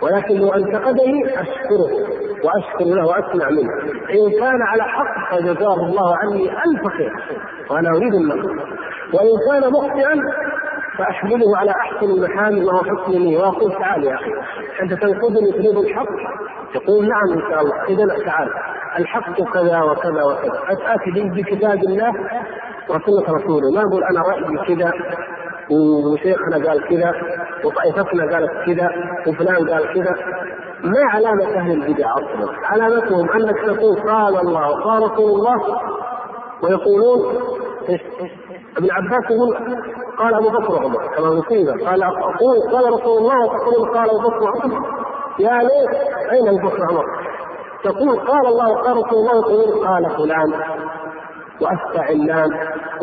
ولكن لو أنتقدني أشكره وأشكر له وأسمع منه. إن كان على حق فجزاه الله عني ألف خير. وأنا أريد النقد. وإن كان مخطئا فأحمله على أحسن المحامل وهو حسن لي وأقول تعال يا أخي أنت تنقذني تريد الحق؟ يقول نعم إن شاء الله. اذا تعال. الحق كذا وكذا وكذا. اتاتي بكتاب الله وسنة رسوله. ما أقول أنا رأيي كذا وشيخنا قال كذا وطائفتنا قالت كذا وفلان قال كذا. ما علامة أهل البدع أصلا. علامتهم أنك تقول قال الله وقال رسول الله ويقولون؟ ابن عباس يقول قال أبو بكر وعمر كما مصيبه قال أقول قال رسول الله وتقول قال أبو بكر وعمر يا ليت أين أبو بكر وعمر؟ تقول قال الله وقال رسول الله وتقول قال فلان وافتى علان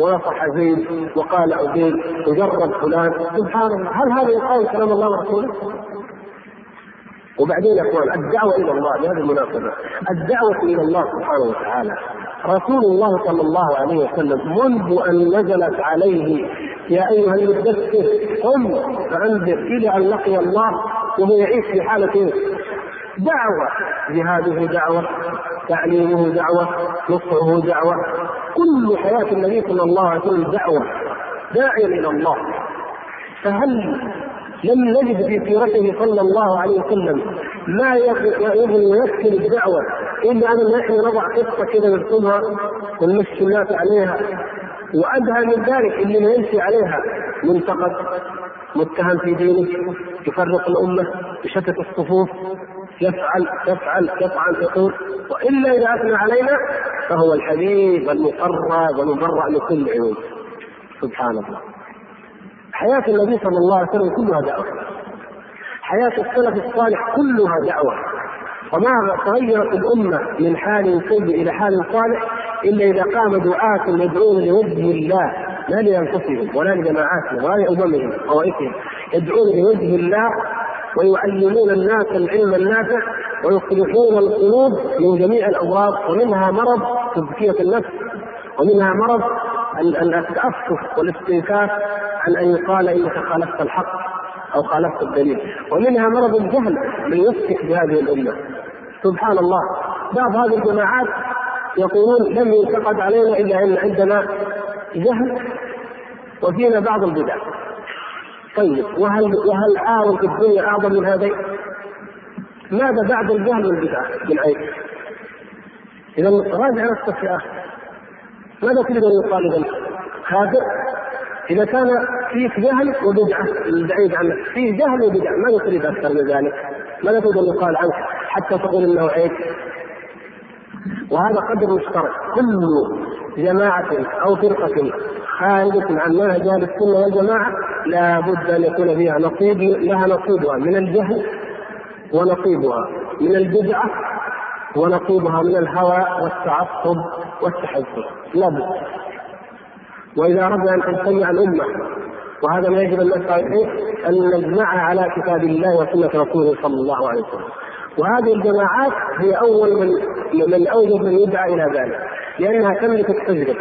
ونصح زيد وقال عبيد وجرب فلان سبحان الله هل هذا يقال كلام الله ورسوله؟ وبعدين يا إخوان الدعوة إلى الله بهذه المناسبة الدعوة إلى الله سبحانه وتعالى رسول الله صلى الله عليه وسلم منذ أن نزلت عليه يا أيها المدثر قم فأنذر إلى أن لقي الله وهو يعيش في حالة إيه؟ دعوة. جهاده دعوة تعليمه دعوة نصحه دعوة. كل حياة النبي صلى الله عليه وسلم دعوة داعيا إلى الله. فهل لم نجد في سيرته صلى الله عليه وسلم ما يمثل الدعوة إلا أن نحن نضع قصة كذا نرسمها ونمشي الناس عليها. وأدهى من ذلك اللي ما يمشي عليها منتقد متهم في دينه يفرق الأمة يشتت الصفوف يفعل يفعل يفعل يقول وإلا إذا أثنى علينا فهو الحبيب المقرب والمبرأ من كل عيوب سبحان الله. حياة النبي صلى الله عليه وسلم كلها دعوة. حياة السلف الصالح كلها دعوة. وما تغيرت الأمة من حال سيء إلى حال صالح إلا إذا قام دعاة يدعون لوجه الله لا لأنفسهم ولا لجماعاتهم ولا لأممهم طوائفهم. يدعون لوجه الله ويعلمون الناس العلم النافع ويصلحون القلوب من جميع الأمراض ومنها مرض تزكية النفس ومنها مرض التأسف والاستنكاف عن أن يقال إنك خالفت الحق أو خالفت الدليل. ومنها مرض الجهل من يفتك بهذه الأمة. سبحان الله. بعض هذه الجماعات يقولون لم ينتقد علينا إلا أن عندنا جهل وفينا بعض البدع. طيب وهل وهل عار في الدنيا أعظم من هذين؟ ماذا بعد الجهل والبدعه بالعين؟ اذا راجع نفسك يا أخي. ماذا تريد أن يقال اذا؟ خاسر إذا كان فيك جهل وبدعة البعيد عنك فيه جهل وبدعة ماذا تريد أكثر من ذلك؟ ماذا تريد أن يقال عنك حتى تقول إنه عيب؟ وهذا قدر مشترك كل جماعة أو فرقة خارجة عن منهج أهل السنة والجماعة لا بد أن يكون فيها نصيب لها نصيبها من الجهل ونصيبها من البدعة ونصيبها من الهوى والتعصب والتحزب لا بد. وإذا أردنا أن تجتمع الأمة وهذا ما يجب أن نسعى أن نجمعها على كتاب الله وسنة رسوله صلى الله عليه وسلم. وهذه الجماعات هي أول من من اوجد من يدعى إلى ذلك لأنها تملك التجربة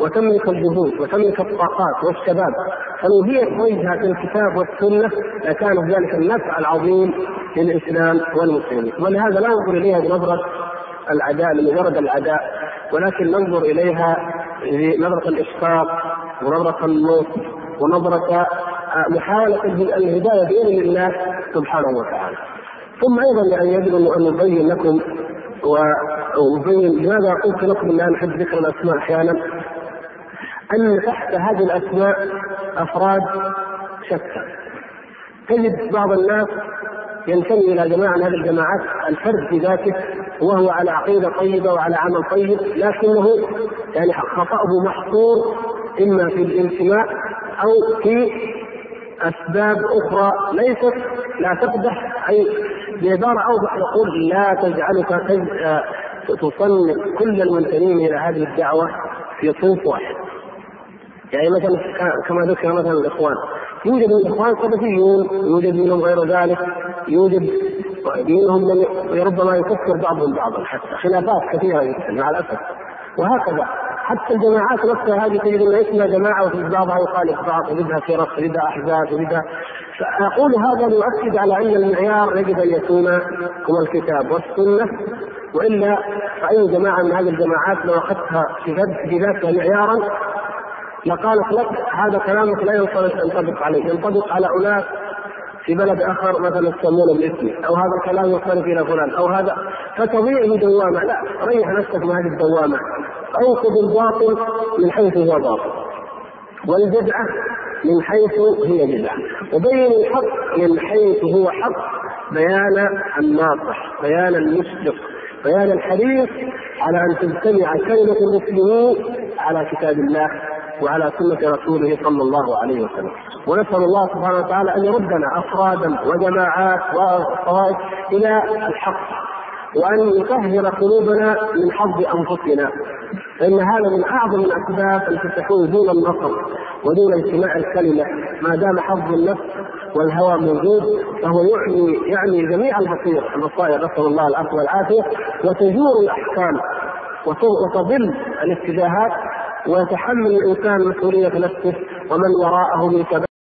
وتملك الجهود وتملك الطاقات والشباب فلو هي توجهت الكتاب والسنة لكان ذلك النفع العظيم للإسلام والمسلمين ولهذا لا ننظر إليها بنظرة العداء لمجرد العداء ولكن ننظر إليها بنظرة الإشفاق ونظرة اللطف ونظرة محاولة الهداية بإذن الله سبحانه وتعالى. ثم أيضا يعني يجب أن نبين لكم ونبين لماذا قلت لكم إن أنا احب ذكر الأسماء أحيانا. أن تحت هذه الأسماء أفراد شتى. تجد بعض الناس ينتمي إلى جماعة من هذه الجماعات الفرد في ذاته وهو على عقيدة طيبة وعلى عمل طيب لكنه يعني خطأه محصور إما في الانتماء أو في أسباب أخرى ليست لا تقدح أي بعباره أوضح نقول لا تجعلك تصنف كل المنتمين إلى هذه الدعوة في صنف واحد. يعني مثلا كما ذكر مثلا الإخوان. يوجد من الإخوان صدفيون يوجد منهم غير ذلك يوجد منهم من ربما يكفر بعضهم بعضا حتى خلافات كثيرة مع الأسف. وهكذا. حتى الجماعات نفسها هذه تجد أن اسمها جماعة وفي بعضها يخالف بعض وبدها فرق وبدها أحزاب وبدها فأقول هذا ليؤكد على أن المعيار يجب أن يكون هو الكتاب والسنة وإلا فاي جماعة من هذه الجماعات لو أخذتها في ذاتها معيارا لقالت لك هذا كلامك لا ينطبق عليه ينطبق على اناس في بلد آخر مثلا يسمونه باسمه أو هذا الكلام ينصرف إلى فلان أو هذا. فتضيع دوامة لا ريح نفسك من هذه الدوامة. اوقظ الباطل من حيث هو باطل والبدعة من حيث هي بدعة. وبين الحق من حيث هو حق بيان الناصح بيان المشفق بيان الحريص على أن تجتمع كلمة المسلمين على كتاب الله. وعلى سنة رسوله صلى الله عليه وسلم. ونسأل الله سبحانه وتعالى أن يردنا أفرادا وجماعات وطوائف إلى الحق وأن يطهر قلوبنا من حظ أنفسنا. فإن هذا من أعظم الأسباب التي تكون دون النصر ودون اجتماع الكلمة. ما دام حظ النفس والهوى موجود فهو يعني يعني جميع البصير البصائر نسأل الله العفو والعافية وتجور الأحكام وتضل الاتجاهات ويتحمل الإنسان مسؤولية نفسه ومن وراءه من كبائر